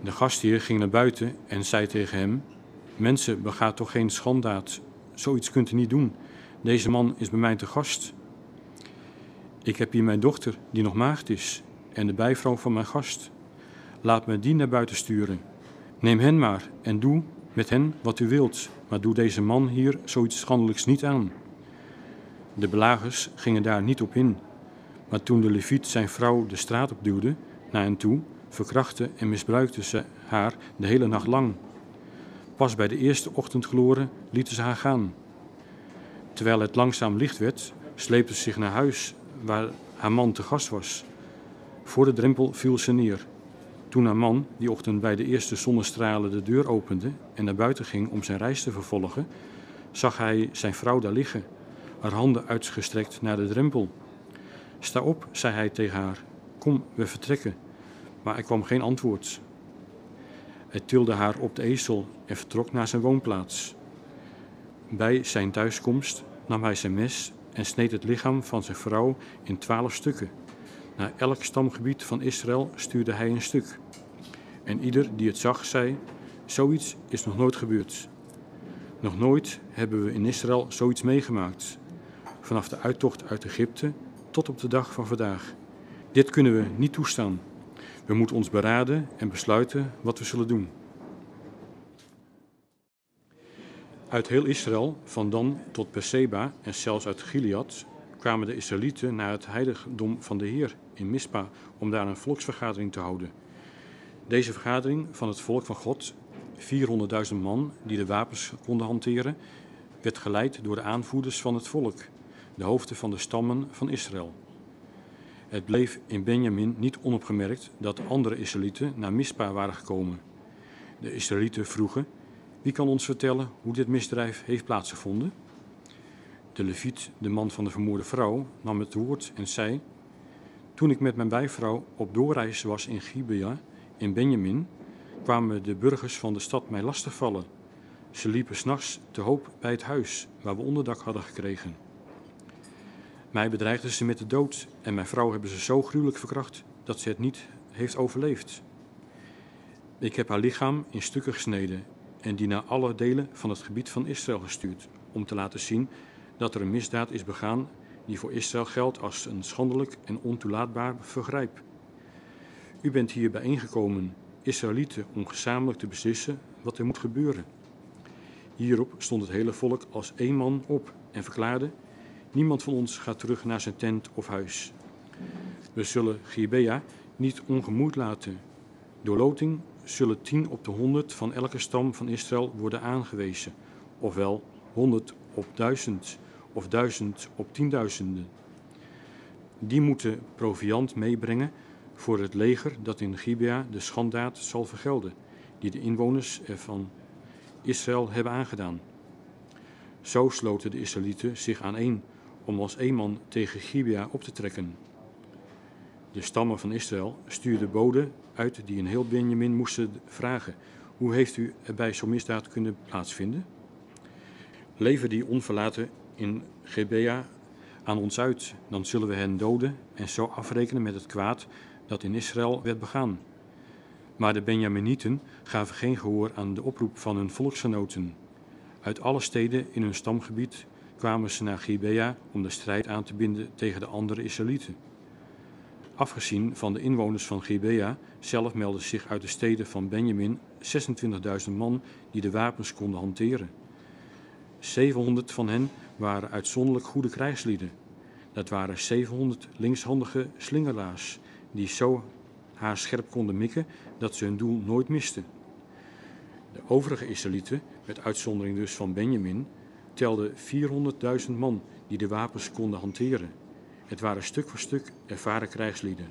De gastheer ging naar buiten en zei tegen hem: Mensen, begaat toch geen schandaad Zoiets kunt u niet doen. Deze man is bij mij te gast. Ik heb hier mijn dochter, die nog maagd is, en de bijvrouw van mijn gast. Laat me die naar buiten sturen. Neem hen maar en doe met hen wat u wilt, maar doe deze man hier zoiets schandelijks niet aan. De belagers gingen daar niet op in, maar toen de leviet zijn vrouw de straat opduwde, naar hen toe, verkrachtte en misbruikte ze haar de hele nacht lang. Pas bij de eerste ochtendgloren lieten ze haar gaan. Terwijl het langzaam licht werd, sleepte ze zich naar huis waar haar man te gast was. Voor de drempel viel ze neer. Toen haar man die ochtend bij de eerste zonnestralen de deur opende en naar buiten ging om zijn reis te vervolgen, zag hij zijn vrouw daar liggen, haar handen uitgestrekt naar de drempel. Sta op, zei hij tegen haar. Kom, we vertrekken. Maar er kwam geen antwoord. Hij tilde haar op de ezel en vertrok naar zijn woonplaats. Bij zijn thuiskomst nam hij zijn mes en sneed het lichaam van zijn vrouw in twaalf stukken. Naar elk stamgebied van Israël stuurde hij een stuk. En ieder die het zag, zei: Zoiets is nog nooit gebeurd. Nog nooit hebben we in Israël zoiets meegemaakt. Vanaf de uittocht uit Egypte tot op de dag van vandaag. Dit kunnen we niet toestaan. We moeten ons beraden en besluiten wat we zullen doen. Uit heel Israël, van Dan tot Berseba en zelfs uit Gilead, kwamen de Israëlieten naar het heiligdom van de Heer in Mispa om daar een volksvergadering te houden. Deze vergadering van het volk van God, 400.000 man die de wapens konden hanteren, werd geleid door de aanvoerders van het volk, de hoofden van de stammen van Israël. Het bleef in Benjamin niet onopgemerkt dat de andere Israëlieten naar Mispa waren gekomen. De Israëlieten vroegen: Wie kan ons vertellen hoe dit misdrijf heeft plaatsgevonden? De Leviet, de man van de vermoorde vrouw, nam het woord en zei: Toen ik met mijn bijvrouw op doorreis was in Gibea, in Benjamin, kwamen de burgers van de stad mij lastigvallen. Ze liepen s'nachts te hoop bij het huis waar we onderdak hadden gekregen. Mij bedreigden ze met de dood en mijn vrouw hebben ze zo gruwelijk verkracht dat ze het niet heeft overleefd. Ik heb haar lichaam in stukken gesneden en die naar alle delen van het gebied van Israël gestuurd, om te laten zien dat er een misdaad is begaan die voor Israël geldt als een schandelijk en ontoelaatbaar vergrijp. U bent hier bijeengekomen, Israëlieten, om gezamenlijk te beslissen wat er moet gebeuren. Hierop stond het hele volk als één man op en verklaarde: Niemand van ons gaat terug naar zijn tent of huis. We zullen Gibea niet ongemoed laten. Door loting zullen tien op de honderd van elke stam van Israël worden aangewezen, ofwel honderd op duizend of duizend op tienduizenden. Die moeten proviand meebrengen voor het leger dat in Gibea de schandaad zal vergelden, die de inwoners van Israël hebben aangedaan. Zo sloten de Israëlieten zich aan één om als één man tegen Gibea op te trekken. De stammen van Israël stuurden boden uit die in heel Benjamin moesten vragen: Hoe heeft u bij zo'n misdaad kunnen plaatsvinden? Lever die onverlaten in Gebea aan ons uit, dan zullen we hen doden en zo afrekenen met het kwaad dat in Israël werd begaan. Maar de Benjaminieten gaven geen gehoor aan de oproep van hun volksgenoten. Uit alle steden in hun stamgebied kwamen ze naar Gibea om de strijd aan te binden tegen de andere Israëlieten. Afgezien van de inwoners van Gibea, zelf meldden zich uit de steden van Benjamin 26.000 man die de wapens konden hanteren. 700 van hen waren uitzonderlijk goede krijgslieden. Dat waren 700 linkshandige slingeraars die zo haar scherp konden mikken dat ze hun doel nooit misten. De overige Israëlieten, met uitzondering dus van Benjamin, telden 400.000 man die de wapens konden hanteren. Het waren stuk voor stuk ervaren krijgslieden.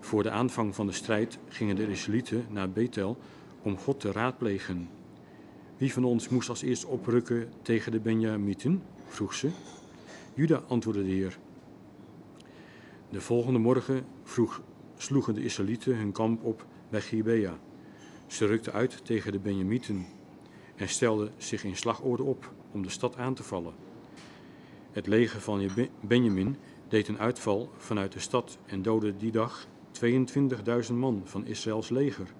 Voor de aanvang van de strijd gingen de Israëlieten naar Bethel om God te raadplegen. Wie van ons moest als eerst oprukken tegen de Benjamieten? vroeg ze. Juda antwoordde de Heer. De volgende morgen vroeg, sloegen de Israëlieten hun kamp op bij Gibea. Ze rukten uit tegen de Benjamieten en stelden zich in slagorde op om de stad aan te vallen. Het leger van Benjamin deed een uitval vanuit de stad en doodde die dag 22.000 man van Israëls leger.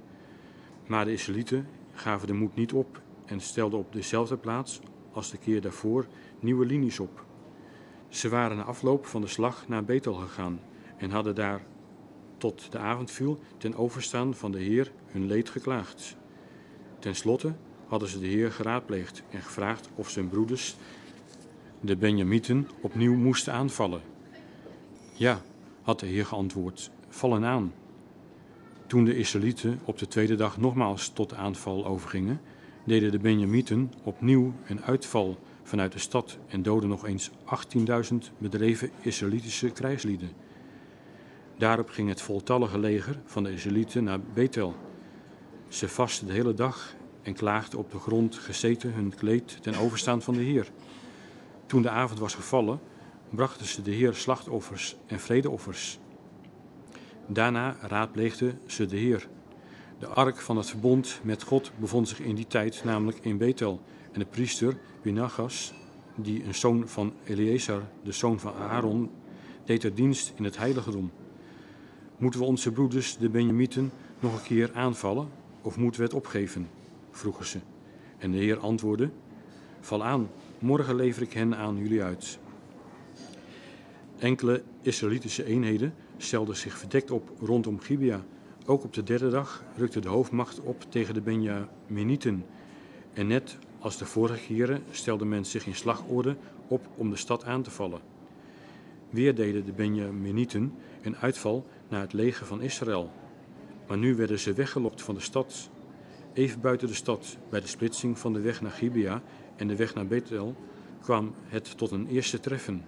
Maar de Israëlieten gaven de moed niet op en stelden op dezelfde plaats als de keer daarvoor nieuwe linies op. Ze waren na afloop van de slag naar Bethel gegaan en hadden daar tot de avond viel ten overstaan van de Heer hun leed geklaagd. Ten slotte hadden ze de Heer geraadpleegd en gevraagd of zijn broeders, de Benjamieten, opnieuw moesten aanvallen. Ja, had de Heer geantwoord, vallen aan. Toen de Israëlieten op de tweede dag nogmaals tot aanval overgingen, deden de Benjamieten opnieuw een uitval vanuit de stad en doden nog eens 18.000 bedreven Israëlitische krijgslieden. Daarop ging het voltallige leger van de Israëlieten naar Bethel. Ze vasten de hele dag en klaagden op de grond gezeten hun kleed ten overstaan van de Heer. Toen de avond was gevallen, brachten ze de Heer slachtoffers en vredeoffers. Daarna raadpleegden ze de Heer. De ark van het verbond met God bevond zich in die tijd namelijk in Bethel. En de priester Pinagas, die een zoon van Eleazar, de zoon van Aaron, deed er dienst in het heiligdom. Moeten we onze broeders, de Benjamieten, nog een keer aanvallen of moeten we het opgeven? vroegen ze. En de Heer antwoordde: Val aan, morgen lever ik hen aan jullie uit. Enkele Israëlitische eenheden stelden zich verdekt op rondom Gibea. Ook op de derde dag rukte de hoofdmacht op tegen de Benjaminieten. En net als de vorige keren stelde men zich in slagorde op om de stad aan te vallen. Weer deden de Benjaminieten een uitval naar het leger van Israël. Maar nu werden ze weggelokt van de stad. Even buiten de stad, bij de splitsing van de weg naar Gibea en de weg naar Bethel, kwam het tot een eerste treffen,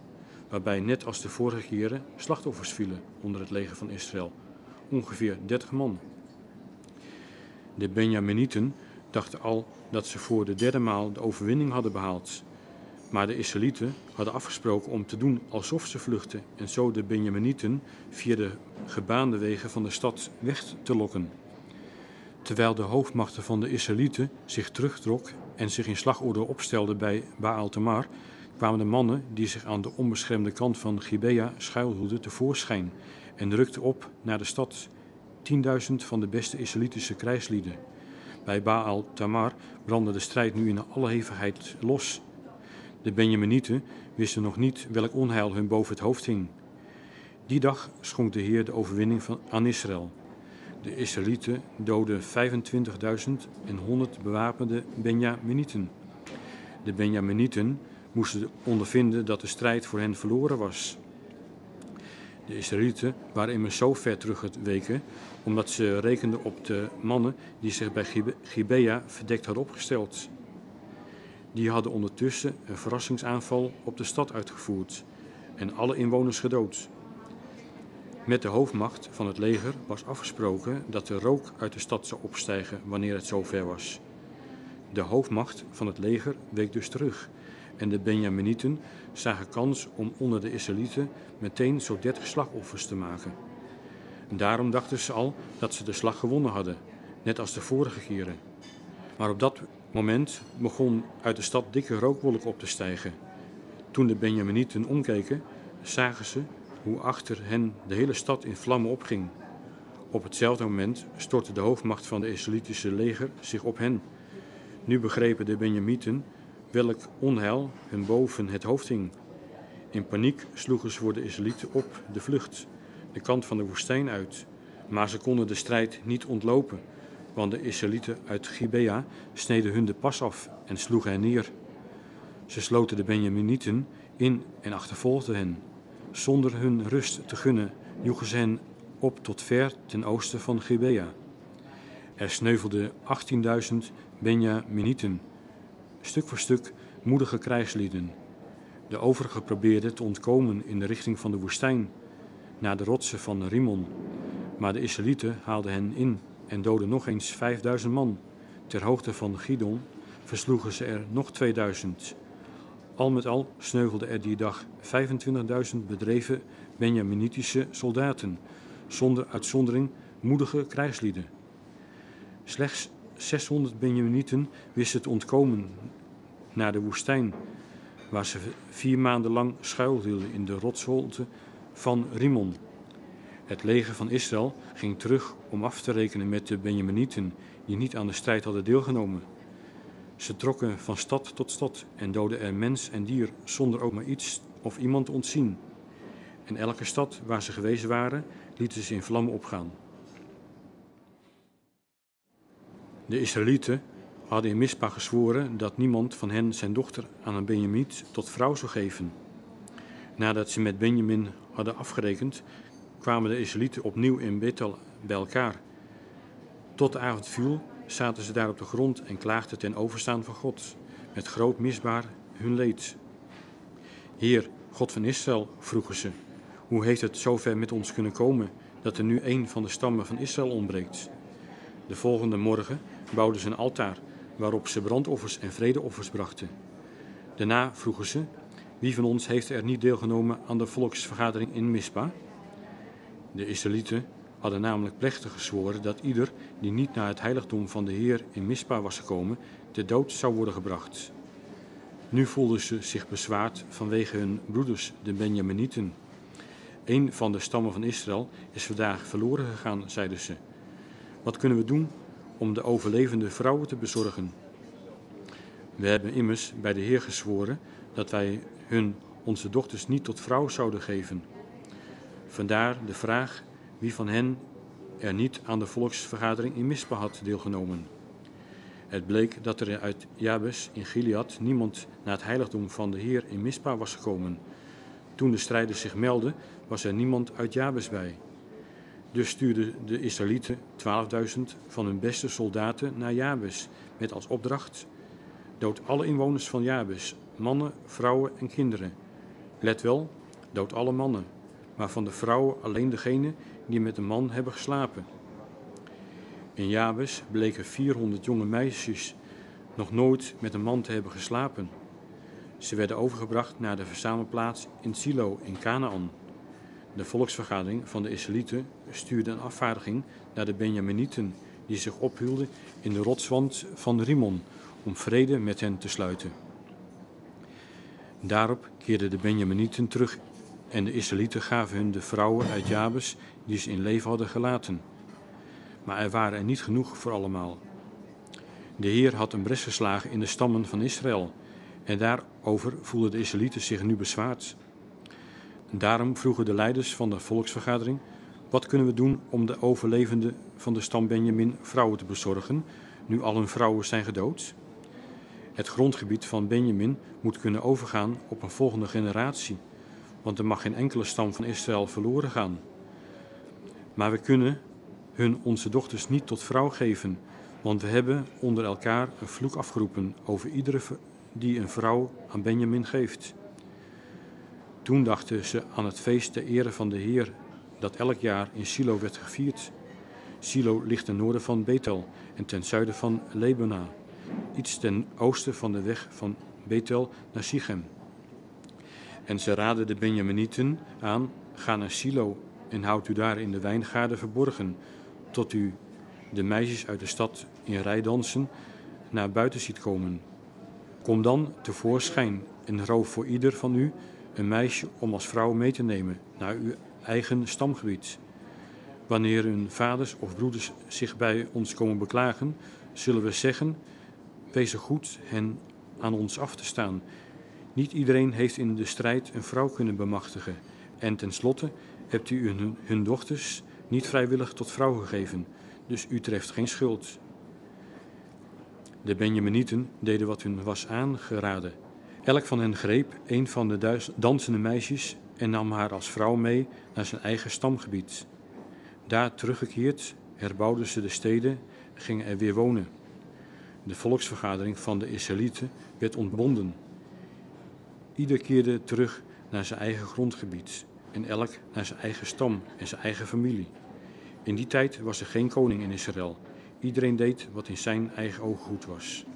waarbij net als de vorige keren slachtoffers vielen onder het leger van Israël, ongeveer 30 man. De Benjaminieten dachten al dat ze voor de derde maal de overwinning hadden behaald. Maar de Israëlieten hadden afgesproken om te doen alsof ze vluchtten en zo de Benjaminieten via de gebaande wegen van de stad weg te lokken. Terwijl de hoofdmachten van de Israëlieten zich terugtrok en zich in slagorde opstelden bij Baal Tamar, kwamen de mannen die zich aan de onbeschermde kant van Gibea schuilhielden tevoorschijn en rukten op naar de stad. 10.000 van de beste Israëlitische krijgslieden. Bij Baal Tamar brandde de strijd nu in alle hevigheid los. De Benjaminieten wisten nog niet welk onheil hun boven het hoofd hing. Die dag schonk de Heer de overwinning van, aan Israël. De Israëlieten doden 25.000 en 100 bewapende Benjaminieten. De Benjaminieten moesten ondervinden dat de strijd voor hen verloren was. De Israëlieten waren immers zo ver teruggeweken omdat ze rekenden op de mannen die zich bij Gibea verdekt hadden opgesteld. Die hadden ondertussen een verrassingsaanval op de stad uitgevoerd en alle inwoners gedood. Met de hoofdmacht van het leger was afgesproken dat de rook uit de stad zou opstijgen wanneer het zover was. De hoofdmacht van het leger week dus terug en de Benjaminieten zagen kans om onder de Israëlieten meteen zo'n dertig slagoffers te maken. Daarom dachten ze al dat ze de slag gewonnen hadden, net als de vorige keren. Maar op dat moment begon uit de stad dikke rookwolk op te stijgen. Toen de Benjaminieten omkeken, zagen ze hoe achter hen de hele stad in vlammen opging. Op hetzelfde moment stortte de hoofdmacht van de Israëlitische leger zich op hen. Nu begrepen de Benjamieten welk onheil hun boven het hoofd hing. In paniek sloegen ze voor de Israëlieten op de vlucht, de kant van de woestijn uit. Maar ze konden de strijd niet ontlopen, want de Israëlieten uit Gibea sneden hun de pas af en sloegen hen neer. Ze sloten de Benjaminieten in en achtervolgden hen. Zonder hun rust te gunnen, joegen ze hen op tot ver ten oosten van Gibea. Er sneuvelden 18.000 Benjaminieten, stuk voor stuk moedige krijgslieden. De overigen probeerden te ontkomen in de richting van de woestijn, naar de rotsen van Rimon. Maar de Israëlieten haalden hen in en doden nog eens 5000 man. Ter hoogte van Gidon versloegen ze er nog 2000. Al met al sneuvelden er die dag 25.000 bedreven Benjaminitische soldaten, zonder uitzondering moedige krijgslieden. Slechts 600 Benjaminieten wisten te ontkomen naar de woestijn, waar ze vier maanden lang schuilhielden in de rotsholte van Rimon. Het leger van Israël ging terug om af te rekenen met de Benjaminieten die niet aan de strijd hadden deelgenomen. Ze trokken van stad tot stad en doden er mens en dier zonder ook maar iets of iemand te ontzien. In elke stad waar ze geweest waren, lieten ze in vlammen opgaan. De Israëlieten hadden in Mispa gezworen dat niemand van hen zijn dochter aan een Benjamiet tot vrouw zou geven. Nadat ze met Benjamin hadden afgerekend, kwamen de Israëlieten opnieuw in Bethel bij elkaar. Tot de avond viel, zaten ze daar op de grond en klaagden ten overstaan van God, met groot misbaar hun leed. Heer, God van Israël, vroegen ze, hoe heeft het zover met ons kunnen komen dat er nu een van de stammen van Israël ontbreekt? De volgende morgen bouwden ze een altaar waarop ze brandoffers en vredeoffers brachten. Daarna vroegen ze, wie van ons heeft er niet deelgenomen aan de volksvergadering in Mispa? De Israëlieten hadden namelijk plechtig gezworen dat ieder die niet naar het heiligdom van de Heer in Mispa was gekomen, te dood zou worden gebracht. Nu voelden ze zich bezwaard vanwege hun broeders, de Benjaminieten. Een van de stammen van Israël is vandaag verloren gegaan, zeiden ze. Wat kunnen we doen om de overlevende vrouwen te bezorgen? We hebben immers bij de Heer gezworen dat wij hun onze dochters niet tot vrouw zouden geven. Vandaar de vraag wie van hen er niet aan de volksvergadering in Mispa had deelgenomen. Het bleek dat er uit Jabes in Gilead niemand naar het heiligdom van de Heer in Mispa was gekomen. Toen de strijders zich meldden, was er niemand uit Jabes bij. Dus stuurden de Israëlieten 12.000 van hun beste soldaten naar Jabes, met als opdracht: dood alle inwoners van Jabes, mannen, vrouwen en kinderen. Let wel, dood alle mannen, maar van de vrouwen alleen degene die met een man hebben geslapen. In Jabes bleken 400 jonge meisjes nog nooit met een man te hebben geslapen. Ze werden overgebracht naar de verzamelplaats in Silo in Canaan. De volksvergadering van de Israëlieten stuurde een afvaardiging naar de Benjaminieten, die zich ophielden in de rotswand van Rimon, om vrede met hen te sluiten. Daarop keerden de Benjaminieten terug en de Israëlieten gaven hun de vrouwen uit Jabes die ze in leven hadden gelaten. Maar er waren er niet genoeg voor allemaal. De Heer had een bres geslagen in de stammen van Israël en daarover voelden de Israëlieten zich nu bezwaard. Daarom vroegen de leiders van de volksvergadering: Wat kunnen we doen om de overlevenden van de stam Benjamin vrouwen te bezorgen, nu al hun vrouwen zijn gedood? Het grondgebied van Benjamin moet kunnen overgaan op een volgende generatie, want er mag geen enkele stam van Israël verloren gaan. Maar we kunnen hun onze dochters niet tot vrouw geven, want we hebben onder elkaar een vloek afgeroepen over iedere die een vrouw aan Benjamin geeft. Toen dachten ze aan het feest ter ere van de Heer, dat elk jaar in Silo werd gevierd. Silo ligt ten noorden van Bethel en ten zuiden van Lebena, iets ten oosten van de weg van Bethel naar Sichem. En ze raden de Benjaminieten aan: ga naar Silo en houd u daar in de wijngaarden verborgen, tot u de meisjes uit de stad in rijdansen naar buiten ziet komen. Kom dan tevoorschijn en roof voor ieder van u een meisje om als vrouw mee te nemen naar uw eigen stamgebied. Wanneer hun vaders of broeders zich bij ons komen beklagen, zullen we zeggen: Wees er goed hen aan ons af te staan. Niet iedereen heeft in de strijd een vrouw kunnen bemachtigen. En tenslotte hebt u hun, hun dochters niet vrijwillig tot vrouw gegeven, dus u treft geen schuld. De Benjaminieten deden wat hun was aangeraden. Elk van hen greep een van de dansende meisjes en nam haar als vrouw mee naar zijn eigen stamgebied. Daar teruggekeerd herbouwden ze de steden en gingen er weer wonen. De volksvergadering van de Israëlieten werd ontbonden. Ieder keerde terug naar zijn eigen grondgebied en elk naar zijn eigen stam en zijn eigen familie. In die tijd was er geen koning in Israël. Iedereen deed wat in zijn eigen ogen goed was.